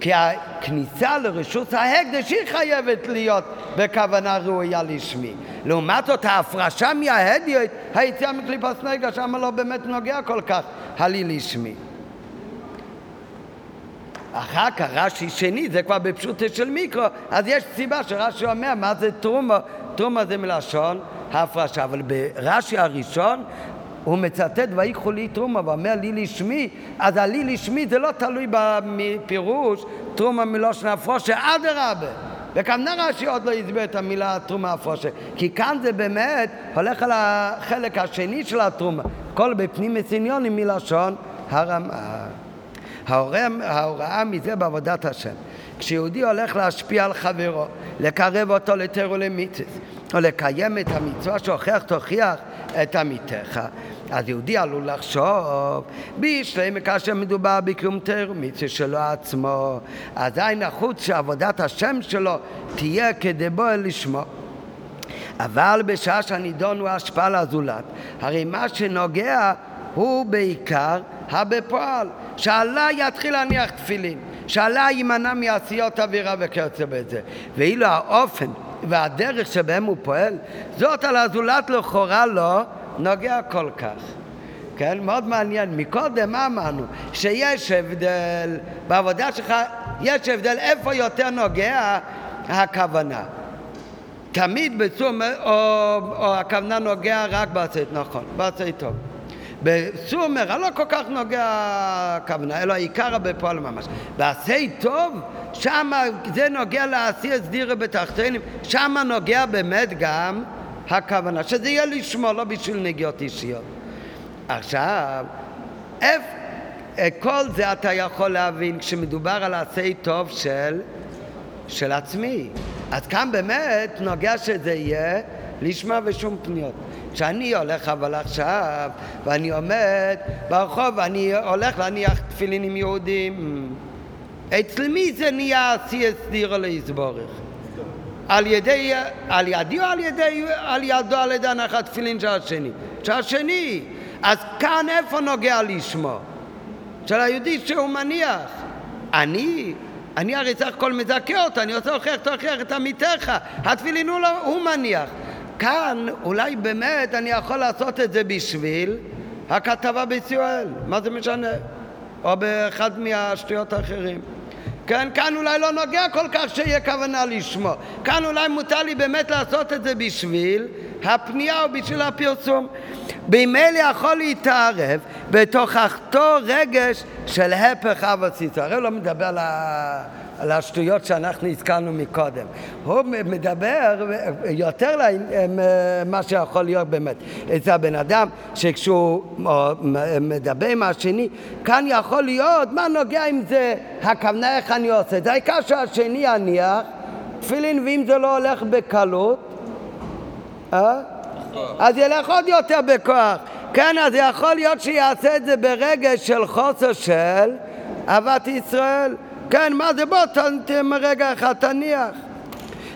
כי הכניסה לרשות ההקדש היא חייבת להיות בכוונה ראויה לשמי. לעומת זאת ההפרשה מההדיוט, היציאה מקליפת נגע, שם לא באמת נוגע כל כך הלי לשמי. אחר כך רש"י שני, זה כבר בפשוטו של מיקרו, אז יש סיבה שרש"י אומר מה זה תרומה, תרומה זה מלשון ההפרשה, אבל ברש"י הראשון הוא מצטט ויקחו לי תרומה ואומר לי לשמי, אז הלי לשמי זה לא תלוי בפירוש תרומה מלושן הפרושה, אדרבה. וכאן רש"י עוד לא הסביר את המילה תרומה הפרושה, כי כאן זה באמת הולך על החלק השני של התרומה, כל בפנים מסיניונים מלשון הרמה. ההוראה, ההוראה מזה בעבודת השם. כשיהודי הולך להשפיע על חברו, לקרב אותו לתר ולמיתוס, או לקיים את המצווה שהוכיח תוכיח את עמיתך, אז יהודי עלול לחשוב, בישלם כאשר מדובר בקיום תר ומצווה שלו עצמו, עדיין החוץ שעבודת השם שלו תהיה כדבו לשמו. אבל בשעה שהנידון הוא השפעה לזולת, הרי מה שנוגע הוא בעיקר הבפועל, שעלה יתחיל להניח תפילין, שעלה יימנע מעשיות אווירה וכיוצא בזה. ואילו האופן והדרך שבהם הוא פועל, זאת על הזולת לכאורה לא נוגע כל כך. כן, מאוד מעניין. מקודם מה אמרנו? שיש הבדל, בעבודה שלך יש הבדל איפה יותר נוגע הכוונה. תמיד בצום, או, או הכוונה נוגע רק בעשית, נכון, בעשית טוב. בסומר, לא כל כך נוגע הכוונה, אלא העיקר בפועל ממש. בעשי טוב, שם זה נוגע לעשי סדירה בתחתינים, שם נוגע באמת גם הכוונה, שזה יהיה לשמור, לא בשביל נגיעות אישיות. עכשיו, איפה, כל זה אתה יכול להבין כשמדובר על עשי טוב של, של עצמי. אז כאן באמת נוגע שזה יהיה לשמה ושום פניות. כשאני הולך אבל עכשיו, ואני עומד ברחוב, ואני הולך להניח תפילין עם יהודים, אצל מי זה נהיה עשי הסדירו להסבורך? על ידי, על ידי או על ידי, על ידו על ידי הנחת תפילין של השני? של השני. אז כאן איפה נוגע לשמו? של היהודי שהוא מניח. אני, אני הרי סך הכל מזכה אותו, אני רוצה להוכיח, תוכיח את עמיתך. התפילין הוא, לא, הוא מניח. כאן אולי באמת אני יכול לעשות את זה בשביל הכתבה בישראל, מה זה משנה? או באחד מהשטויות האחרים. כן, כאן אולי לא נוגע כל כך שיהיה כוונה לשמוע. כאן אולי מותר לי באמת לעשות את זה בשביל הפנייה או בשביל הפרסום. במילא יכול להתערב בתוך אותו רגש של הפך אבא ציצו. הרי לא מדבר על ה... על השטויות שאנחנו הזכרנו מקודם. הוא מדבר יותר למה שיכול להיות באמת. אצל הבן אדם שכשהוא מדבר עם השני, כאן יכול להיות, מה נוגע אם זה הכוונה איך אני עושה זה? העיקר שהשני יניח תפילין, ואם זה לא הולך בקלות, אה? אז ילך עוד יותר בכוח. כן, אז יכול להיות שיעשה את זה ברגש של חוסר של אהבת ישראל. כן, מה זה בוא, רגע אחד תניח.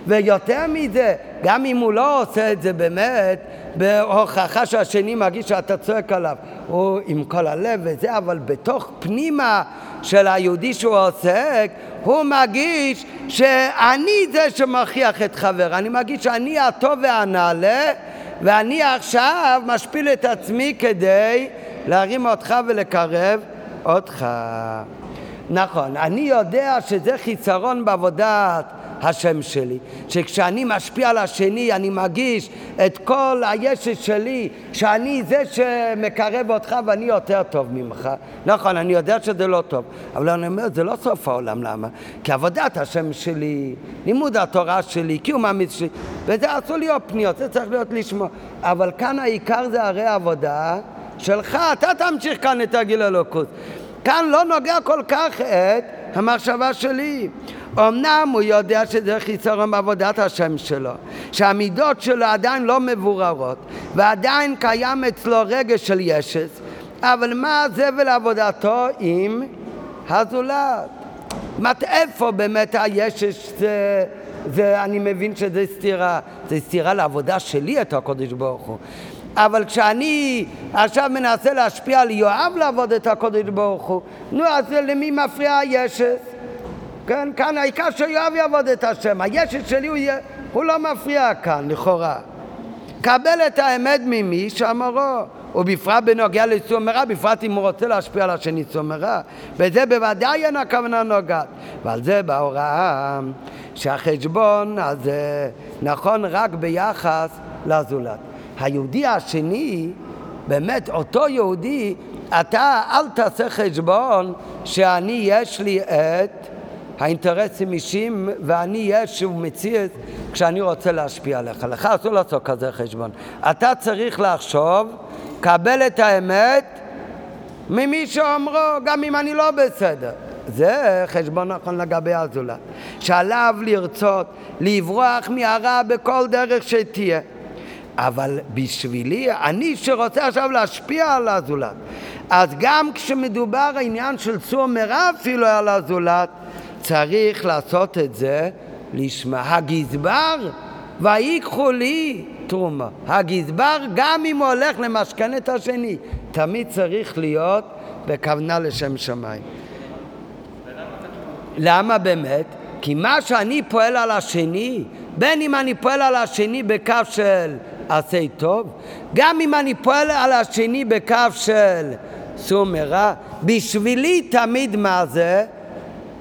ויותר מזה, גם אם הוא לא עושה את זה באמת, בהוכחה שהשני מרגיש שאתה צועק עליו, הוא עם כל הלב וזה, אבל בתוך פנימה של היהודי שהוא עוסק, הוא מרגיש שאני זה שמכריח את חבר, אני מרגיש שאני הטוב והנעלה, ואני עכשיו משפיל את עצמי כדי להרים אותך ולקרב אותך. נכון, אני יודע שזה חיסרון בעבודת השם שלי, שכשאני משפיע על השני אני מרגיש את כל הישת שלי, שאני זה שמקרב אותך ואני יותר טוב ממך. נכון, אני יודע שזה לא טוב, אבל אני אומר, זה לא סוף העולם, למה? כי עבודת השם שלי, לימוד התורה שלי, קיום המצווה שלי, וזה אסור להיות פניות, זה צריך להיות לשמוע. אבל כאן העיקר זה הרי עבודה שלך, אתה תמשיך כאן את הגיל אלוקות. כאן לא נוגע כל כך את המחשבה שלי. אמנם הוא יודע שזה חיסרון בעבודת השם שלו, שהמידות שלו עדיין לא מבוררות, ועדיין קיים אצלו רגש של ישס, אבל מה זה ולעבודתו עם הזולת? זאת איפה באמת הישס זה, זה, אני מבין שזה סתירה, זה סתירה לעבודה שלי את הקודש ברוך הוא. אבל כשאני עכשיו מנסה להשפיע על יואב לעבוד את הקודש ברוך הוא, נו, אז למי מפריע הישס? כן, כאן העיקר שיואב יעבוד את השם, הישס שלי הוא, הוא לא מפריע כאן, לכאורה. קבל את האמת ממי שאמרו, ובפרט בנוגע לסור מרע, בפרט אם הוא רוצה להשפיע על השני סור מרע, וזה בוודאי אין הכוונה נוגעת. ועל זה בהוראה שהחשבון הזה נכון רק ביחס לזולת. היהודי השני, באמת אותו יהודי, אתה אל תעשה חשבון שאני יש לי את האינטרסים אישיים ואני יש מציאות כשאני רוצה להשפיע עליך. לך אסור לעשות כזה חשבון. אתה צריך לחשוב, קבל את האמת ממי שאומרו, גם אם אני לא בסדר. זה חשבון נכון לגבי הזולת. שעליו לרצות לברוח מהרע בכל דרך שתהיה. אבל בשבילי, אני שרוצה עכשיו להשפיע על הזולת, אז גם כשמדובר העניין של צור מרע אפילו על הזולת, צריך לעשות את זה לשמה. הגזבר, ויקחו לי תרומה. הגזבר, גם אם הוא הולך למשכן את השני, תמיד צריך להיות בכוונה לשם שמיים. למה באמת? כי מה שאני פועל על השני, בין אם אני פועל על השני בקו של עשה טוב, גם אם אני פועל על השני בקו של סור מרע, בשבילי תמיד מה זה?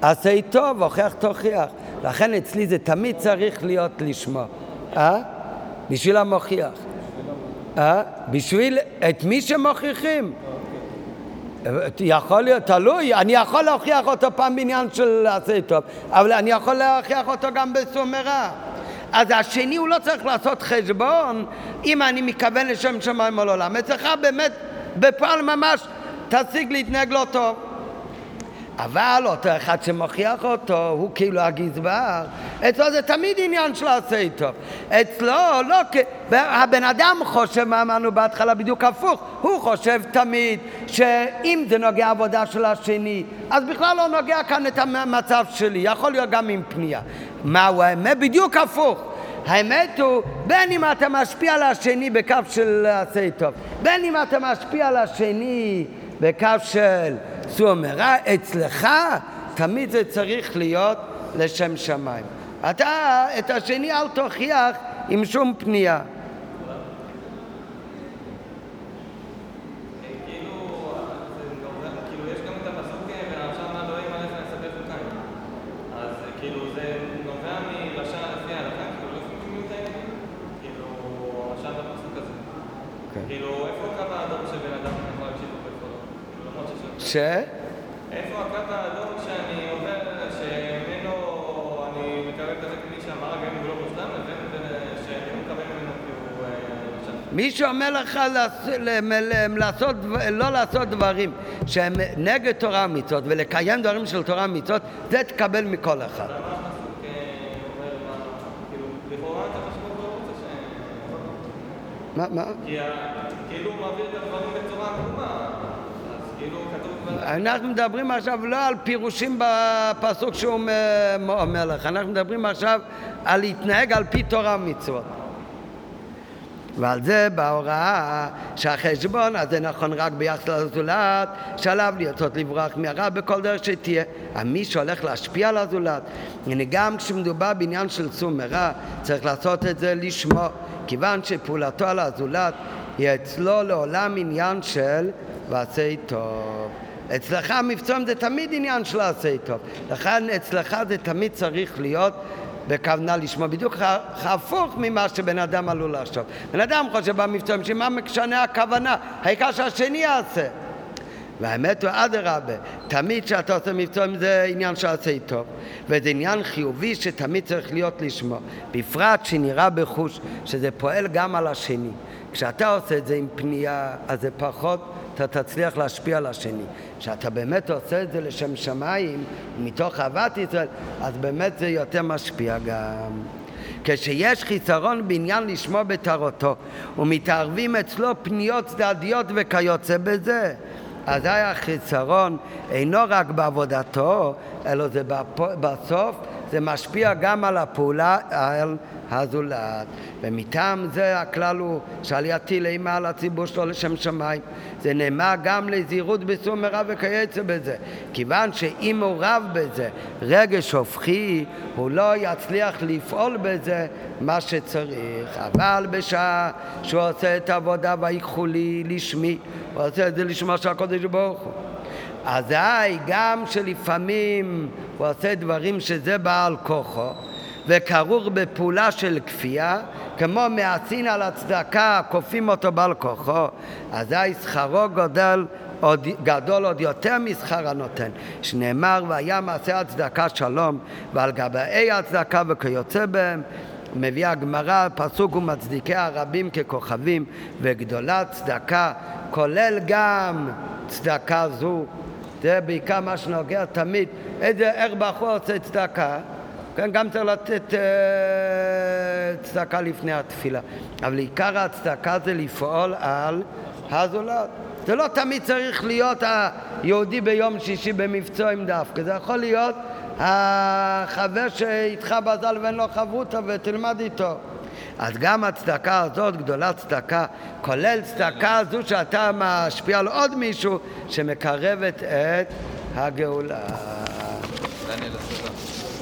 עשה טוב, הוכח תוכיח. לכן אצלי זה תמיד צריך להיות לשמוע. אה? בשביל המוכיח. אה? בשביל את מי שמוכיחים. יכול להיות, תלוי, אני יכול להוכיח אותו פעם בעניין של עשה טוב, אבל אני יכול להוכיח אותו גם בסור מרע. אז השני הוא לא צריך לעשות חשבון אם אני מכוון לשם שמיים או לעולם. אצלך באמת בפועל ממש תשיג להתנהג לא טוב. אבל אותו אחד שמוכיח אותו, הוא כאילו הגזבר, אצלו זה תמיד עניין של עשה טוב. אצלו, לא, הבן אדם חושב, מה אמרנו בהתחלה, בדיוק הפוך. הוא חושב תמיד שאם זה נוגע עבודה של השני, אז בכלל לא נוגע כאן את המצב שלי, יכול להיות גם עם פנייה. מהו האמת? בדיוק הפוך. האמת הוא, בין אם אתה משפיע על השני בקו של עשה טוב, בין אם אתה משפיע על השני בקו של סור מרע, אצלך תמיד זה צריך להיות לשם שמיים. אתה את השני אל תוכיח עם שום פנייה. ש... איפה הקו האדום שאני אומר שממנו אני מקבל כזה כלי שאמר גם לא מושלם לבין שאני מקבל ממנו רשם? אה, מי שאומר לך לעשות, לא לעשות דברים שהם נגד תורה ומצוות ולקיים דברים של תורה ומצוות זה תקבל מכל אחד. מה, מה? כי כאילו הוא מעביר את הדברים בצורה עקומה אנחנו מדברים עכשיו לא על פירושים בפסוק שהוא אומר לך, אנחנו מדברים עכשיו על להתנהג על פי תורה ומצוות. ועל זה בהוראה שהחשבון הזה נכון רק ביחס לזולת שעליו לרצות לברוח מהרע בכל דרך שתהיה. מי שהולך להשפיע על הזולת, הנה גם כשמדובר בעניין של סור מרע צריך לעשות את זה לשמו כיוון שפעולתו על הזולת היא אצלו לעולם עניין של ועשה טוב. אצלך מבצעים זה תמיד עניין של עשה טוב. לכן אצלך זה תמיד צריך להיות בכוונה לשמוע בדיוק הפוך ממה שבן אדם עלול לחשוב. בן אדם חושב במבצעים שמה משנה הכוונה, העיקר שהשני יעשה. והאמת הוא אדרבה, תמיד כשאתה עושה מבצעים זה עניין שעשה טוב וזה עניין חיובי שתמיד צריך להיות לשמוע בפרט שנראה בחוש שזה פועל גם על השני כשאתה עושה את זה עם פנייה אז זה פחות אתה תצליח להשפיע על השני. כשאתה באמת עושה את זה לשם שמיים, מתוך אהבת ישראל, אז באמת זה יותר משפיע גם. כשיש חיסרון בעניין לשמוע בתרותו ומתערבים אצלו פניות צדדיות וכיוצא בזה, אזי החיסרון אינו רק בעבודתו, אלא זה בסוף, זה משפיע גם על הפעולה, על הזולת. ומטעם זה הכלל הוא שעלייתי לאימה על הציבור שלו לשם שמיים. זה נאמר גם לזהירות בסור מרע וכיוצא בזה. כיוון שאם הוא רב בזה רגש הופכי, הוא לא יצליח לפעול בזה מה שצריך. אבל בשעה שהוא עושה את העבודה ויקחו לי לשמי, הוא עושה את זה לשמו של הקודש ברוך הוא. אזי גם שלפעמים הוא עושה דברים שזה בעל כוחו וכרוך בפעולה של כפייה, כמו מעשין על הצדקה, כופים אותו בעל כוחו, אזי שכרו גדל עוד, גדול עוד יותר משכר הנותן, שנאמר והיה מעשה הצדקה שלום ועל גבאי הצדקה וכיוצא בהם. מביאה הגמרא פסוק ומצדיקי הרבים ככוכבים וגדולה צדקה כולל גם צדקה זו זה בעיקר מה שנוגע תמיד איזה, איך בחור עושה צדקה כן, גם צריך לתת אה, צדקה לפני התפילה. אבל עיקר הצדקה זה לפעול על הזולת. זה לא תמיד צריך להיות היהודי ביום שישי במבצעים דווקא, זה יכול להיות החבר שאיתך בזל ואין לו חברותא ותלמד איתו. אז גם הצדקה הזאת, גדולה צדקה, כולל צדקה זו שאתה משפיע על עוד מישהו שמקרבת את הגאולה.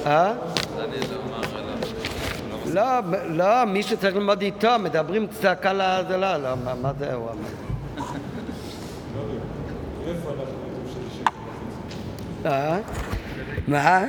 אה? לא, לא, מי שצריך ללמוד איתו, מדברים על זה, לא, לא, מה זה הוא אמר? אה? מה?